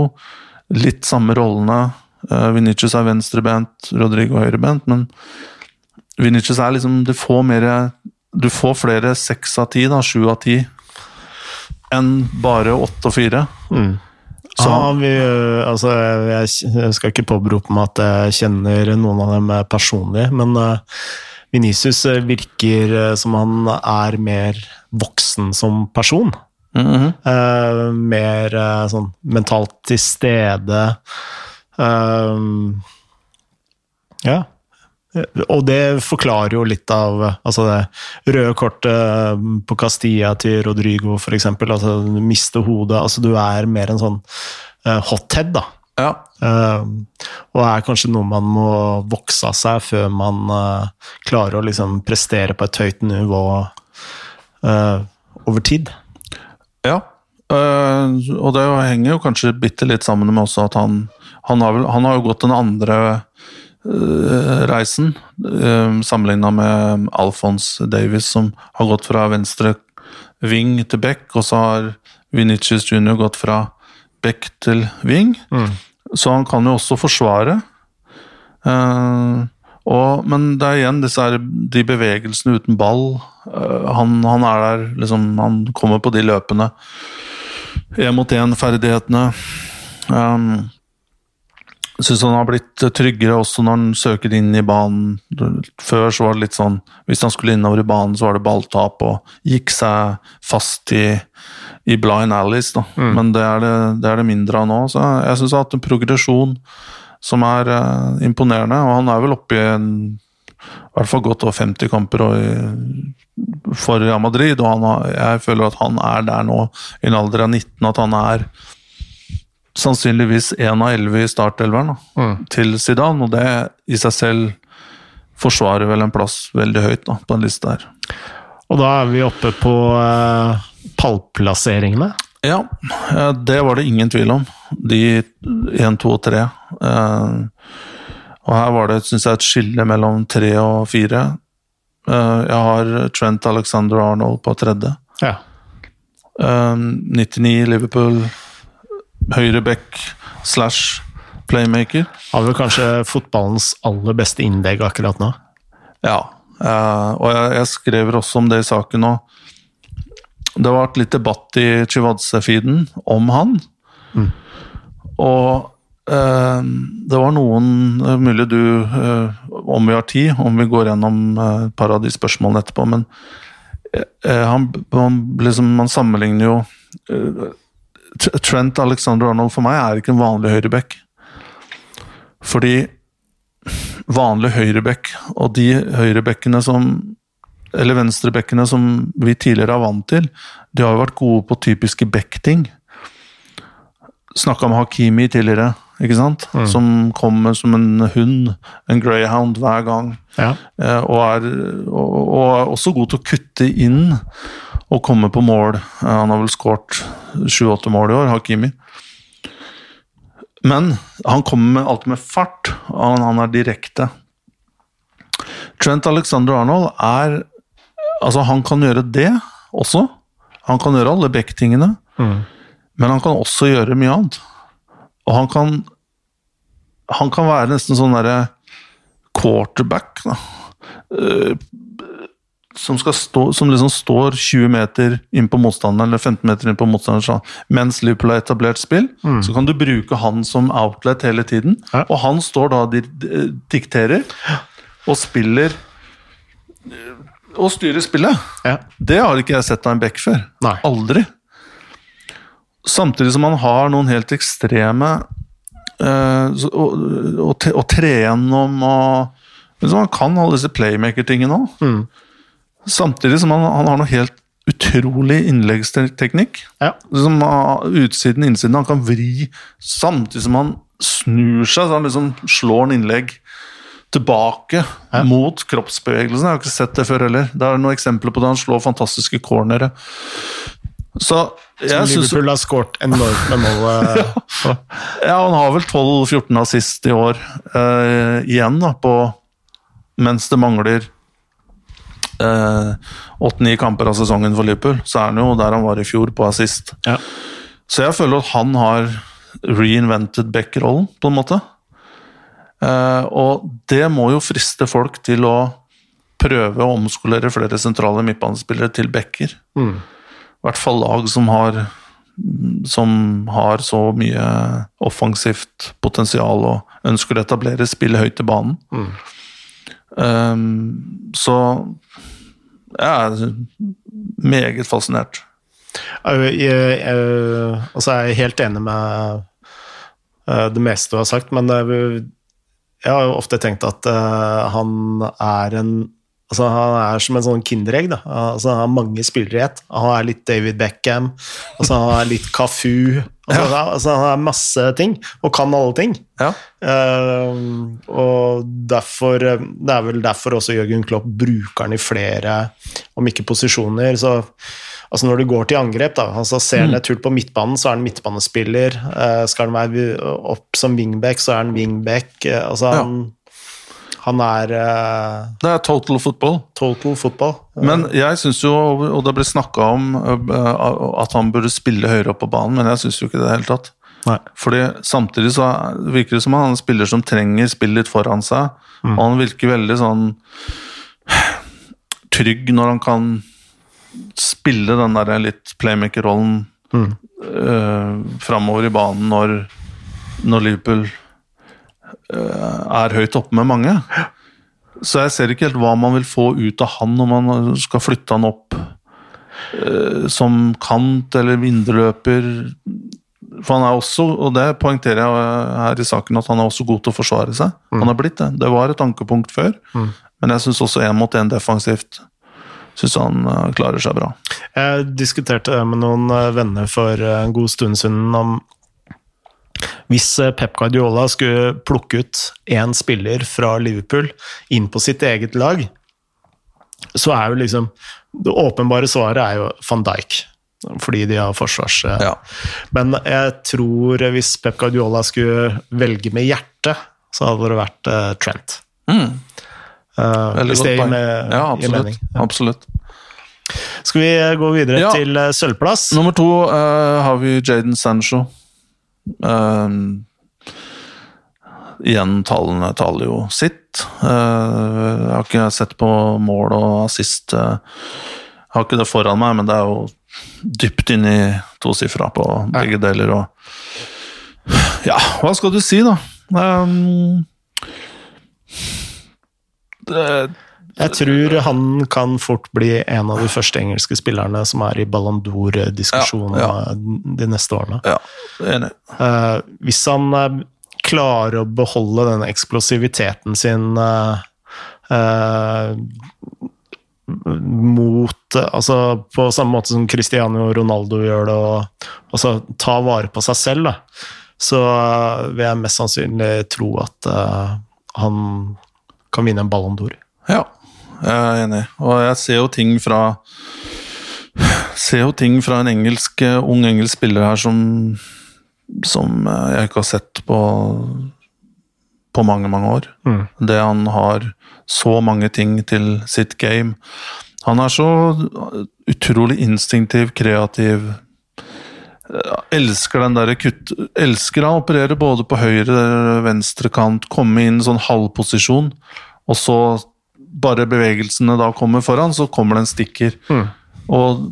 [SPEAKER 2] litt samme rollene. Uh, Vinicius er venstrebent, Rodrigo høyrebent, men Vinicius er liksom Du får mer Du får flere seks av ti, da, sju av ti, enn bare åtte og fire. Mm.
[SPEAKER 1] Så, ja, vi, altså, jeg, skal ikke påberope meg at jeg kjenner noen av dem personlig, men uh, Venicius eh, virker uh, som han er mer voksen som person. Mm -hmm. uh, mer uh, sånn mentalt til stede. ja. Og det forklarer jo litt av altså det røde kortet på Castilla til Rodrigo, f.eks. Altså, du mister hodet. Altså, du er mer en sånn uh, hothead, da. Ja. Uh, og er kanskje noe man må vokse av seg før man uh, klarer å liksom prestere på et høyt nivå over tid.
[SPEAKER 2] Ja, og det henger jo kanskje bitte litt sammen med også at han, han, har, vel, han har jo gått den andre Eh, reisen, eh, sammenligna med Alphonse Davis, som har gått fra venstre ving til back, og så har Vinicius Junior gått fra back til ving. Mm. Så han kan jo også forsvare. Uh, og, men det er igjen disse her, de bevegelsene uten ball. Uh, han, han, er der, liksom Han kommer på de løpene. Én mot én-ferdighetene. Um, syns han har blitt tryggere også når han søker inn i banen. Før så var det litt sånn Hvis han skulle innover i banen, så var det balltap og gikk seg fast i, i blind alleys. da. Mm. Men det er det, det er det, mindre av nå. Så jeg syns han har hatt en progresjon som er uh, imponerende. Og han er vel oppe i en i hvert fall godt over 50 kamper for Real Madrid. Og har, jeg føler at han er der nå, i en alder av 19, at han er sannsynligvis én av elleve i startelveren mm. til Zidane, og det i seg selv forsvarer vel en plass veldig høyt da, på en liste her.
[SPEAKER 1] Og da er vi oppe på eh, pallplasseringene?
[SPEAKER 2] Ja, det var det ingen tvil om. De én, to og tre. Eh, og her var det synes jeg, et skille mellom tre og fire. Eh, jeg har Trent Alexander Arnold på tredje. Ja. 99 Liverpool høyreback slash playmaker.
[SPEAKER 1] Har vel kanskje fotballens aller beste innlegg akkurat nå.
[SPEAKER 2] Ja, eh, og jeg, jeg skrev også om det i saken nå. Det har vært litt debatt i Chivadze-feeden om han. Mm. Og eh, det var noen Mulig du, eh, om vi har tid, om vi går gjennom et par av de spørsmålene etterpå, men han, han, liksom, man sammenligner jo Trent Alexander Arnold for meg er ikke en vanlig høyreback. Fordi vanlig høyreback og de høyrebackene som Eller venstrebackene som vi tidligere er vant til, de har jo vært gode på typiske back-ting. Snakka med Hakimi tidligere, ikke sant? Mm. Som kommer som en hund, en greyhound, hver gang. Ja. Eh, og, er, og, og er også god til å kutte inn og komme på mål. Han har vel skåret sju-åtte mål i år, Hakimi. Men han kommer med, alltid med fart, og han er direkte. Trent Alexander Arnold er Altså, han kan gjøre det også. Han kan gjøre alle back-tingene, men han kan også gjøre mye annet. Og han kan Han kan være nesten sånn derre quarterback, da. Som, stå, som liksom står 20 meter inn på motstanderen, eller 15 meter inn på motstanderen, mens Liverpool har etablert spill. Så kan du bruke han som outlet hele tiden,
[SPEAKER 1] Ja.
[SPEAKER 2] og han står da og dikterer og spiller og styrer spillet.
[SPEAKER 1] Ja.
[SPEAKER 2] Det har ikke jeg sett av en back før.
[SPEAKER 1] Nei.
[SPEAKER 2] Aldri. Samtidig som han har noen helt ekstreme eh, å, å, te- tre gjennom og liksom Han kan alle disse playmaker-tingene òg. Samtidig som han, han har noe helt utrolig innleggsteknikk.
[SPEAKER 1] Ja.
[SPEAKER 2] Liksom, ah, utsiden, innsiden. Han kan vri samtidig som han snur seg, så han liksom slår en innlegg tilbake mot kroppsbevegelsen. Jeg har ikke sett det før heller. Det er noen eksempler på det. Han slår fantastiske cornere. Så jeg synes,
[SPEAKER 1] Liverpool har skåret enormt med mål. eh,
[SPEAKER 2] ja, han har vel 12-14 assist i år eh, igjen, da, på, mens det mangler åtte-ni kamper av sesongen for Liverpool. Så er han jo der han var i fjor, på assist.
[SPEAKER 1] ja.
[SPEAKER 2] Så jeg føler at han har reinvented Beck-rollen, på en måte. Eh, og det må jo friste folk til å prøve å omskolere flere sentrale midtbanespillere til backer. I hvert fall lag som har som har så mye offensivt potensial og ønsker å etablere spill høyt i banen. Um, så jeg er meget fascinert.
[SPEAKER 1] Jeg, jeg, jeg, altså jeg er helt enig med eh, det meste du har sagt, men jo- jeg har jo ofte tenkt at eh, han er en Altså Han er som en sånn kinderegg. da. Altså Han har mange spillere i ett. Han er litt David Beckham, altså han er litt Cafu. Altså,
[SPEAKER 2] Ja.
[SPEAKER 1] altså Han er masse ting, og kan alle ting.
[SPEAKER 2] Ja.
[SPEAKER 1] Uh, og derfor Det er vel derfor også Jørgen Klopp bruker han i flere, om ikke posisjoner. Så altså når du går til angrep, da, altså ser han et hull på midtbanen, så er han midtbanespiller. Uh, skal han være opp som wingback, så er han wingback. Eh, altså
[SPEAKER 2] Ja.
[SPEAKER 1] Han, er uh,
[SPEAKER 2] Det er total football.
[SPEAKER 1] total football.
[SPEAKER 2] Men jeg syns jo, og det ble snakka om uh, at han burde spille høyere opp på banen, men jeg syns jo ikke det i det hele tatt.
[SPEAKER 1] Nei.
[SPEAKER 2] Fordi samtidig så virker det som han er en spiller som trenger spill litt foran seg, og han virker veldig sånn trygg når han kan spille den der litt playmaker-rollen øh, framover i banen når, når Liverpool er høyt oppe med mange. Så jeg ser ikke helt hva man vil få ut av han når man skal flytte han opp eh, som kant eller vinderløper. For han er også, og det poengterer jeg her i saken, at han er også god til å forsvare seg. Han er blitt det. Det var et ankepunkt før, men jeg syns også én mot én defensivt syns han eh, klarer seg bra.
[SPEAKER 1] Jeg diskuterte med noen eh, venner for eh, en god stund siden om hvis eh, Pep Guardiola skulle plukke ut én spiller fra Liverpool inn på sitt eget lag, så er jo liksom Det åpenbare svaret er jo van Dijk, fordi de har forsvars... eh,
[SPEAKER 2] Ja.
[SPEAKER 1] Men jeg tror eh, hvis Pep Guardiola skulle velge med hjertet, så hadde det vært uh, Trent.
[SPEAKER 2] Mm. Uh,
[SPEAKER 1] hvis det gir, med,
[SPEAKER 2] Ja, absolutt.
[SPEAKER 1] mening. Ja.
[SPEAKER 2] absolutt.
[SPEAKER 1] Skal vi gå videre
[SPEAKER 2] Ja.
[SPEAKER 1] til uh, sølvplass?
[SPEAKER 2] Nummer to har vi Jaden Sancho. Um, igjen, tallene taler jo sitt. Eh, jeg har ikke sett på mål og assist. eh, jeg har ikke det foran meg, men det er jo dypt inn i tosifra på begge deler. Og ja, hva skal du si, da? Um, det,
[SPEAKER 1] Jeg tror han kan fort bli en av de første engelske spillerne som er i Ballon d'Or-diskusjonen
[SPEAKER 2] Ja,
[SPEAKER 1] de neste årene.
[SPEAKER 2] ja, enig.
[SPEAKER 1] Uh, hvis han uh, klarer å beholde den eksplosiviteten sin uh, eh, mot eh, Altså på samme måte som Cristiano Ronaldo gjør det, og altså ta vare på seg selv, da, så eh, vil jeg mest sannsynlig tro at eh, han kan vinne en Ballon d'Or.
[SPEAKER 2] Ja, jeg er enig. Og jeg ser jo ting fra Ser jo ting fra en engelsk, eh, ung engelsk spiller her som Som eh, jeg ikke har sett på på mange, mange år.
[SPEAKER 1] Mm.
[SPEAKER 2] Det han har så mange ting til sitt game. Han er så utrolig instinktiv, kreativ. Elsker den derre kutt... Elsker å operere både på høyre og venstre kant, komme inn sånn halvposisjon, og så bare bevegelsene da kommer foran, så kommer det en stikker.
[SPEAKER 1] Mm.
[SPEAKER 2] Og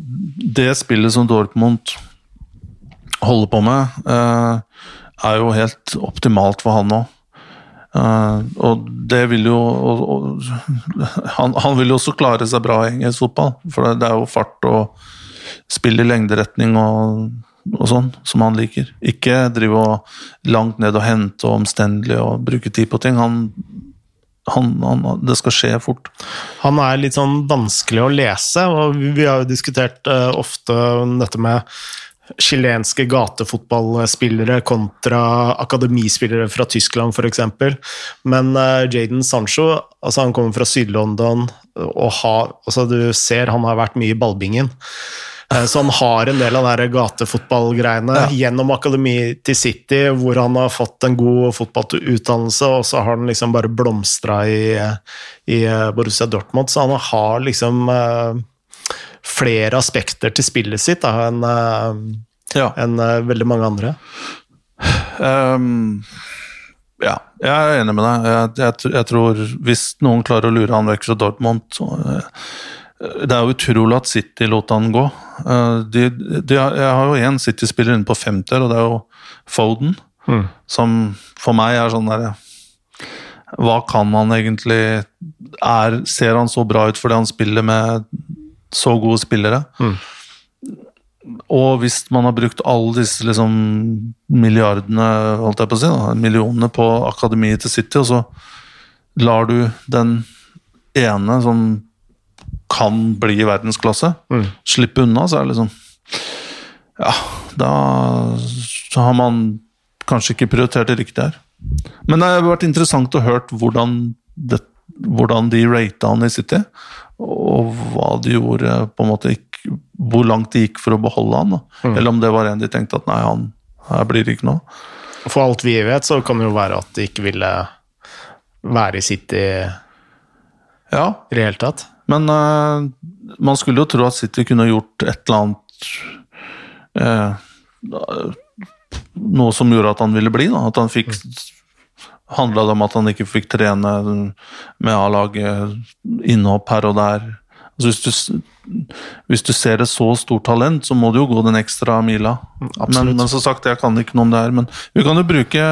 [SPEAKER 2] det spillet som Dortmund holder på med, eh, er jo helt optimalt for han òg. Uh, og det vil jo og, og, han, han, vil jo også klare seg bra i engelsk fotball, for det, det er jo fart og spill i lengderetning og, og, sånn som han liker. Ikke drive og langt ned og hente og omstendelig og bruke tid på ting. Han, han, han, det skal skje fort.
[SPEAKER 1] Han er litt sånn vanskelig å lese, og vi har jo diskutert uh, ofte dette med chilenske gatefotballspillere kontra akademispillere fra Tyskland f.eks. Men uh, Jaden Sancho altså han kommer fra Syd-London, og har, altså du ser han har vært mye i ballbingen. Uh, så han har en del av de gatefotballgreiene ja. gjennom akademi til City, hvor han har fått en god fotballutdannelse, og så har han liksom bare blomstra i, i Borussia Dortmund. Så han har liksom uh, flere aspekter til spillet sitt da, enn ja. en, uh, veldig mange andre.
[SPEAKER 2] Um, ja, jeg er enig med deg. Jeg, jeg, jeg, tror hvis noen klarer å lure han vekk fra Dortmund så, Det er utrolig at City lot han gå. Uh, de, de, jeg har jo én City-spiller inne på 50, og det er jo Foden. Mm. Som for meg er sånn der Hva kan han egentlig er, Ser han så bra ut fordi han spiller med så gode spillere. Mm. Og hvis man har brukt alle disse liksom, milliardene, holdt jeg på å si, da, millionene på akademiet til City, og så lar du den ene som kan bli i verdensklasse, mm. slippe unna, så er det liksom Ja, da har man kanskje ikke prioritert det riktig her. Men det har vært interessant å høre hvordan, det, hvordan de rata han i City og hva de gjorde på en måte ikke, Hvor langt de gikk for å beholde han. Mm. Eller om det var en de tenkte at nei, han her blir det ikke noe.
[SPEAKER 1] For alt vi vet, så kan det jo være at de ikke ville være i City
[SPEAKER 2] ja.
[SPEAKER 1] i det hele tatt.
[SPEAKER 2] Men uh, man skulle jo tro at City kunne gjort et eller annet uh, Noe som gjorde at han ville bli. Da. At han fikk handla det om at han ikke fikk trene med A-laget innhopp her og der. Altså hvis, du, hvis, du, ser et så stort talent, så må du jo gå den ekstra mila. Men, men, som sagt, jeg kan ikke noe om det her. Men vi kan jo bruke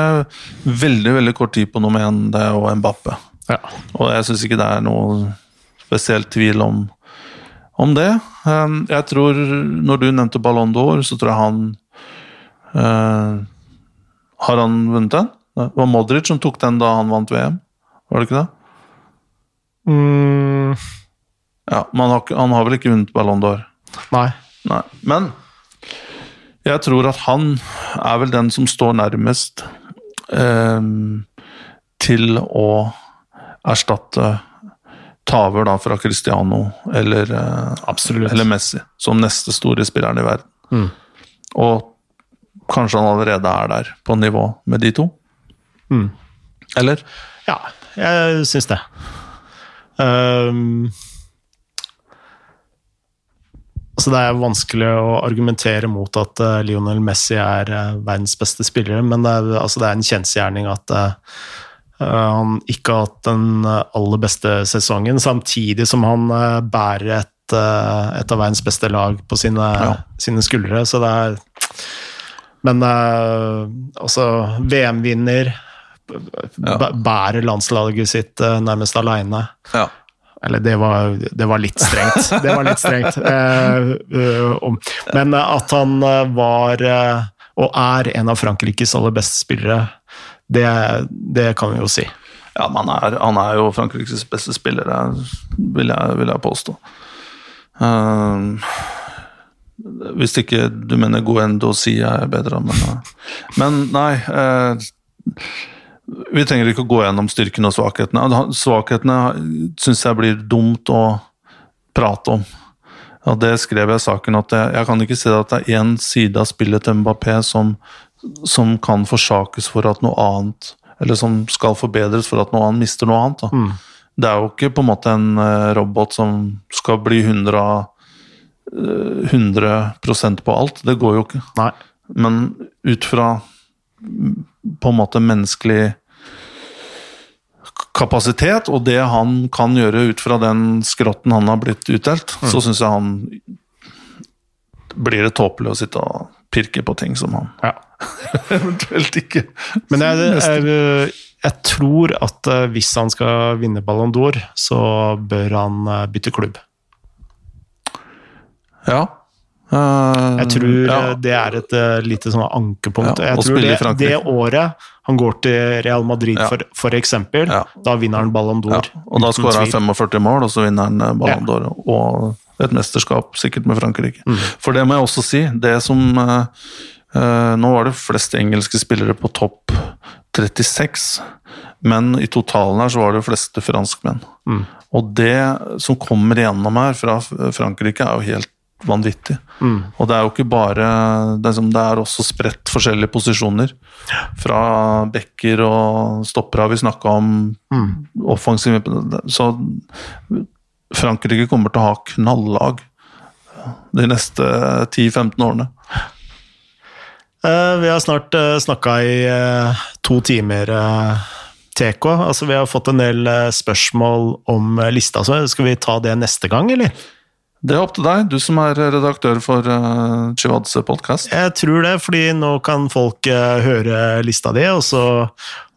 [SPEAKER 2] veldig veldig kort tid på nummer én, det og Mbappe. Ja. Og jeg syns ikke det er noe spesielt tvil om, om det. Um, jeg tror, når du nevnte Ballon d'Or, så tror jeg han uh, Har han vunnet den? Det var Modric som tok den da han vant VM, var det ikke det?
[SPEAKER 1] Mm.
[SPEAKER 2] Ja, men han, han har vel ikke vunnet Ballon d'Or?
[SPEAKER 1] Nei.
[SPEAKER 2] Nei. Men jeg tror at han er vel den som står nærmest eh, til å erstatte Taver da fra Cristiano eller, eh, eller Messi som neste store spilleren i verden. Mm. Og kanskje han allerede er der på nivå med de to.
[SPEAKER 1] Mm.
[SPEAKER 2] Eller?
[SPEAKER 1] Ja, jeg syns det. Um, altså det er vanskelig å argumentere mot at uh, Lionel Messi er uh, verdens beste spillere, men det er, altså det er en kjensgjerning at han ikke har hatt den aller beste sesongen, samtidig som han bærer et, et, av verdens beste lag på sine, ja. sine skuldre. Så det er Men altså VM-vinner ja. bærer landslaget sitt nærmest aleine.
[SPEAKER 2] Ja.
[SPEAKER 1] Eller det var, det var, litt strengt. Det var litt strengt. Men at han var, og er, en av Frankrikes aller beste spillere, det, det kan vi jo si.
[SPEAKER 2] Ja, men han er, han er jo Frankrikes beste spiller, vil jeg, vil jeg påstå. hvis ikke du mener Goendo Sia er bedre, men, men nei vi trenger ikke å gå gjennom styrkene og svakhetene. Svakhetene syns jeg blir dumt å prate om. Ja, det skrev jeg i saken, at jeg, jeg, kan ikke se at det er én side av spillet til Mbappé som, som, kan forsakes for at noe annet Eller som skal forbedres for at noe annet mister noe annet. Mm. Det er jo ikke på en måte en eh, robot som skal bli 100, av, eh, 100 på alt. Det går jo ikke.
[SPEAKER 1] Nei.
[SPEAKER 2] Men ut fra mm, på en måte menneskelig kapasitet, og det han kan gjøre ut fra den skrotten han har blitt utdelt, så syns jeg han blir det tåpelig å sitte og pirke på ting som han
[SPEAKER 1] Ja.
[SPEAKER 2] eventuelt ikke
[SPEAKER 1] Men jeg, jeg, jeg tror at eh, hvis han skal vinne Ballon d'Or, så bør han eh, bytte klubb.
[SPEAKER 2] Ja. Uh,
[SPEAKER 1] Jeg tror
[SPEAKER 2] ja.
[SPEAKER 1] det er et lite sånn ankepunkt.
[SPEAKER 2] Ja,
[SPEAKER 1] jeg tror det, det året han går til Real Madrid,
[SPEAKER 2] Ja.
[SPEAKER 1] for, for eksempel,
[SPEAKER 2] Ja.
[SPEAKER 1] da vinner han Ballon
[SPEAKER 2] Ja,
[SPEAKER 1] d'Or.
[SPEAKER 2] og da skårer han 45 mål, og så vinner han Ballon d'Or og et mesterskap, sikkert med Frankrike.
[SPEAKER 1] Mm.
[SPEAKER 2] For det må jeg også si, det som uh, Nå var det flest engelske spillere på topp 36, men i totalen her så var det fleste franskmenn.
[SPEAKER 1] Mm.
[SPEAKER 2] Og det som kommer igjennom her fra Frankrike, er jo helt vanvittig.
[SPEAKER 1] Mm.
[SPEAKER 2] Og det er jo ikke bare Det er, som, det er også spredt forskjellige posisjoner. Fra bekker og stoppere har vi snakka om,
[SPEAKER 1] Mm.
[SPEAKER 2] offensiv Så Frankrike kommer til å ha knallag de neste 10-15 årene.
[SPEAKER 1] Eh, Vi har snart uh, snakka i eh, to timer, TK. Altså, vi har fått en del eh, spørsmål om eh, lista, så skal vi ta det neste gang, eller?
[SPEAKER 2] Det er opp til deg, du som er redaktør for uh, Chivadze podkast.
[SPEAKER 1] Jeg tror det, fordi nå kan folk uh, høre lista di, og så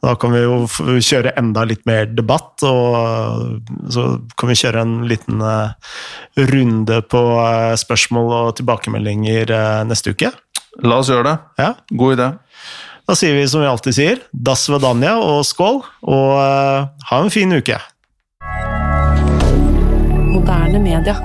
[SPEAKER 1] da kan vi jo f- kjøre enda litt mer debatt, og uh, så kan vi kjøre en liten uh, runde på eh, spørsmål og tilbakemeldinger eh, neste uke.
[SPEAKER 2] La oss gjøre det.
[SPEAKER 1] Ja,
[SPEAKER 2] God idé.
[SPEAKER 1] Da sier vi som vi alltid sier, das vedanja og skål, og eh, ha en fin uke.
[SPEAKER 3] Moderne media.